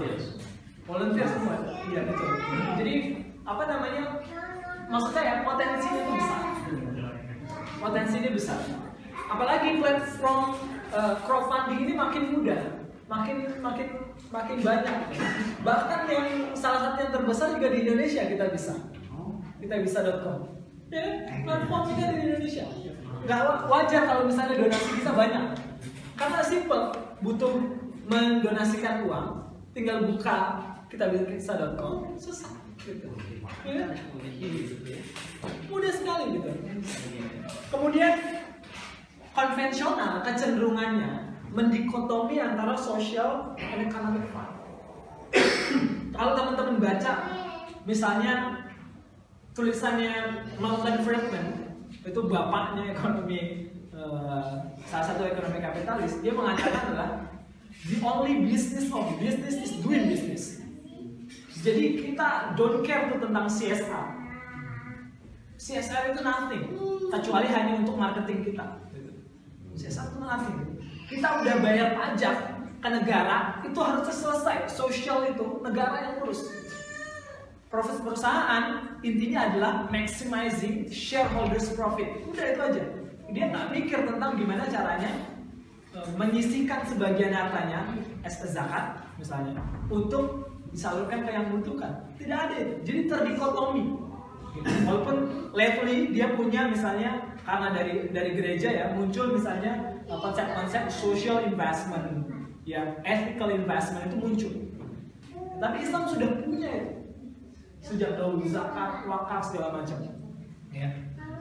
Volunteer semua. Iya betul. Jadi apa namanya? Maksudnya ya potensinya itu besar potensinya besar. Apalagi platform uh, crowdfunding ini makin mudah, makin makin makin banyak. Bahkan yang salah satu yang terbesar juga di Indonesia kita bisa. Kita bisa.com. Ya, platform kita di Indonesia. Nggak wa- wajar kalau misalnya donasi kita banyak. Karena simple, butuh mendonasikan uang, tinggal buka kita bisa.com, susah. Gitu. Mudah sekali gitu. Kemudian konvensional kecenderungannya mendikotomi antara social dan economic fund. Kalau teman-teman baca misalnya tulisannya Milton Friedman itu bapaknya ekonomi eh, salah satu ekonomi kapitalis dia mengatakan adalah the only business of business is doing business. Jadi kita don't care tuh tentang CSR. CSR itu nothing kecuali hanya untuk marketing kita. gitu. CSR itu nothing. Kita udah bayar pajak ke negara itu harus selesai. Social itu negara yang urus. Profit perusahaan intinya adalah maximizing shareholders profit. Udah itu aja. Dia nggak mikir tentang gimana caranya eh, menyisihkan sebagian hartanya a zakat misalnya untuk disalurkan ke yang membutuhkan. Tidak ada itu. Jadi terdikotomi. Walaupun lately dia punya misalnya karena dari dari gereja ya muncul misalnya uh, konsep-konsep social investment, ya ethical investment itu muncul. Tapi Islam sudah punya itu sejak dahulu zakat, wakaf segala macam. Ya.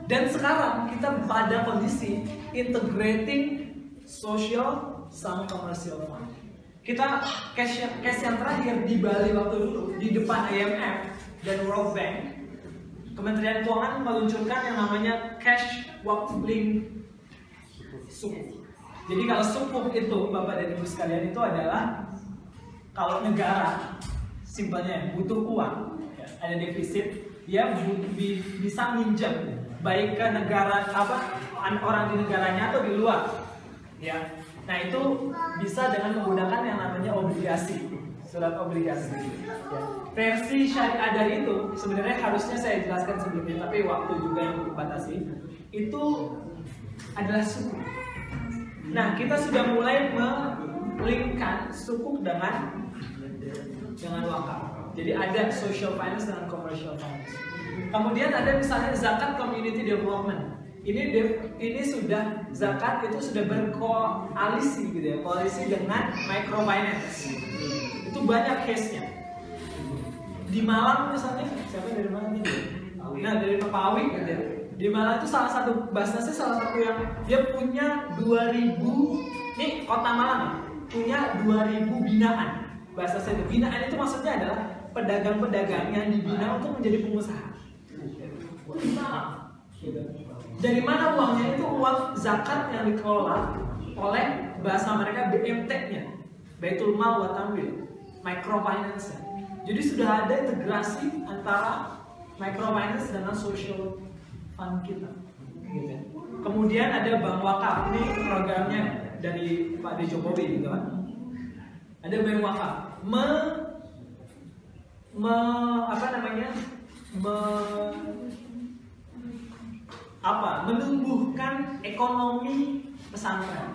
Dan sekarang kita pada kondisi integrating social sama commercial fund. Kita cash cash yang terakhir di Bali waktu dulu di depan IMF dan World Bank, Kementerian Keuangan meluncurkan yang namanya cash link sukuk. Jadi kalau sukuk itu Bapak dan Ibu sekalian itu adalah kalau negara simpelnya butuh uang, ya, ada defisit, dia bisa minjam baik ke negara apa orang di negaranya atau di luar ya nah itu bisa dengan menggunakan yang namanya obligasi. Surat obligasi. Ya. versi syariah dari itu sebenarnya harusnya saya jelaskan sebelumnya tapi waktu juga yang dibatasi itu adalah suku. Nah kita sudah mulai melingkan suku dengan dengan wakaf. Jadi ada social finance dengan commercial finance. Kemudian ada misalnya zakat community development ini ini sudah zakat itu sudah berkoalisi gitu ya koalisi dengan microfinance. Itu banyak case nya di Malang misalnya siapa dari Malang ini? Nah dari Papawi gitu ya. Di Malang itu salah satu basnasnya salah satu yang dia punya 2000 nih kota Malang ya, punya 2000 binaan. Bahasa saya binaan itu maksudnya adalah pedagang-pedagang yang dibina untuk menjadi pengusaha. Gitu dari mana uangnya itu uang zakat yang dikelola oleh bahasa mereka BMT-nya, Baitul Mal wa Tamwil, microfinance. Jadi sudah ada integrasi antara microfinance dengan social fund kita. Kemudian ada bank wakaf ini programnya dari Pak D Jokowi gitu kan. Ada bank wakaf me, me apa namanya me, apa menumbuhkan ekonomi pesantren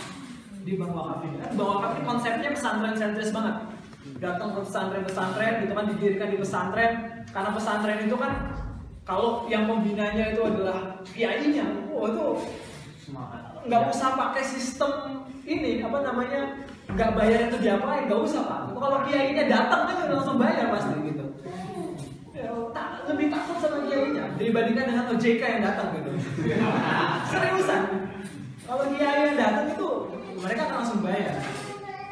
di Bang Wakaf ini kan Bang Wakaf ini konsepnya pesantren sentris banget. Datang ke pesantren-pesantren gitu kan didirikan di pesantren. Karena pesantren itu kan kalau yang pembinanya itu adalah kiainya oh itu nggak usah pakai sistem ini apa namanya nggak bayar itu diapain nggak usah pak. Kalau kiainya datang kan langsung bayar pasti gitu tak, lebih takut sama kiainya dibandingkan dengan OJK yang datang gitu. Seriusan. Kalau kiai yang datang itu mereka akan langsung bayar.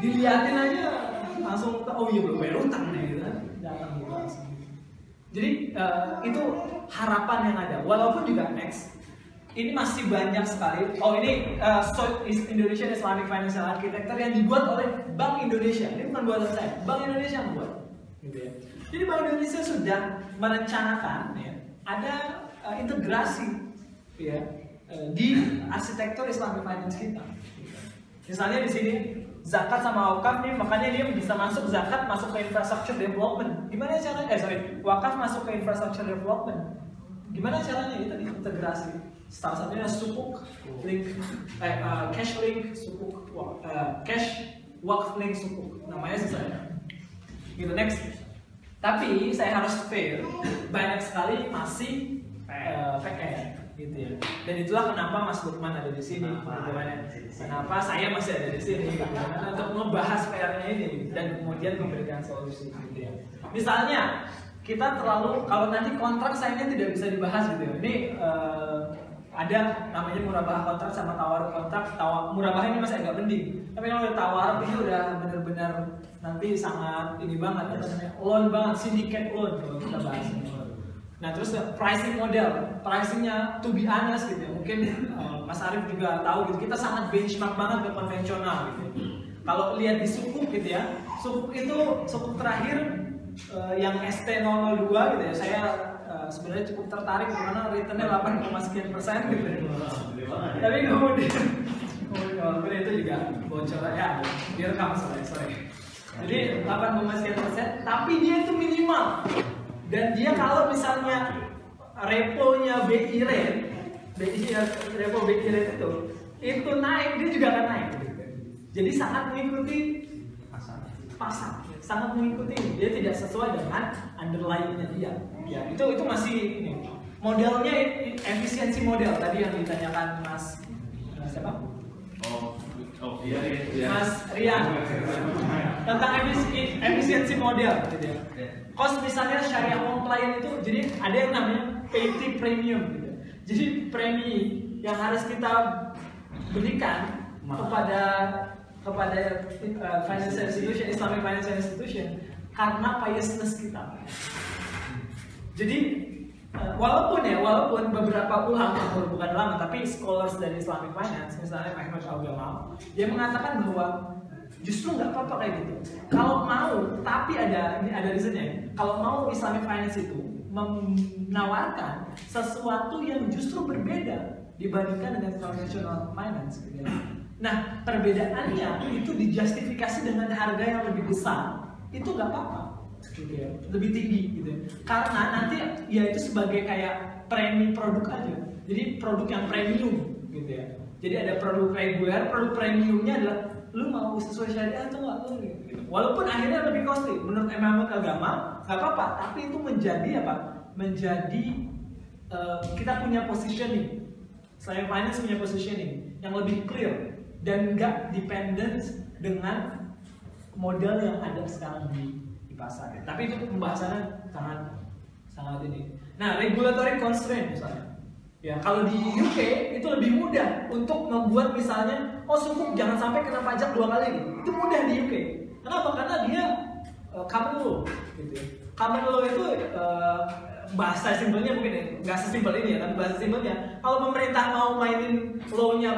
Dilihatin aja langsung oh iya belum bayar utang nih gitu. Datang gitu langsung. Jadi uh, itu harapan yang ada. Walaupun juga next ini masih banyak sekali. Oh ini uh, so, Indonesian Islamic Financial Architecture yang dibuat oleh Bank Indonesia. Ini bukan buatan saya. Bank Indonesia yang membuat. Jadi Bank Indonesia sudah merencanakan ya, ada uh, integrasi ya uh, di arsitektur Islamic finance kita. Misalnya di sini zakat sama wakaf nih, makanya dia bisa masuk zakat masuk ke infrastructure development. Gimana caranya? Eh sorry, wakaf masuk ke infrastructure development. Gimana caranya itu diintegrasi? Salah satunya sukuk link, eh, uh, cash link sukuk, uh, cash wakaf link sukuk. Namanya susah ya. Gitu next. Tapi saya harus fair, banyak sekali masih uh, gitu ya. Dan itulah kenapa Mas Lukman ada di sini, kenapa, kenapa saya masih ada di sini, gitu untuk membahas PR-nya ini dan kemudian memberikan solusi gitu ya. Misalnya kita terlalu kalau nanti kontrak sayangnya tidak bisa dibahas gitu ya. Ini uh, ada namanya murabah kontrak sama tawar kontrak. Tawar murabah ini masih agak mending. Tapi kalau udah tawar ini udah benar-benar nanti sangat ini banget apa namanya loan banget syndicate loan kalau kita bahas nah terus pricing model. Pricingnya to be honest gitu ya mungkin uh, Mas Arief juga tahu gitu. Kita sangat benchmark banget ke konvensional gitu kalau lihat di sukuk gitu ya sukuk itu sukuk terakhir uh, yang ST002 gitu ya saya sebenarnya cukup tertarik karena returnnya 8, sekian persen gitu. Tapi kemudian kemudian itu juga bocor ya direkam sorry sorry. Jadi 8, sekian persen, tapi dia itu minimal. Dan dia kalau misalnya reponya BI rate, BI repo BI rate itu itu naik dia juga akan naik. Jadi sangat mengikuti pasar. sangat mengikuti dia tidak sesuai dengan underlyingnya dia ya itu itu masih ini. Modelnya efisiensi model tadi yang ditanyakan mas. Siapa? Oh, oh iya iya. mas Rian. Tentang efisi- efisiensi model gitu ya. Cost misalnya syariah compliant itu jadi ada yang namanya payty premium gitu. Jadi premi yang harus kita berikan kepada kepada uh, financial institution, Islamic financial institution karena piousness kita. Jadi uh, walaupun ya, walaupun beberapa ulama, bukan ulama tapi scholars dari Islamic finance, misalnya Ahmad Al dia mengatakan bahwa justru nggak apa-apa kayak gitu. Kalau mau, tapi ada ini ada reasonnya. Kalau mau Islamic finance itu menawarkan sesuatu yang justru berbeda dibandingkan dengan conventional finance. Gitu. ya. Nah, perbedaannya itu dijustifikasi dengan harga yang lebih besar, itu nggak apa-apa gitu ya. Lebih tinggi gitu ya. karena nanti ya itu sebagai kayak premi produk aja. Jadi produk yang premium gitu ya. Jadi ada produk reguler produk premiumnya adalah lu mau sesuai syariah atau nggak lu gitu. walaupun akhirnya lebih costly. Menurut Imam agama nggak apa-apa. Tapi itu menjadi apa? Menjadi eh, kita punya positioning. Selain finance punya positioning yang lebih clear dan nggak dependent dengan model yang ada sekarang di pasar. ya. Tapi itu pembahasannya sangat sangat ini. Nah, regulatory constraint misalnya. Ya, kalau di UK itu lebih mudah untuk membuat misalnya, oh sukuk jangan sampai kena pajak dua kali gitu. Itu mudah di UK. Kenapa? Karena dia uh, common law gitu. ya. Common law itu uh, bahasa simpelnya mungkin ya, nggak sesimpel ini ya, tapi bahasa simpelnya kalau pemerintah mau mainin law-nya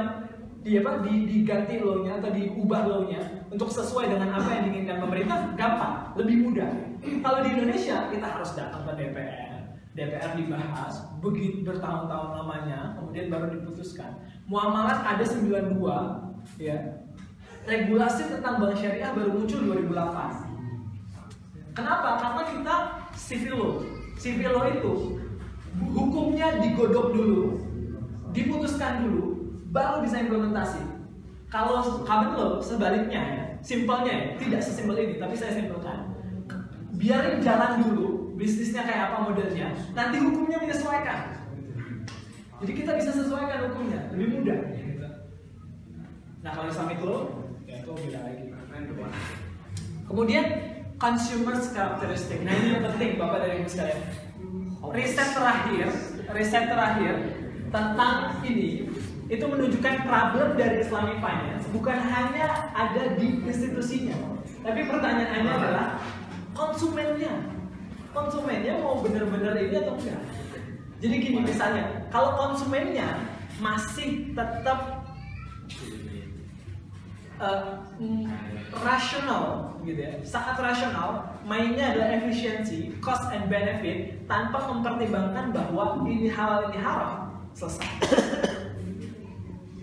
di apa di, diganti law-nya atau diubah law-nya untuk sesuai dengan apa yang diinginkan pemerintah gampang lebih mudah. Kalau di Indonesia kita harus datang ke DPR DPR dibahas begitu bertahun-tahun lamanya kemudian baru diputuskan. Muamalat ada 92 ya. Regulasi tentang bank syariah baru muncul 2008 kenapa? Karena kita civil law. Civil law itu hukumnya digodok dulu diputuskan dulu baru bisa implementasi. Kalau common law sebaliknya ya, simpelnya ya, tidak sesimpel ini, tapi saya simpelkan. Biarin jalan dulu, bisnisnya kayak apa modelnya, nanti hukumnya menyesuaikan. Jadi kita bisa sesuaikan hukumnya, lebih mudah. Nah kalau Islamic itu. Kemudian consumer characteristic. Nah ini yang penting Bapak dan Ibu sekalian. Riset terakhir, riset terakhir tentang ini itu menunjukkan problem dari Islamic finance bukan hanya ada di institusinya, tapi pertanyaannya adalah konsumennya. Konsumennya mau benar-benar ini atau enggak? Jadi gini misalnya, kalau konsumennya masih tetap uh, mm, rasional gitu ya, sangat rasional, mainnya adalah efisiensi, cost and benefit tanpa mempertimbangkan bahwa ini halal ini haram, selesai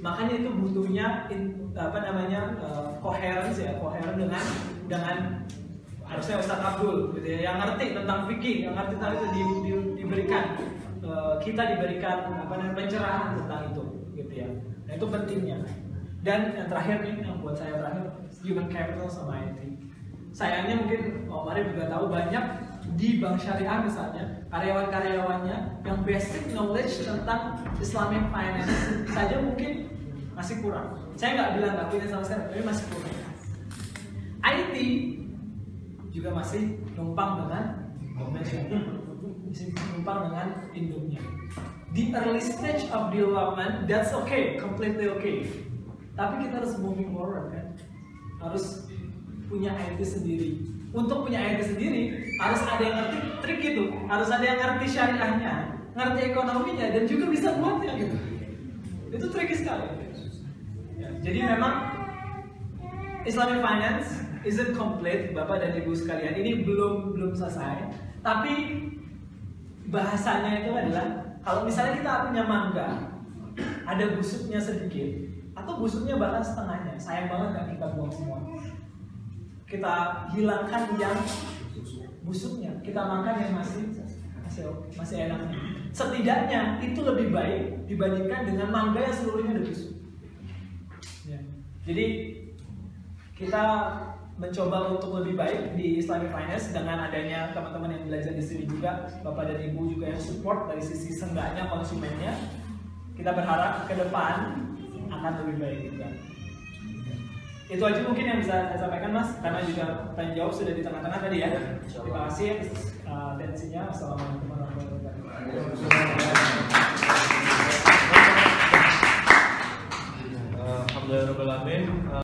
makanya itu butuhnya in, apa namanya uh, ya coherent dengan dengan harusnya Ustadz Abdul gitu ya yang ngerti tentang fikih yang ngerti tentang itu di, di, diberikan uh, kita diberikan apa namanya pencerahan tentang itu gitu ya. Nah itu pentingnya. Dan yang terakhir nih yang buat saya terakhir human capital sama IT sayangnya mungkin Om Arif juga tahu banyak di bank syariah misalnya karyawan-karyawannya yang basic knowledge tentang Islamic finance saja mungkin masih kurang. Saya nggak bilang nggak punya sama sekali, tapi masih kurang. IT juga masih numpang dengan masih numpang dengan induknya. Di early stage of development, that's okay, completely okay. Tapi kita harus moving forward kan, harus punya IT sendiri. Untuk punya IT sendiri harus ada yang ngerti trik itu, harus ada yang ngerti syariahnya, ngerti ekonominya dan juga bisa buatnya gitu. Itu tricky sekali. Ya, jadi memang Islamic finance isn't complete, Bapak dan Ibu sekalian. Ini belum belum selesai. Tapi bahasanya itu adalah kalau misalnya kita punya mangga, ada busuknya sedikit, atau busuknya bahkan setengahnya, sayang banget kan kita buang semua. Kita hilangkan yang busuknya, kita makan yang masih masih masih enak. Setidaknya itu lebih baik dibandingkan dengan mangga yang seluruhnya ada busuk. Ya. Jadi kita mencoba untuk lebih baik di Islamic Finance dengan adanya teman-teman yang belajar di sini juga, bapak dan ibu juga yang support dari sisi seenggaknya konsumennya. Kita berharap ke depan akan lebih baik juga. Itu aja mungkin yang bisa saya sampaikan mas, karena juga tanya jawab sudah di tengah-tengah tadi ya. Terima kasih uh, atensinya. Assalamualaikum warahmatullahi wabarakatuh. Alhamdulillah